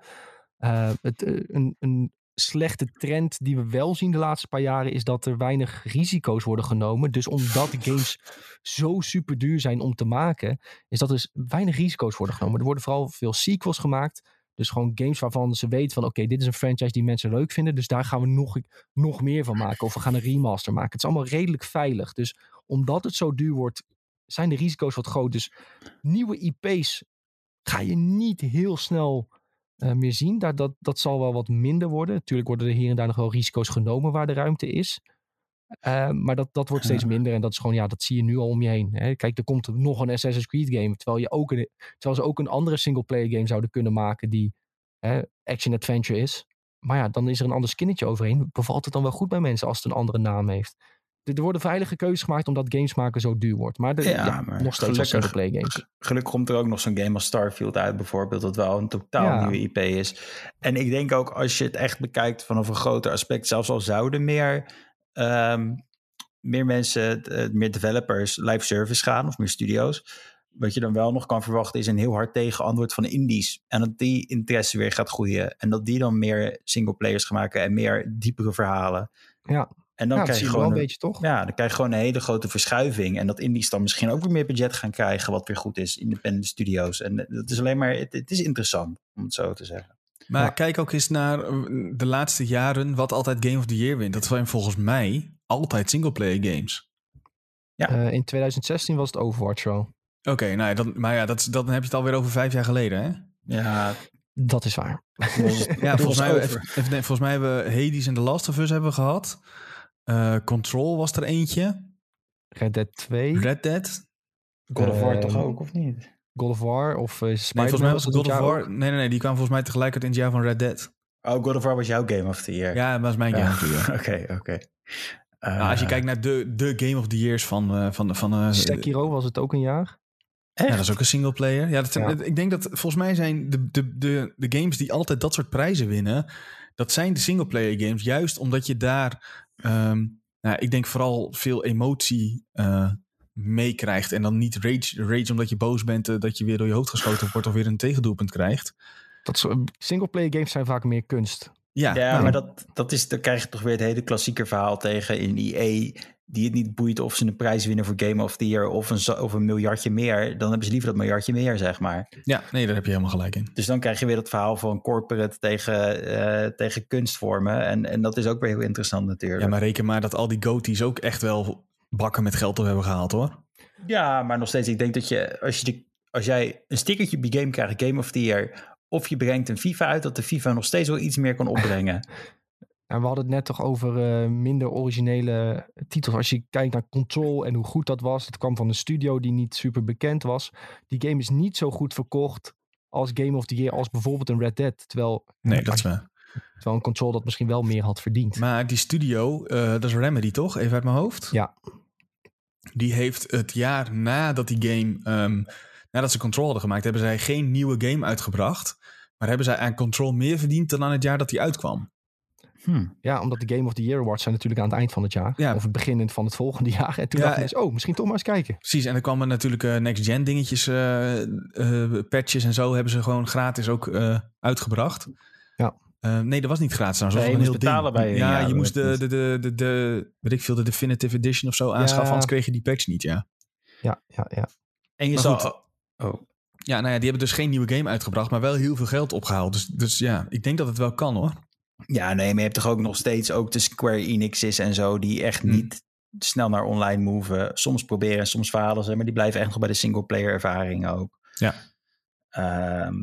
Eh, het, een, een slechte trend die we wel zien de laatste paar jaren is dat er weinig risico's worden genomen. Dus omdat games zo super duur zijn om te maken, is dat er dus weinig risico's worden genomen. Er worden vooral veel sequels gemaakt. Dus gewoon games waarvan ze weten van oké, dit is een franchise die mensen leuk vinden. Dus daar gaan we nog, nog meer van maken. Of we gaan een remaster maken. Het is allemaal redelijk veilig. Dus omdat het zo duur wordt, zijn de risico's wat groot. Dus nieuwe IP's ga je niet heel snel eh, meer zien. Dat, dat, dat zal wel wat minder worden. Natuurlijk worden er hier en daar nog wel risico's genomen waar de ruimte is. Eh, maar dat, dat wordt steeds minder. En dat is gewoon, ja, dat zie je nu al om je heen. Hè. Kijk, er komt nog een Assassin's Creed game. Terwijl, je ook een, terwijl ze ook een andere singleplayer game zouden kunnen maken die hè, action-adventure is. Maar ja, dan is er een ander skinnetje overheen. Bevalt het dan wel goed bij mensen als het een andere naam heeft? Er worden veilige keuzes gemaakt omdat games maken zo duur wordt. Maar, de, Ja, ja, maar nog steeds gelukkig- singleplayer games. gelukkig komt er ook nog zo'n game als Starfield uit bijvoorbeeld, dat wel een totaal Ja. nieuwe IP is. En ik denk ook als je het echt bekijkt vanaf een groter aspect, zelfs al zouden meer, ehm, meer mensen, eh, meer developers live service gaan of meer studio's, wat je dan wel nog kan verwachten is een heel hard tegenantwoord van indies. En dat die interesse weer gaat groeien. En dat die dan meer singleplayers gaan maken en meer diepere verhalen. Ja. En dan ja, krijg je je wel gewoon een beetje, toch? ja, dan krijg je gewoon een hele grote verschuiving. En dat indies dan misschien ook weer meer budget gaan krijgen, wat weer goed is, independent studio's. En dat is alleen maar, het, het is interessant, om het zo te zeggen. Maar Ja. kijk ook eens naar eh, de laatste jaren wat altijd Game of the Year wint. Dat zijn volgens mij altijd singleplayer games. Ja. Eh, in 2016 was het Overwatch wel. Oké, nou ja, dan, maar ja, dat, dan heb je het alweer over vijf jaar geleden, hè? Ja, Dat is waar. Ja, volgens mij, even, even volgens mij hebben we Hades en The Last of Us hebben we gehad. Eh, Control was er eentje. Red Dead 2, Red Dead. God of War toch ook, of niet? God of War of uh, Nee, Spider-Man. volgens mij was God of War. Nee, nee, nee, die kwamen volgens mij tegelijkertijd in het jaar van Red Dead. Oh, God of War was jouw Game of the Year. Ja, dat was mijn game. natuurlijk. Oké, oké. Eh, Nou, als je kijkt naar de, de Game of the Years van... eh van, van eh, Sekiro was het ook een jaar. Ja, dat is ook een single player. Ja, dat Ja. ik denk dat volgens mij zijn de, de, de, de games die altijd dat soort prijzen winnen, dat zijn de single player games. Juist omdat je daar, ehm, nou, ik denk vooral veel emotie eh meekrijgt. En dan niet rage, rage omdat je boos bent eh, dat je weer door je hoofd geschoten wordt of weer een tegendoelpunt krijgt. Dat soort- singleplayer games zijn vaak meer kunst. Ja, Ja, nou, maar dat, dat is, dan krijg je toch weer het hele klassieke verhaal tegen in EA. Die het niet boeit of ze een prijs winnen voor Game of the Year of een, of een miljardje meer. Dan hebben ze liever dat miljardje meer, zeg maar. ja, nee, daar heb je helemaal gelijk in. Dus dan krijg je weer dat verhaal van corporate tegen, eh, tegen kunstvormen. En, en dat is ook weer heel interessant natuurlijk. Ja, maar reken maar dat al die goties ook echt wel bakken met geld op hebben gehaald hoor. Ja, maar nog steeds, ik denk dat je als, je de, als jij een stickertje op je game krijgt, Game of the Year, of je brengt een FIFA uit, dat de FIFA nog steeds wel iets meer kan opbrengen. En we hadden het net toch over eh, minder originele titels. Als je kijkt naar Control en hoe goed dat was. Het kwam van een studio die niet super bekend was. Die game is niet zo goed verkocht als Game of the Year als bijvoorbeeld een Red Dead. Terwijl, Nee, dat is waar. Terwijl een Control dat misschien wel meer had verdiend. Maar die studio, eh, dat is Remedy toch? Even uit mijn hoofd. Ja. Die heeft het jaar nadat die game, ehm, nadat ze Control hadden gemaakt, hebben zij geen nieuwe game uitgebracht. Maar hebben zij aan Control meer verdiend dan aan het jaar dat die uitkwam. Hm. Ja, omdat de Game of the Year Awards zijn natuurlijk aan het eind van het jaar. Ja. Of het begin van het volgende jaar. En toen Ja, dachten mensen, oh, misschien toch maar eens kijken. Precies, en er kwamen natuurlijk eh, next-gen dingetjes, eh, eh, patches en zo hebben ze gewoon gratis ook eh, uitgebracht. Ja. Eh, nee, dat was niet gratis. dat was je een heel betalen ding. bij Ja, je moest de, de, de, de, de, weet ik veel, de Definitive Edition of zo aanschaffen, Ja. anders kreeg je die patch niet, ja. Ja, ja, ja. En je goed. Oh, Ja, nou ja, die hebben dus geen nieuwe game uitgebracht, maar wel heel veel geld opgehaald. Dus, dus ja, ik denk dat het wel kan hoor. Ja, nee, maar je hebt toch ook nog steeds ook de Square Enix's en zo, die echt Hm. niet snel naar online moven. Soms proberen, soms falen ze, maar die blijven echt nog bij de single-player ervaring ook. Ja. Ehm,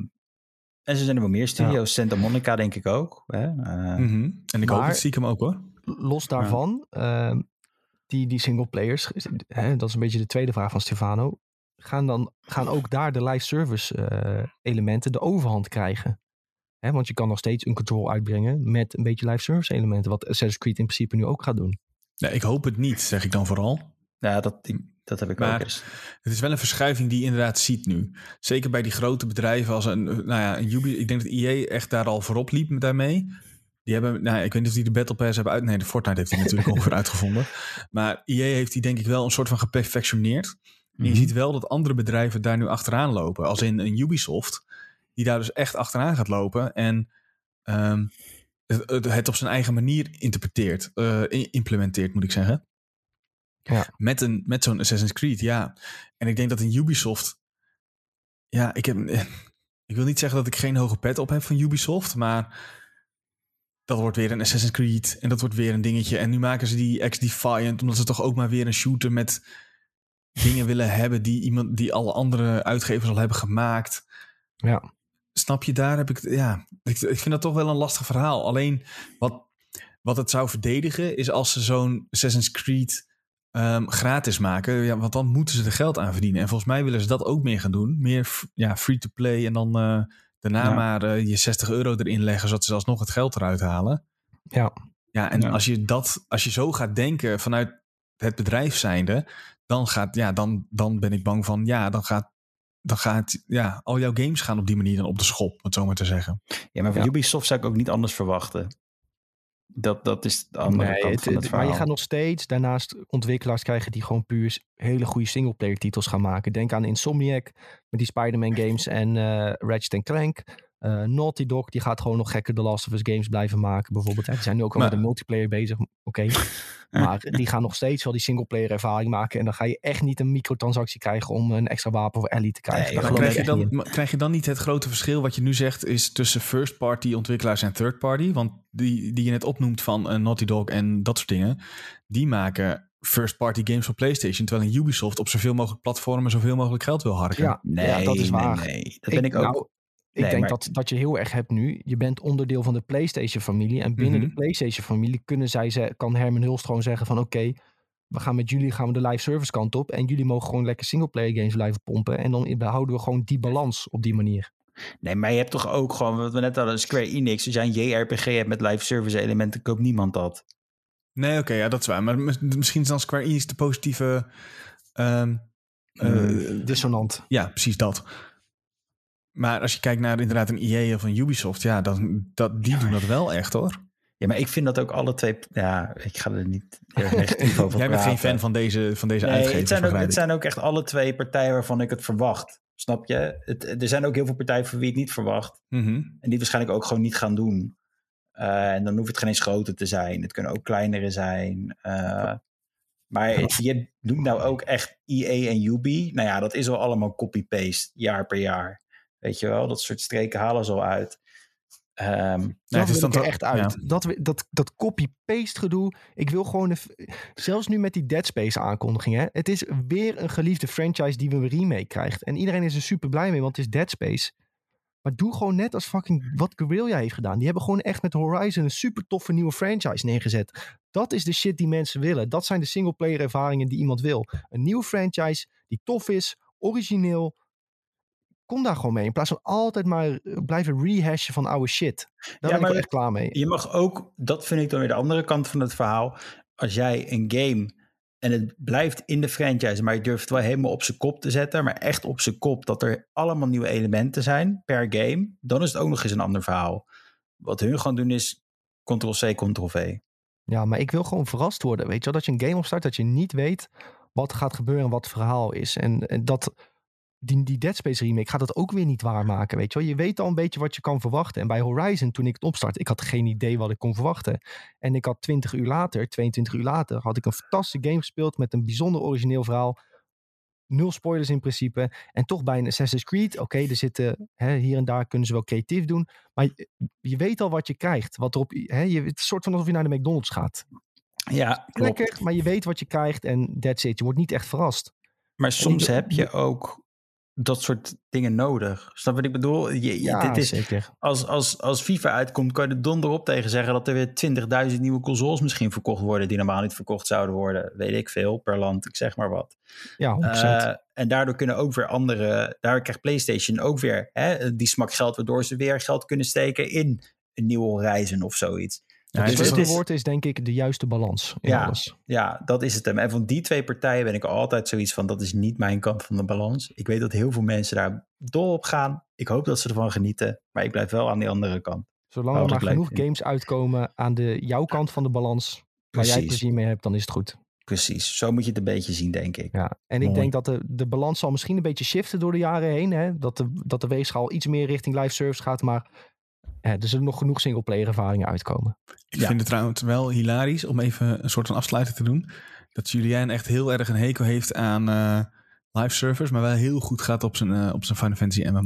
en ze zijn er wel meer studio's. Santa Monica denk ik ook. Hè? Eh, Mhm. En ik hoop Maar- het stiekem ook hoor. Los daarvan, ehm, die, die single players, hè, dat is een beetje de tweede vraag van Stefano. Gaan, dan, gaan ook daar de live service eh, elementen de overhand krijgen? Hè, want je kan nog steeds een control uitbrengen met een beetje live service elementen. Wat Assassin's Creed in principe nu ook gaat doen. Nee, ik hoop het niet, zeg ik dan vooral. Ja, dat, dat heb ik Maar- ook eens. Het is wel een verschuiving die je inderdaad ziet nu. Zeker bij die grote bedrijven als een, nou ja, een Ubi. Ik denk dat EA echt daar al voorop liep daarmee. Die hebben, nou, ik weet niet of die de Battle Pass hebben uit. Nee, de Fortnite heeft die natuurlijk ongeveer uitgevonden. Maar EA heeft die denk ik wel een soort van geperfectioneerd. En je Mhm. ziet wel dat andere bedrijven daar nu achteraan lopen. Als in een Ubisoft, die daar dus echt achteraan gaat lopen. En ehm, het, op zijn eigen manier interpreteert, eh, implementeert, moet ik zeggen. Ja. Met, een, met zo'n Assassin's Creed, ja. En ik denk dat een Ubisoft. Ja, ik heb. Ik wil niet zeggen dat ik geen hoge pet op heb van Ubisoft, maar. Dat wordt weer een Assassin's Creed en dat wordt weer een dingetje. En nu maken ze die X-Defiant, omdat ze toch ook maar weer een shooter met dingen willen hebben die iemand die alle andere uitgevers al hebben gemaakt. Ja. Snap je, daar heb ik. Ja, ik, ik vind dat toch wel een lastig verhaal. Alleen wat, wat het zou verdedigen is als ze zo'n Assassin's Creed ehm, gratis maken. Ja, want dan moeten ze er geld aan verdienen. En volgens mij willen ze dat ook meer gaan doen. Meer ja, free to play en dan eh, daarna Ja. maar eh, je 60 euro erin leggen, zodat ze alsnog het geld eruit halen. Ja. Ja, en Ja. Als, je dat, als je zo gaat denken vanuit het bedrijf zijnde, dan, gaat, ja, dan, dan ben ik bang van, ja, dan gaat, dan gaat ja, al jouw games gaan op die manier dan op de schop, om het zo maar te zeggen. Ja, maar van Ja. Ubisoft zou ik ook niet anders verwachten. Dat, dat is de andere Nee, kant het- van het het- maar je gaat nog steeds daarnaast ontwikkelaars krijgen die gewoon puur hele goede singleplayer titels gaan maken. Denk aan Insomniac met die Spider-Man games en eh Ratchet Clank. Eh, Naughty Dog die gaat gewoon nog gekke The Last of Us games blijven maken bijvoorbeeld. Die zijn nu ook al Maar- met een multiplayer bezig, oké. maar die gaan nog steeds wel die singleplayer ervaring maken. En dan ga je echt niet een microtransactie krijgen om een extra wapen voor Ellie te krijgen. Nee, maar krijg, je dan, maar krijg je dan niet het grote verschil wat je nu zegt is tussen first party ontwikkelaars en third party? Want die, die je net opnoemt van eh, Naughty Dog en dat soort dingen, die maken first party games voor PlayStation, terwijl een Ubisoft op zoveel mogelijk platformen zoveel mogelijk geld wil harken. Ja, Nee, ja, dat is waar. nee, nee. Dat ben ik ook. Nou, ik Nee, denk maar- dat, dat je heel erg hebt nu. Je bent onderdeel van de PlayStation-familie. En binnen Mhm. de PlayStation-familie kunnen zij ze, kan Herman Hulst gewoon zeggen van oké, we gaan met jullie gaan we de live service kant op. En jullie mogen gewoon lekker singleplayer games blijven pompen. En dan behouden we gewoon die balans op die manier. Nee, maar je hebt toch ook gewoon, wat we net hadden, Square Enix. Als jij een JRPG hebt met live service elementen, koopt niemand dat. Nee, oké, ja, dat is waar. Maar mis- misschien is dan Square Enix de positieve... ehm, eh, Hmm. Dissonant. ja, precies dat. Maar als je kijkt naar inderdaad een EA of een Ubisoft, ja, dan, dat, die doen dat wel echt hoor. Ja, maar ik vind dat ook alle twee... Ja, ik ga er niet heel erg negatief over Jij bent geen fan van deze, van deze Nee, uitgevers, het zijn, ook, het ik. zijn ook echt alle twee partijen waarvan ik het verwacht. Snap je? Het, er zijn ook heel veel partijen voor wie het niet verwacht. Mhm. En die het waarschijnlijk ook gewoon niet gaan doen. Eh, en dan hoeft het geen eens groter te zijn. Het kunnen ook kleinere zijn. Eh, maar het- je doet nou ook echt EA en Ubi. Nou ja, dat is al allemaal copy-paste, jaar per jaar. Weet je wel, dat soort streken halen ze al uit. Ehm, Nee, dat het is dan ik er toch- echt uit. Dat, dat, dat copy-paste gedoe. Ik wil gewoon... Zelfs nu met die Dead Space aankondiging. Hè, het is weer een geliefde franchise die we een remake krijgt. En iedereen is er super blij mee, want het is Dead Space. Maar doe gewoon net als fucking wat Guerrilla heeft gedaan. Die hebben gewoon echt met Horizon een super toffe nieuwe franchise neergezet. Dat is de shit die mensen willen. Dat zijn de singleplayer ervaringen die iemand wil. Een nieuwe franchise die tof is, origineel. Kom daar gewoon mee. In plaats van altijd maar eh, blijven rehashen van oude shit. Daar ben ik echt klaar mee. Je mag ook, dat vind ik dan weer de andere kant van het verhaal. Als jij een game en het blijft in de franchise, maar je durft het wel helemaal op zijn kop te zetten, maar echt op zijn kop dat er allemaal nieuwe elementen zijn per game, dan is het ook nog eens een ander verhaal. Wat hun gaan doen is Ctrl-C, Ctrl-V. Ja, maar ik wil gewoon verrast worden. Weet je wel, dat je een game opstart dat je niet weet wat gaat gebeuren en wat het verhaal is. En, en dat die, die Dead Space remake gaat dat ook weer niet waarmaken. Weet je wel, je weet al een beetje wat je kan verwachten. En bij Horizon, toen ik het opstart, ik had geen idee wat ik kon verwachten. En ik had 20 uur later, 22 uur later, had ik een fantastische game gespeeld met een bijzonder origineel verhaal. nul spoilers in principe. En toch bij een Assassin's Creed, oké, er zitten hè, hier en daar kunnen ze wel creatief doen. Maar je, je weet al wat je krijgt. Wat erop, hè, je, het is soort van alsof je naar de McDonald's gaat. Ja, klopt. Lekker, maar je weet wat je krijgt en that's it. Je wordt niet echt verrast. Maar soms heb je ook dat soort dingen nodig. Snap wat ik bedoel? Je, je- Ja, dit is, zeker. als, als, als FIFA uitkomt, kan je er donder op tegen zeggen dat er weer 20.000 nieuwe consoles misschien verkocht worden die normaal niet verkocht zouden worden. Weet ik veel, per land, ik zeg maar wat. Ja, 100%. Eh, en daardoor kunnen ook weer andere, daardoor krijgt PlayStation ook weer hè, die smak geld, waardoor ze weer geld kunnen steken in een nieuw Horizon of zoiets. Ja, het dus het is het sleutelwoord is, denk ik de juiste balans in Ja. alles. ja, dat is het hem. En van die twee partijen ben ik altijd zoiets van, dat is niet mijn kant van de balans. Ik weet dat heel veel mensen daar dol op gaan. Ik hoop dat ze ervan genieten, maar ik blijf wel aan die andere kant. Zolang er maar genoeg games uitkomen aan de jouw kant van de balans, waar jij plezier mee hebt, dan is het goed. Precies, zo moet je het een beetje zien, denk ik. Ja. En ik denk dat de, de balans zal misschien een beetje shiften door de jaren heen. Hè? Dat, de, dat de weegschaal iets meer richting live service gaat, maar hè, er zullen nog genoeg singleplayer ervaringen uitkomen. Ik vind het trouwens wel hilarisch om even een soort van afsluiting te doen. Dat Julien echt heel erg een hekel heeft aan eh, live servers, maar wel heel goed gaat op zijn, eh, op zijn Final Fantasy MMO.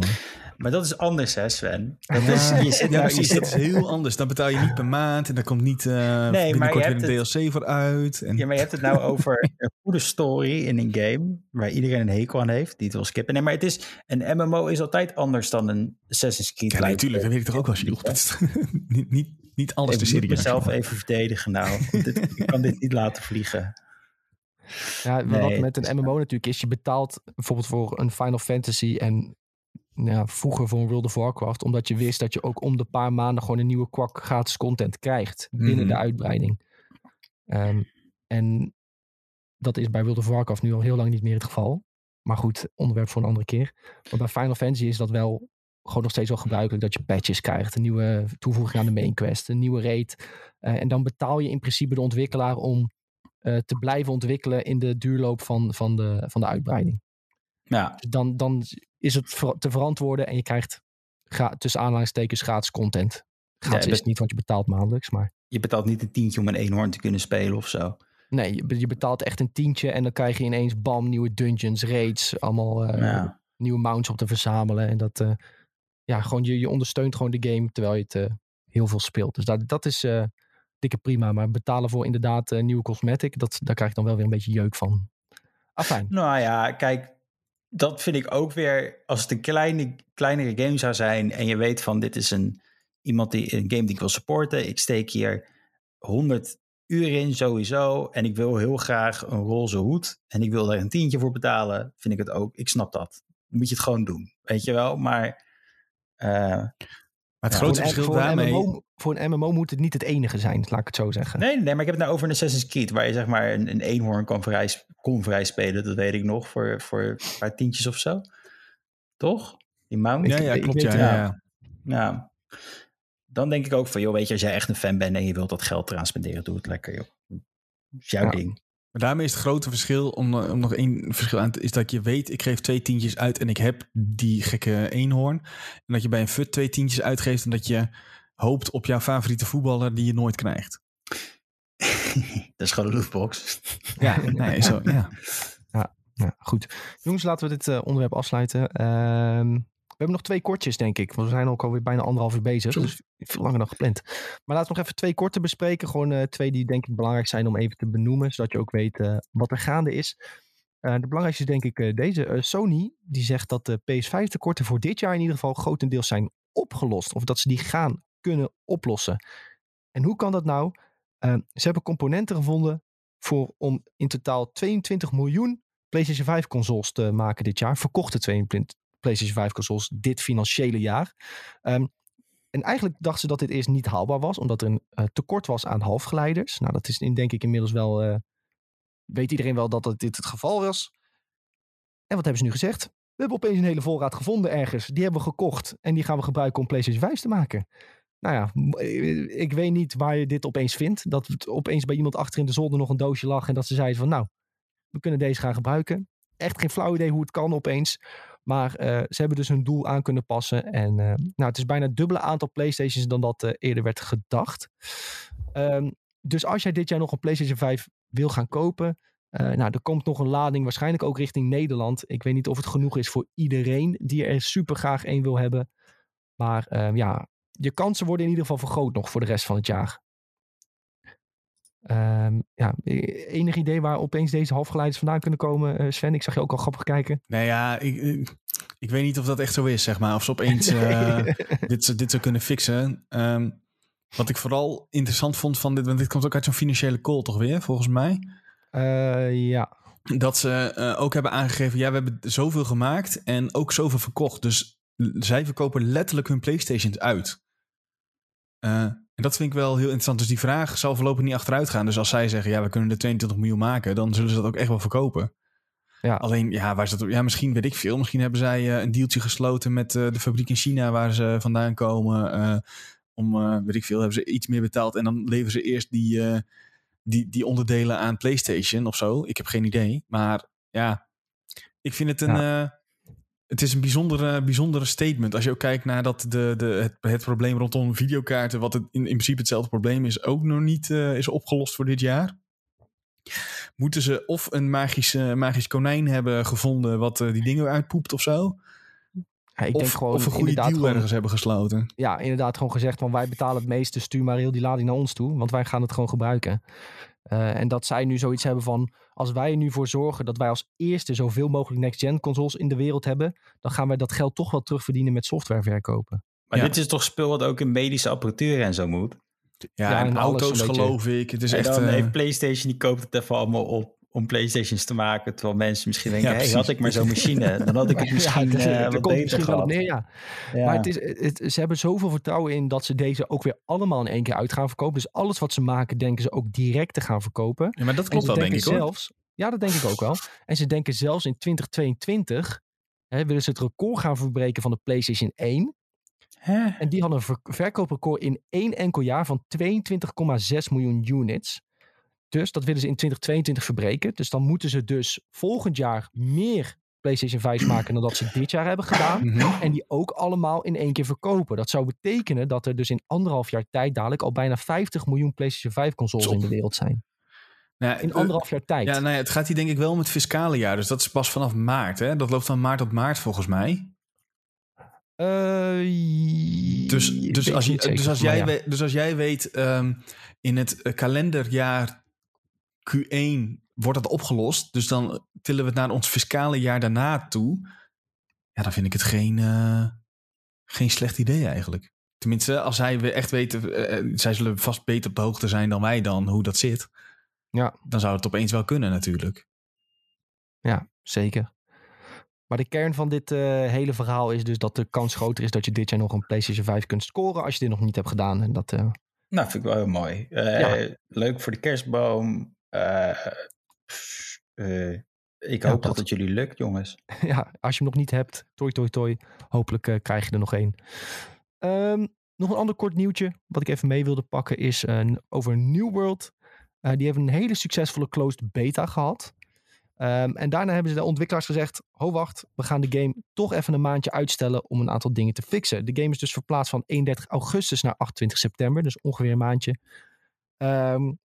Maar dat is anders, hè, Sven? Dat Ja. is, je zit Ja, nou, je precies. zit, Dat is heel anders. Dan betaal je niet per maand en daar komt niet eh maar binnenkort je weer een DLC voor uit. En, Ja, maar je hebt het nou over een goede story in een game waar iedereen een hekel aan heeft, die het wil skippen. Nee, maar het is, een MMO is altijd anders dan een Assassin's Creed. ja, natuurlijk, dat weet ik toch ook wel. Dat niet, niet, niet alles te Ik moet mezelf even verdedigen nou. dit, ik kan dit niet laten vliegen. Ja, Nee, wat met een MMO natuurlijk is, je betaalt bijvoorbeeld voor een Final Fantasy en ja, vroeger voor een World of Warcraft, omdat je wist dat je ook om de paar maanden gewoon een nieuwe kwak gratis content krijgt binnen Mhm. de uitbreiding. Ehm, en dat is bij World of Warcraft nu al heel lang niet meer het geval. Maar goed, onderwerp voor een andere keer. Maar bij Final Fantasy is dat wel gewoon nog steeds wel gebruikelijk dat je patches krijgt. Een nieuwe toevoeging aan de main quest, een nieuwe raid. Eh, en dan betaal je in principe de ontwikkelaar om te blijven ontwikkelen in de duurloop van, van, de, van de uitbreiding. Ja, Dus dan, dan is het te verantwoorden en je krijgt tussen aanhalingstekens gratis content. Gratis Ja, is niet wat je betaalt maandelijks, maar je betaalt niet een tientje om een eenhoorn te kunnen spelen of zo. nee, je, je betaalt echt een tientje en dan krijg je ineens bam, nieuwe dungeons, raids, allemaal eh, ja. nieuwe mounts op te verzamelen. En dat, eh, ja, gewoon je, je ondersteunt gewoon de game terwijl je het eh, heel veel speelt. Dus dat, dat is eh, dikke prima. Maar betalen voor inderdaad eh, nieuwe cosmetic, dat, daar krijg ik dan wel weer een beetje jeuk van. Afijn. Nou ja, kijk, dat vind ik ook weer. Als het een kleine, kleinere game zou zijn en je weet van dit is een iemand die een game die ik wil supporten. Ik steek hier 100 uur in sowieso en ik wil heel graag een roze hoed en ik wil daar een tientje voor betalen. Vind ik het ook. Ik snap dat. Dan moet je het gewoon doen, weet je wel. Maar eh, Maar het Ja, grootste voor, een, verschil voor, een daarmee... MMO, voor een MMO moet het niet het enige zijn, laat ik het zo zeggen. nee, nee, maar ik heb het nou over een Assassin's Creed waar je zeg maar een, een eenhoorn kan vrij, kon vrij spelen. Dat weet ik nog voor, voor een paar tientjes of zo. Toch? Die mount. Ja, ja, ik klopt. weet Ja, het, ja, ja. ja. Ja. Dan denk ik ook van, joh, weet je, als jij echt een fan bent en je wilt dat geld eraan spenderen, doe het lekker, joh. Dat is jouw Ja. ding. Maar daarmee is het grote verschil, om, eh, om nog één verschil aan te... is dat je weet, ik geef twee tientjes uit en ik heb die gekke eenhoorn. En dat je bij een FUT twee tientjes uitgeeft en dat je hoopt op jouw favoriete voetballer die je nooit krijgt. dat is gewoon een lootbox. Ja, nee, zo, ja. Ja, goed. Jongens, laten we dit eh, onderwerp afsluiten. Ehm, we hebben nog twee kortjes, denk ik. Want we zijn ook alweer bijna anderhalf uur bezig. Dus veel langer dan gepland. Maar laten we nog even twee korte bespreken. Gewoon eh, twee die denk ik belangrijk zijn om even te benoemen. Zodat je ook weet eh, wat er gaande is. Eh, de belangrijkste is denk ik deze. Sony die zegt dat de PS5 tekorten voor dit jaar in ieder geval grotendeels zijn opgelost. Of dat ze die gaan kunnen oplossen. En hoe kan dat nou? Ze hebben componenten gevonden voor om in totaal 22 miljoen PlayStation 5 consoles te maken dit jaar. Verkochte 22 PlayStation 5 consoles dit financiële jaar. Ehm, en eigenlijk dachten ze dat dit eerst niet haalbaar was, omdat er een eh, tekort was aan halfgeleiders. Nou, dat is in, denk ik inmiddels wel. eh, weet iedereen wel dat het, dit het geval was. En wat hebben ze nu gezegd? We hebben opeens een hele voorraad gevonden ergens. Die hebben we gekocht en die gaan we gebruiken om PlayStation 5 te maken. Nou ja, eh, ik weet niet waar je dit opeens vindt. Dat het opeens bij iemand achter in de zolder nog een doosje lag en dat ze zeiden van nou, we kunnen deze gaan gebruiken. Echt geen flauw idee hoe het kan opeens. Maar eh, ze hebben dus hun doel aan kunnen passen. En eh, nou, het is bijna het dubbele aantal PlayStations dan dat eh, eerder werd gedacht. Ehm, dus als jij dit jaar nog een PlayStation 5 wil gaan kopen, Eh, nou, er komt nog een lading, waarschijnlijk ook richting Nederland. Ik weet niet of het genoeg is voor iedereen die er super graag één wil hebben. Maar uh, ja, je kansen worden in ieder geval vergroot nog voor de rest van het jaar. Um, ja, enig idee waar opeens deze halfgeleiders vandaan kunnen komen, uh, Sven? Ik zag je ook al grappig kijken. Nee, ja, ik, ik, weet niet of dat echt zo is, zeg maar. Of ze opeens uh, dit, dit zou kunnen fixen. Um, wat ik vooral interessant vond van dit, want dit komt ook uit zo'n financiële call toch weer, volgens mij? Uh, ja. Dat ze ook hebben aangegeven, ja, we hebben zoveel gemaakt en ook zoveel verkocht. Dus zij verkopen letterlijk hun PlayStations uit. En dat vind ik wel heel interessant. Dus die vraag zal voorlopig niet achteruit gaan. Dus als zij zeggen, ja, we kunnen de 22 miljoen maken, dan zullen ze dat ook echt wel verkopen. Ja. Alleen, ja, waar is dat? Ja, misschien weet ik veel. Misschien hebben zij uh, een dealtje gesloten met uh, de fabriek in China waar ze vandaan komen. Uh, om, weet ik veel, hebben ze iets meer betaald. En dan leveren ze eerst die, die, die onderdelen aan PlayStation of zo. Ik heb geen idee. Maar ja, ik vind het een. Ja het is een bijzondere, bijzondere statement. Als je ook kijkt naar dat de, de, het, het probleem rondom videokaarten, wat het in, in principe hetzelfde probleem is, ook nog niet uh, is opgelost voor dit jaar. Moeten ze of een magisch, uh, magisch konijn hebben gevonden wat uh, die dingen uitpoept of zo? Ja, ik of, denk gewoon, of een goede deal gewoon, ergens hebben gesloten. Ja, inderdaad gewoon gezegd van wij betalen het meeste, stuur maar heel die lading naar ons toe, want wij gaan het gewoon gebruiken. Uh, en dat zij nu zoiets hebben van, als wij er nu voor zorgen dat wij als eerste zoveel mogelijk next-gen consoles in de wereld hebben, dan gaan wij dat geld toch wel terugverdienen met software verkopen. Maar ja. dit is toch spul wat ook in medische apparatuur en zo moet? Ja, ja en, en auto's geloof ik. Het is en echt, dan uh... heeft PlayStation, die koopt het even allemaal op om Playstations te maken. Terwijl mensen misschien denken, ja, hey, had ik maar zo'n machine. Dan had ik het misschien ja, uh, wat beter misschien gehad. Neer, ja. ja. Maar het is, het, ze hebben zoveel vertrouwen in dat ze deze ook weer allemaal in één keer uit gaan verkopen. Dus alles wat ze maken, denken ze ook direct te gaan verkopen. Ja, maar dat klopt wel, denk ik zelfs, hoor. Ja, dat denk ik ook wel. En ze denken zelfs in 2022 hè, willen ze het record gaan verbreken van de PlayStation 1. Hè? En die hadden een ver verkooprecord in één enkel jaar van 22,6 miljoen units. Dus dat willen ze in 2022 verbreken. Dus dan moeten ze dus volgend jaar meer PlayStation 5 maken dan dat ze dit jaar hebben gedaan. Mhm. En die ook allemaal in één keer verkopen. Dat zou betekenen dat er dus in anderhalf jaar tijd dadelijk al bijna 50 miljoen PlayStation 5 consoles in de wereld zijn. Nou, in anderhalf jaar tijd. Ja, nou ja, het gaat hier denk ik wel om het fiscale jaar. Dus dat is pas vanaf maart. Hè? Dat loopt van maart tot maart volgens mij. Uh, dus, dus, als, je, zeker, dus, als jij, ja. weet, dus als jij weet, um, in het kalenderjaar Q1 wordt dat opgelost. Dus dan tillen we het naar ons fiscale jaar daarna toe. Ja, dan vind ik het geen, uh, geen slecht idee eigenlijk. Tenminste, als zij echt weten, uh, zij zullen vast beter op de hoogte zijn dan wij dan, hoe dat zit. Ja. Dan zou het opeens wel kunnen natuurlijk. Ja, zeker. Maar de kern van dit uh, hele verhaal is dus dat de kans groter is dat je dit jaar nog een PlayStation 5 kunt scoren als je dit nog niet hebt gedaan. En dat, uh... Nou, vind ik wel heel mooi. Uh, ja. Leuk voor de kerstboom. Ik hoop ja, dat het jullie lukt, jongens. ja, als je hem nog niet hebt, toi toi toi. Hopelijk krijg je er nog één. Um, nog een ander kort nieuwtje wat ik even mee wilde pakken is over New World. Die hebben een hele succesvolle closed beta gehad. Um, en daarna hebben ze de ontwikkelaars gezegd: Ho, wacht, we gaan de game toch even een maandje uitstellen om een aantal dingen te fixen. De game is dus verplaatst van 31 augustus naar 28 september, dus ongeveer een maandje. Um,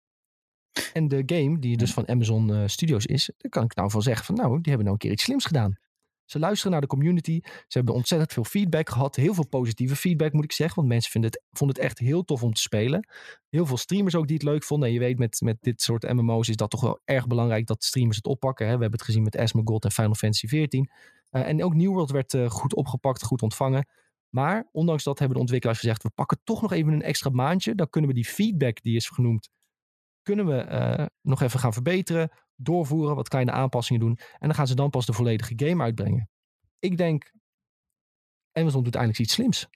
en de game, die dus van Amazon uh, Studios is, daar kan ik nou van zeggen: van nou, die hebben nou een keer iets slims gedaan. Ze luisteren naar de community. Ze hebben ontzettend veel feedback gehad. Heel veel positieve feedback moet ik zeggen. Want mensen vinden het, vonden het echt heel tof om te spelen. Heel veel streamers ook die het leuk vonden. En je weet met, met dit soort MMO's is dat toch wel erg belangrijk dat streamers het oppakken. Hè? We hebben het gezien met Asmongold en Final Fantasy XIV. Uh, en ook New World werd uh, goed opgepakt, goed ontvangen. Maar ondanks dat hebben de ontwikkelaars gezegd, we pakken toch nog even een extra maandje. Dan kunnen we die feedback die is genoemd, kunnen we uh, nog even gaan verbeteren doorvoeren, wat kleine aanpassingen doen. En dan gaan ze dan pas de volledige game uitbrengen. Ik denk, Amazon doet eindelijk iets slims.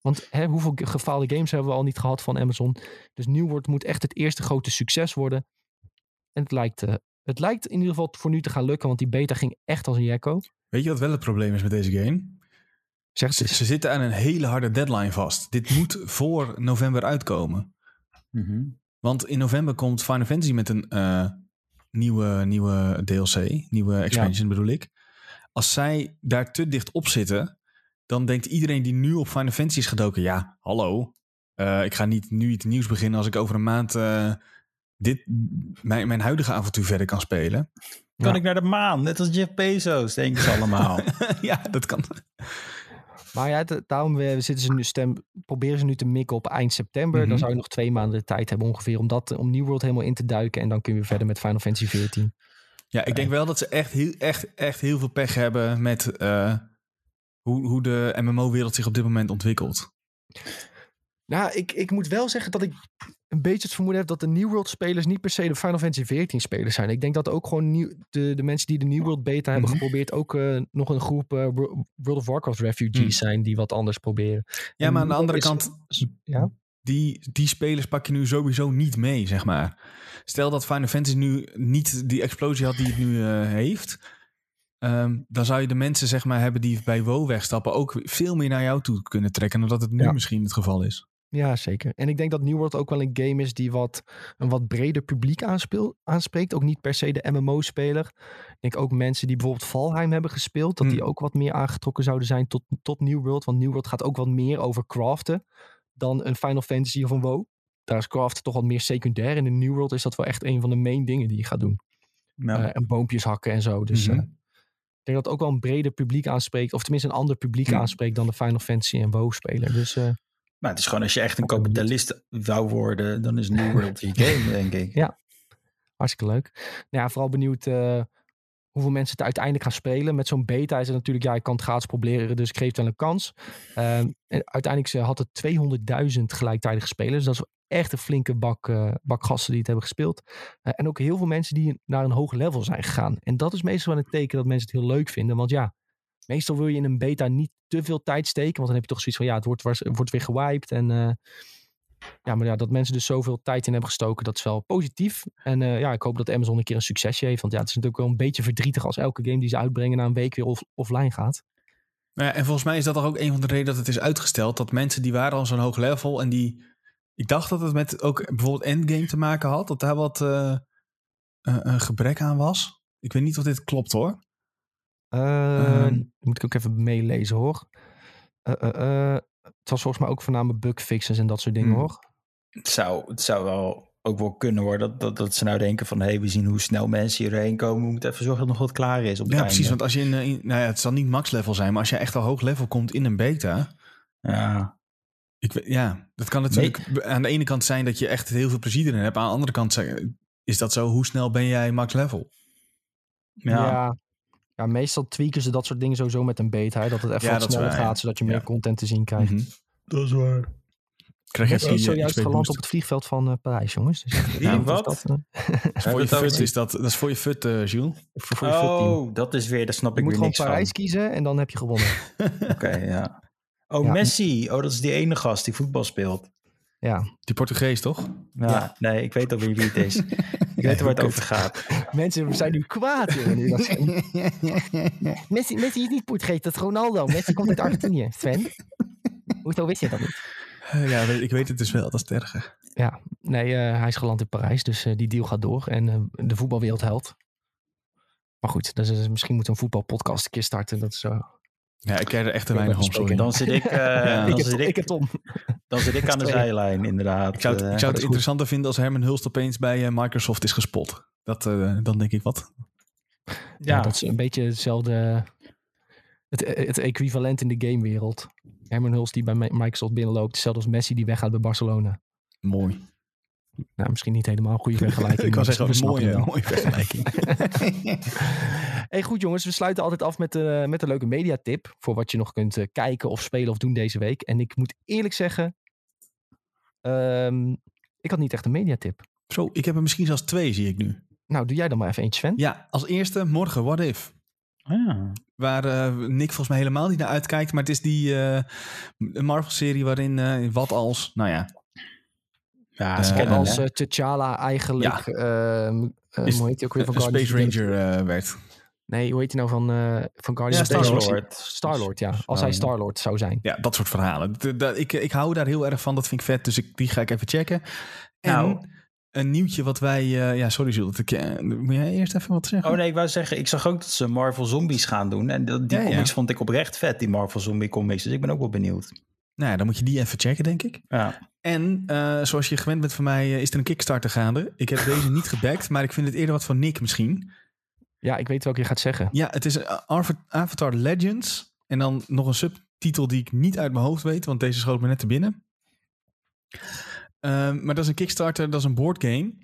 Want hè, hoeveel gefaalde games hebben we al niet gehad van Amazon? Dus New World moet echt het eerste grote succes worden. En het lijkt, uh, het lijkt in ieder geval voor nu te gaan lukken, want die beta ging echt als een jekko. Weet je wat wel het probleem is met deze game? Zeg ze, ze, zitten aan een hele harde deadline vast. Dit moet voor november uitkomen. Mm -hmm. Want in november komt Final Fantasy met een uh, nieuwe, nieuwe DLC, nieuwe expansion ja. bedoel ik. Als zij daar te dicht op zitten, dan denkt iedereen die nu op Final Fantasy is gedoken, ja, hallo, uh, ik ga niet nu iets nieuws beginnen als ik over een maand uh, dit, mijn, mijn huidige avontuur verder kan spelen. Kan Ja. ik naar de maan? Net als Jeff Bezos, denken ze allemaal. ja, dat kan. Maar ja, daarom eh, zitten ze nu stem, proberen ze nu te mikken op eind september. Mhm. Dan zou je nog twee maanden de tijd hebben ongeveer om, dat, om New World helemaal in te duiken. En dan kun je weer verder met Final Fantasy 14. Ja, ik denk wel dat ze echt heel, echt, echt heel veel pech hebben met eh, hoe, hoe de MMO-wereld zich op dit moment ontwikkelt. Nou, ik, ik moet wel zeggen dat ik een beetje het vermoeden heb dat de New World spelers niet per se de Final Fantasy 14 spelers zijn. Ik denk dat ook gewoon nieuw, de, de mensen die de New World beta hebben Mhm. geprobeerd ook eh, nog een groep eh, Wo- World of Warcraft refugees Mhm. zijn die wat anders proberen. Ja, En maar aan de andere is- kant, Ja, die, die spelers pak je nu sowieso niet mee, zeg maar. Stel dat Final Fantasy nu niet die explosie had die het nu eh, heeft. ehm, dan zou je de mensen zeg maar, hebben die bij WoW wegstappen ook veel meer naar jou toe kunnen trekken dan dat het nu Ja. misschien het geval is. Ja, zeker. En ik denk dat New World ook wel een game is die wat, een wat breder publiek aanspeel, aanspreekt. Ook niet per se de MMO-speler. Ik denk ook mensen die bijvoorbeeld Valheim hebben gespeeld, dat die Hmm. ook wat meer aangetrokken zouden zijn tot, tot New World. Want New World gaat ook wat meer over craften dan een Final Fantasy of een WoW. Daar is craften toch wat meer secundair. En in New World is dat wel echt een van de main dingen die je gaat doen. Eh, en boompjes hakken en zo. Dus Mhm. eh, ik denk dat het ook wel een breder publiek aanspreekt. Of tenminste een ander publiek Ja. aanspreekt dan de Final Fantasy en WoW speler. Dus eh, Maar het is gewoon als je echt een kapitalist wou worden, dan is New World je game, denk ik. Ja. hartstikke leuk. Nou ja, vooral benieuwd eh, hoeveel mensen het uiteindelijk gaan spelen. Met zo'n beta is het natuurlijk, ja, ik kan het gratis proberen, dus ik geef het wel een kans. Ehm, en uiteindelijk ze had het 200.000 gelijktijdige spelers. Dus dat is echt een flinke bak, eh, bak gasten die het hebben gespeeld. Eh, en ook heel veel mensen die naar een hoog level zijn gegaan. En dat is meestal wel een teken dat mensen het heel leuk vinden. Want ja, meestal wil je in een beta niet te veel tijd steken. Want dan heb je toch zoiets van, ja, het wordt, wordt weer gewiped. En eh, ja, maar ja, dat mensen dus zoveel tijd in hebben gestoken, dat is wel positief. En eh, ja, ik hoop dat Amazon een keer een succesje heeft. Want ja, het is natuurlijk wel een beetje verdrietig als elke game die ze uitbrengen na een week weer off- offline gaat. Nou ja, en volgens mij is dat ook een van de redenen dat het is uitgesteld. Dat mensen die waren al zo'n hoog level en die... Ik dacht dat het met ook bijvoorbeeld endgame te maken had. Dat daar wat eh, een gebrek aan was. Ik weet niet of dit klopt hoor. Eh, Ehm. moet ik ook even meelezen hoor. Eh, eh, eh, het was volgens mij ook voornamelijk bugfixes en dat soort dingen Hmm. hoor. Het zou, het zou wel ook wel kunnen hoor, dat, dat, dat ze nou denken van... hé, hey, we zien hoe snel mensen hierheen komen. We moeten even zorgen dat nog wat klaar is op het Ja, precies. Want als je in, in- nou ja, het zal niet max level zijn, maar als je echt al hoog level komt in een beta. Ja, Ik, ja, dat kan natuurlijk aan de ene kant zijn dat je echt heel veel plezier erin hebt. Aan de andere kant is dat zo, hoe snel ben jij max level? ja. Ja. Ja. meestal tweaken ze dat soort dingen sowieso met een beta. Dat het even Ja, wat dat sneller waar, ja. gaat, zodat je Ja. meer content te zien krijgt. Mhm. dat is waar. Krijg je is zojuist geland boost. op het vliegveld van eh, Parijs, jongens. Dus Wie? Wat? Dat, eh, Dat is voor je fut is dat, dat is voor je fut, eh, Jules. voor, voor je. Oh, dat is weer, daar snap Je ik moet weer gewoon niks Parijs van. kiezen en dan heb je gewonnen. Oké, ja. Oh, Ja. Messi. Oh, dat is die ene gast die voetbal speelt. Ja, Die Portugees, toch? Ja, Ja. nee, ik weet alweer wie het is. Ik weet waar het over gaat. mensen zijn nu kwaad, dat ze- Messi, Messi is niet Portugees, dat is Ronaldo. Messi komt uit Argentinië, Sven. Hoezo wist je dat niet? Eh, ja, ik weet het dus wel. Dat is het erge. Ja, nee, eh, hij is geland in Parijs, dus eh, die deal gaat door. En eh, de voetbalwereld helpt. Maar goed, dus, misschien moeten we een voetbalpodcast een keer starten. Dat is zo. Ja, ik ken er echt te weinig om, sorry. Dan zit ik, eh, Ja. dan ik, zit ik, Tom. dan zit ik aan de zijlijn, inderdaad. Ik zou het, Eh, ik zou het interessanter vinden als Herman Hulst opeens bij eh, Microsoft is gespot. Dat, eh, dan denk ik wat. Ja, ja, dat is een beetje hetzelfde. Het, het equivalent in de gamewereld. Herman Hulst die bij Mi- Microsoft binnenloopt. Hetzelfde als Messi die weggaat bij Barcelona. Mooi. Nou, misschien niet helemaal een goede vergelijking. ik we zeggen, snappen mooie, mooie vergelijking. Hey, goed jongens, we sluiten altijd af met, eh, met een leuke mediatip. Voor wat je nog kunt eh, kijken of spelen of doen deze week. En ik moet eerlijk zeggen, ehm, ik had niet echt een mediatip. Zo, ik heb er misschien zelfs twee, zie ik nu. Nou, doe jij dan maar even eentje, Sven. Ja, als eerste morgen, What If? ja. Waar eh, Nick volgens mij helemaal niet naar uitkijkt. Maar het is die eh, Marvel-serie waarin eh, wat als... Nou ja, ja Eh, ze kennen als eh, T'Challa eigenlijk, ehm, eh, Is- hoe heet hij ook weer van Guardians Space? Ranger eh, werd. Nee, hoe heet hij nou van, eh van Guardians Ja? Star-Lord. Star-Lord, ja. Als hij. Star-Lord zou zijn. Ja, dat soort verhalen. Ik, ik hou daar heel erg van. Dat vind ik vet. Dus ik, die ga ik even checken. En Nou. een nieuwtje wat wij... eh, ja, sorry Jules. dat Ik, eh, moet jij eerst even wat zeggen? Oh nee, ik wou zeggen, ik zag ook dat ze Marvel Zombies gaan doen. En dat- die Ja, ja. comics vond ik oprecht vet, die Marvel Zombie comics. Dus ik ben ook wel benieuwd. Nou ja, dan moet je die even checken, denk ik. Ja. En eh, zoals je gewend bent van mij, eh, is er een Kickstarter gaande. Ik heb deze niet gebackt, maar ik vind het eerder wat van Nick misschien. Ja, ik weet welke je gaat zeggen. Ja, het is eh, Ava- Avatar Legends. En dan nog een subtitel die ik niet uit mijn hoofd weet, want deze schoot me net te binnen. Ehm, maar dat is een Kickstarter, dat is een boardgame.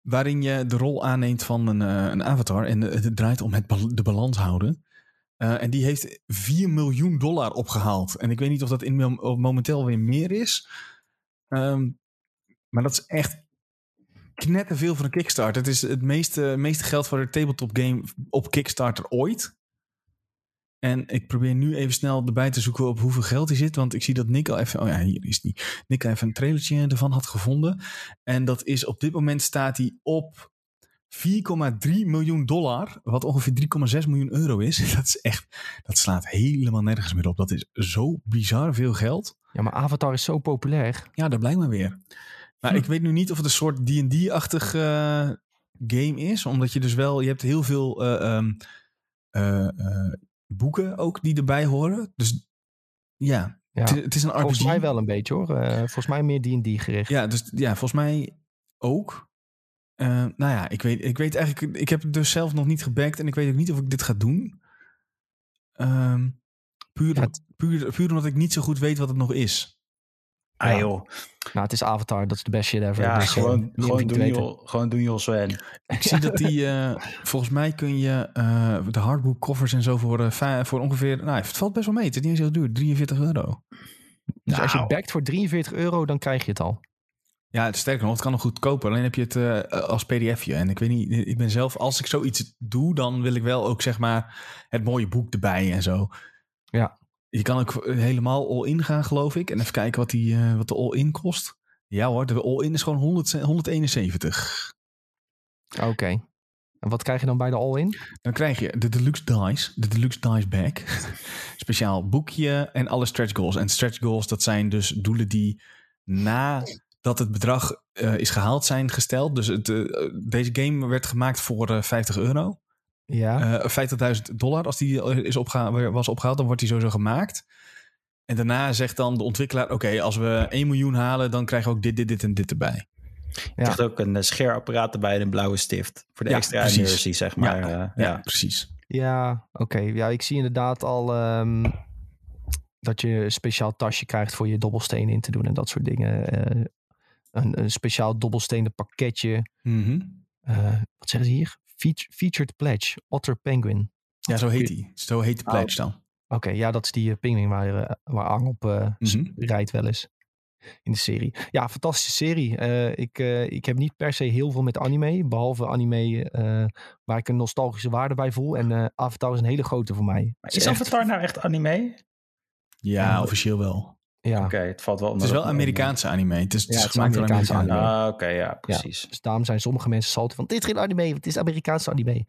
Waarin je de rol aanneemt van een, een avatar. En het draait om het de balans houden. Eh, en die heeft 4 miljoen dollar opgehaald. En ik weet niet of dat in, mom- momenteel weer meer is. Ehm, maar dat is echt knetterveel voor een Kickstarter. Het is het meeste, meeste geld voor een tabletop game op Kickstarter ooit. En ik probeer nu even snel erbij te zoeken op hoeveel geld hij zit. Want ik zie dat Nick al even... Oh ja, hier is die. Nick even een trailertje ervan had gevonden. En dat is op dit moment staat hij op 4,3 miljoen dollar. Wat ongeveer 3,6 miljoen euro is. Dat is echt... Dat slaat helemaal nergens meer op. Dat is zo bizar veel geld. Ja, maar Avatar is zo populair. Ja, dat blijkt maar weer. Maar Hm. ik weet nu niet of het een soort D&D-achtig eh, game is. Omdat je dus wel... Je hebt heel veel eh, ehm, eh, boeken ook die erbij horen. Dus ja, Ja. het, is- het is een RPG. Volgens mij wel een beetje hoor. Volgens mij meer D&D gericht. Ja, dus ja, volgens mij ook. Eh, nou ja, ik weet, ik weet eigenlijk... Ik heb het dus zelf nog niet gebackt. En ik weet ook niet of ik dit ga doen. Ehm, puur, Ja, het- puur, puur omdat ik niet zo goed weet wat het nog is. Ah Ja. joh. Nou, het is Avatar. Dat is de best shit ever. Ja, Dus, eh, gewoon, gewoon, doen joh, gewoon doen joh Sven. Ik zie dat die, eh, volgens mij kun je eh, de hardbook covers en zo voor, voor ongeveer, nou het valt best wel mee, het is niet eens heel duur, 43 euro. Dus als je Nou. backt voor 43 euro, dan krijg je het al. Ja, het- sterker nog, het kan nog goedkoper, alleen heb je het eh, als pdfje. En ik weet niet, ik ben zelf, als ik zoiets doe, dan wil ik wel ook zeg maar het mooie boek erbij en zo. Ja. Je kan ook helemaal all-in gaan, geloof ik. En even kijken wat, die, eh, wat de all-in kost. Ja hoor, de all-in is gewoon 100, 171. Oké. En wat krijg je dan bij de all-in? Dan krijg je de Deluxe Dice, de Deluxe Dice Bag. Speciaal boekje en alle stretch goals. En stretch goals, dat zijn dus doelen die nadat het bedrag eh, is gehaald zijn gesteld. Dus het, eh, deze game werd gemaakt voor eh, 50 euro. Ja. Eh 50.000 dollar. Als die is opgeha- was opgehaald, dan wordt die sowieso gemaakt. En daarna zegt dan de ontwikkelaar... oké, als we 1 miljoen halen, dan krijgen we ook dit, dit, dit en dit erbij. Je krijgt ook een scheerapparaat erbij en een blauwe stift. Voor de Ja, extra precies. zeg maar. ja, ja, ja. precies. Ja, oké. Ja, ik zie inderdaad al ehm, dat je een speciaal tasje krijgt voor je dobbelstenen in te doen en dat soort dingen. Eh, een, een speciaal dobbelstenen pakketje. Mhm. Eh, wat zeggen ze hier? Feat- featured Pledge, Otter Penguin. Ja, zo heet die. Zo heet de Oh. pledge dan. Oké, ja, dat is die uh, pinguïn waar, eh, waar Ang op Mhm. rijdt wel eens in de serie. Ja, fantastische serie. Eh, ik, eh, ik heb niet per se heel veel met anime, behalve anime eh, waar ik een nostalgische waarde bij voel. En eh, Avatar is een hele grote voor mij. Maar is Avatar nou echt anime? Ja. officieel wel. Ja, Oké, het valt wel Het is wel Amerikaanse anime. Het is, het Ja, is het is gemaakt door Amerikaanse anime. Ah, oké, ja, precies. dus daarom zijn sommige mensen salten van dit is geen anime, want het is Amerikaanse anime.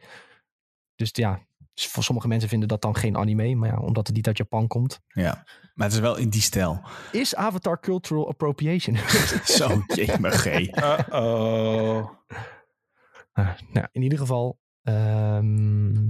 Dus ja, dus voor sommige mensen vinden dat dan geen anime, maar ja, omdat het niet uit Japan komt. Ja, maar het is wel in die stijl. Is Avatar cultural appropriation? Zo, jemig. Uh-oh. Ah, nou, in ieder geval. ehm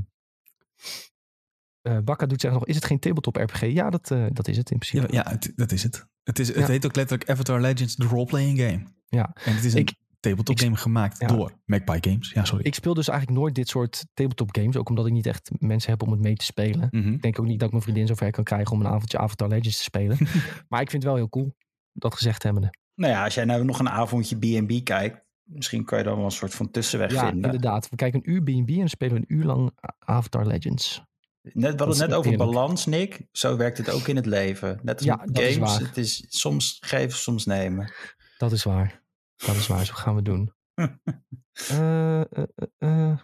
eh, Bakka doet zeggen nog, is het geen tabletop RPG? Ja, dat, eh, dat is het in principe. Ja, ja het- dat is het. Het, is, het Ja. heet ook letterlijk Avatar Legends, de roleplaying game. Ja. En het is een Ik- tabletop ik- game gemaakt ja. door Magpie Games. Ja, sorry. Ik speel dus eigenlijk nooit dit soort tabletop games. Ook omdat ik niet echt mensen heb om het mee te spelen. Mhm. Ik denk ook niet dat ik mijn vriendin zover kan krijgen om een avondje Avatar Legends te spelen. maar ik vind het wel heel cool. Dat gezegd hebbende. Nou ja, als jij nou nog een avondje B&B kijkt, misschien kan je dan wel een soort van tussenweg Ja, vinden. inderdaad. We kijken een uur B&B en dan spelen we een uur lang Avatar Legends. Net, we hadden het net over eerlijk. balans, Nick. Zo werkt het ook in het leven. Net als Ja, is games. Het is soms geven, soms nemen. Dat is waar. Dat is waar. Zo gaan we doen. Eh, eh, eh.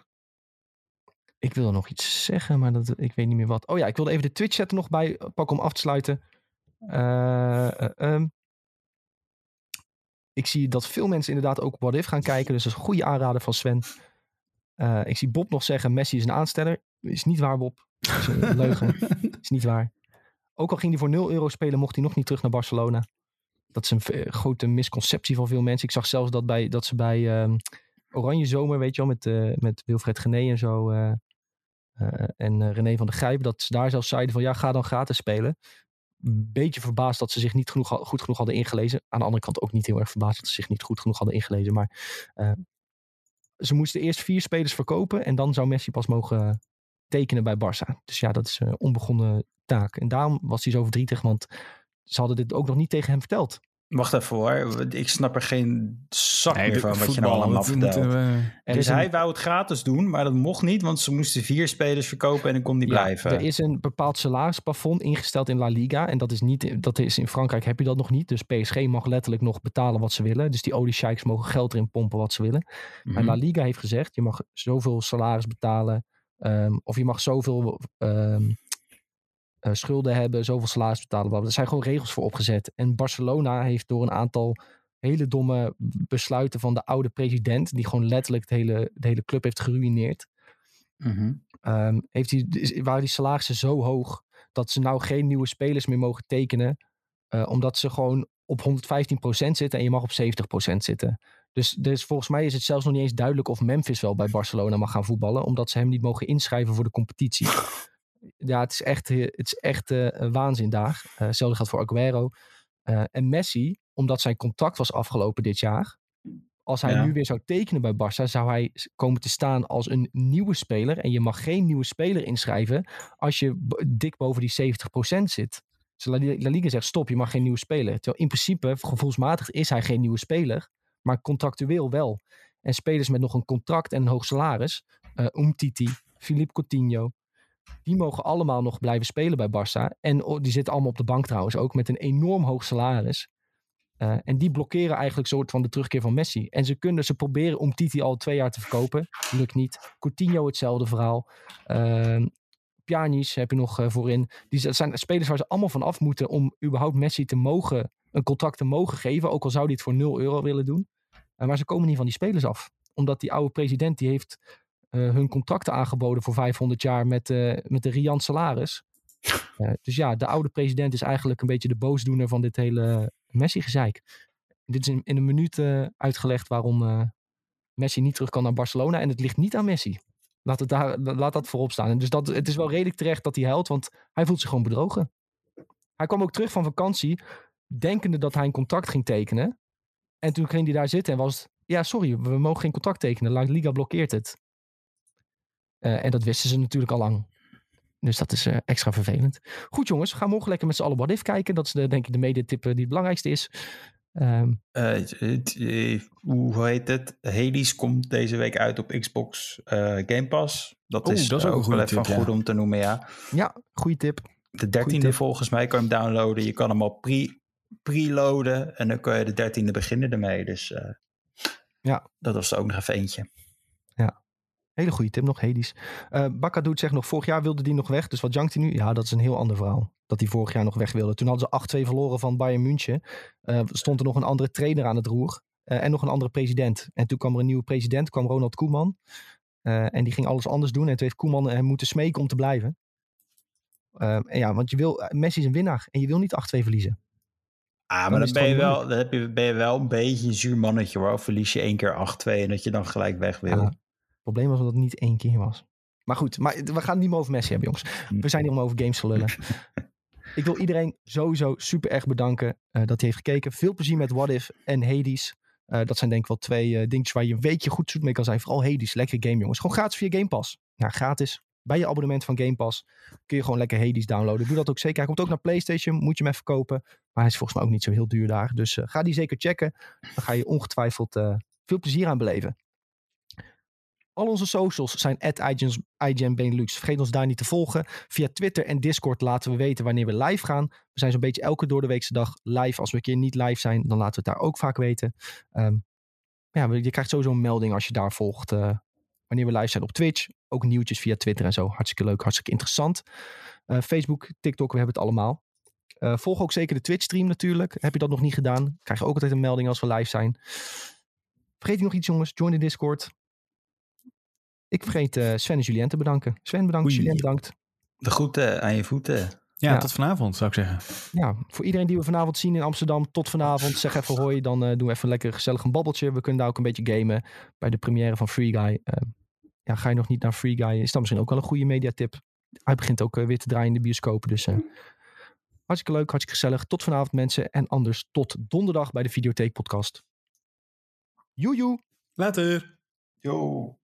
Ik wilde nog iets zeggen, maar dat, ik weet niet meer wat. Oh ja, ik wilde even de Twitch chat er nog bij pakken om af te sluiten. Eh, eh, ehm. Ik zie dat veel mensen inderdaad ook What If gaan kijken. Dus dat is een goede aanrader van Sven. Ik zie Bob nog zeggen, Messi is een aansteller. Is niet waar, Bob. Is een leugen. Is niet waar. Ook al ging hij voor 0 euro spelen, mocht hij nog niet terug naar Barcelona. Dat is een v- grote misconceptie van veel mensen. Ik zag zelfs dat, bij, dat ze bij ehm, Oranje Zomer, weet je wel, met, eh, met Wilfred Gené en zo. eh, eh, en eh, René van der Grijp, dat ze daar zelfs zeiden van ja, ga dan gratis spelen. een beetje verbaasd dat ze zich niet genoeg, goed genoeg hadden ingelezen. Aan de andere kant ook niet heel erg verbaasd dat ze zich niet goed genoeg hadden ingelezen. Maar ze moesten eerst vier spelers verkopen en dan zou Messi pas mogen tekenen bij Barça. Dus ja, dat is een onbegonnen taak. En daarom was hij zo verdrietig, want ze hadden dit ook nog niet tegen hem verteld. Wacht even hoor, ik snap er geen zak nee, meer van wat je nou allemaal vertelt. We... Dus hij een... wou het gratis doen, maar dat mocht niet, want ze moesten vier spelers verkopen en dan kon die ja, blijven. Er is een bepaald salarisplafond ingesteld in La Liga en dat is niet, dat is in Frankrijk heb je dat nog niet. Dus PSG mag letterlijk nog betalen wat ze willen. Dus die oliesheiks mogen geld erin pompen wat ze willen. Mm -hmm. Maar La Liga heeft gezegd, je mag zoveel salaris betalen um, of je mag zoveel... Um, uh, schulden hebben, zoveel salaris betalen. Er zijn gewoon regels voor opgezet. En Barcelona heeft door een aantal hele domme besluiten van de oude president, die gewoon letterlijk de hele, de hele club heeft geruineerd, mm -hmm. um, heeft die, waren die salarissen zo hoog dat ze nou geen nieuwe spelers meer mogen tekenen, uh, omdat ze gewoon op 115% zitten en je mag op 70% zitten. Dus, dus volgens mij is het zelfs nog niet eens duidelijk of Memphis wel bij Barcelona mag gaan voetballen, omdat ze hem niet mogen inschrijven voor de competitie ja, het is echt, het is echt uh, waanzin daar. Uh, hetzelfde geldt voor Aguero. Uh, en Messi, omdat zijn contract was afgelopen dit jaar. Als hij ja. nu weer zou tekenen bij Barça, zou hij komen te staan als een nieuwe speler. En je mag geen nieuwe speler inschrijven als je dik boven die 70% zit. Dus La Liga zegt stop, je mag geen nieuwe speler. Terwijl in principe, gevoelsmatig is hij geen nieuwe speler. Maar contractueel wel. En spelers met nog een contract en een hoog salaris. Uh, Umtiti, Philippe Coutinho, die mogen allemaal nog blijven spelen bij Barça. En die zitten allemaal op de bank trouwens ook met een enorm hoog salaris. Uh, en die blokkeren eigenlijk soort van de terugkeer van Messi. En ze kunnen, ze proberen om Titi al twee jaar te verkopen. Lukt niet. Coutinho hetzelfde verhaal. Uh, Pjanic heb je nog uh, voorin. Die, zijn spelers waar ze allemaal van af moeten om überhaupt Messi te mogen, een contract te mogen geven. Ook al zou hij het voor 0 euro willen doen. Uh, maar ze komen niet van die spelers af. Omdat die oude president, die heeft uh, hun contracten aangeboden voor 500 jaar met, uh, met de Rian salaris. Dus ja, de oude president is eigenlijk een beetje de boosdoener van dit hele Messi-gezeik. Dit is in, in een minuut uitgelegd waarom Messi niet terug kan naar Barcelona. En het ligt niet aan Messi. Laat, het daar, laat dat voorop staan. En dus dat, het is wel redelijk terecht dat hij huilt, want hij voelt zich gewoon bedrogen. Hij kwam ook terug van vakantie, denkende dat hij een contract ging tekenen. En toen ging hij daar zitten en was het, ja sorry, we mogen geen contract tekenen. La Liga blokkeert het. Uh, en dat wisten ze natuurlijk al lang. Dus dat is uh, extra vervelend. Goed jongens, we gaan morgen lekker met z'n allen wat if kijken. Dat is de, denk ik de mediatip die het belangrijkste is. Um, uh, hoe heet het? Hades komt deze week uit op Xbox Game Pass. Dat oh, is, dat is ook, ook wel even tip, goed ja. om te noemen, ja. Ja, goede tip. De dertiende volgens mij kan je hem downloaden. Je kan hem al pre, preloaden en dan kan je de dertiende beginnen ermee. Dus ja. dat was er ook nog even eentje. Ja, Hele goede tip nog, Hades. Uh, Bakka doet zegt nog, vorig jaar wilde die nog weg. Dus wat jankt hij nu? Ja, dat is een heel ander verhaal. Dat hij vorig jaar nog weg wilde. Toen hadden ze 8-2 verloren van Bayern München. Uh, stond er nog een andere trainer aan het roer. Uh, en nog een andere president. En toen kwam er een nieuwe president, kwam Ronald Koeman. en die ging alles anders doen. En toen heeft Koeman hem moeten smeken om te blijven. en ja, want je wil, Messi is een winnaar. En je wil niet 8-2 verliezen. Ah, maar dan, ben, je wel, dan heb je, ben je wel een beetje een zuur mannetje hoor. Verlies je één keer 8-2 en dat je dan gelijk weg wil. Ja probleem was dat het niet één keer was. Maar goed, maar we gaan het niet meer over Messi hebben, jongens. We zijn hier om over games te lullen. ik wil iedereen sowieso super erg bedanken uh, dat hij heeft gekeken. Veel plezier met What If en Hades. Uh, dat zijn denk ik wel twee uh, dingetjes waar je een weekje goed zoet mee kan zijn. Vooral Hades, lekker game jongens. Gewoon gratis via Game Pass. Nou, gratis. Bij je abonnement van Game Pass kun je gewoon lekker Hades downloaden. Doe dat ook zeker. Hij komt ook naar PlayStation, moet je hem even kopen. Maar hij is volgens mij ook niet zo heel duur daar. Dus ga die zeker checken. Dan ga je ongetwijfeld veel plezier aan beleven. Al onze socials zijn Benelux. Vergeet ons daar niet te volgen. Via Twitter en Discord laten we weten wanneer we live gaan. We zijn zo'n beetje elke doordeweekse dag live. Als we een keer niet live zijn, dan laten we het daar ook vaak weten. Um, ja, je krijgt sowieso een melding als je daar volgt. Uh, wanneer we live zijn op Twitch. Ook nieuwtjes via Twitter en zo. Hartstikke leuk, hartstikke interessant. Uh, Facebook, TikTok, we hebben het allemaal. Uh, volg ook zeker de Twitch stream natuurlijk. Heb je dat nog niet gedaan? Krijg je ook altijd een melding als we live zijn. Vergeet je nog iets jongens? Join de Discord. Ik vergeet uh, Sven en Julien te bedanken. Sven bedankt, Oei. Julien bedankt. De groeten aan je voeten. Ja, ja, tot vanavond zou ik zeggen. Ja, voor iedereen die we vanavond zien in Amsterdam, tot vanavond. Zeg even hoi, dan uh, doen we even lekker gezellig een babbeltje. We kunnen daar ook een beetje gamen bij de première van Free Guy. Uh, ja, ga je nog niet naar Free Guy, is dat misschien ook wel een goede mediatip. Hij begint ook eh, weer te draaien in de bioscopen, dus... Eh, mm. Hartstikke leuk, hartstikke gezellig. Tot vanavond mensen en anders tot donderdag bij de Videotheek podcast. Joejoe. Later. Yo.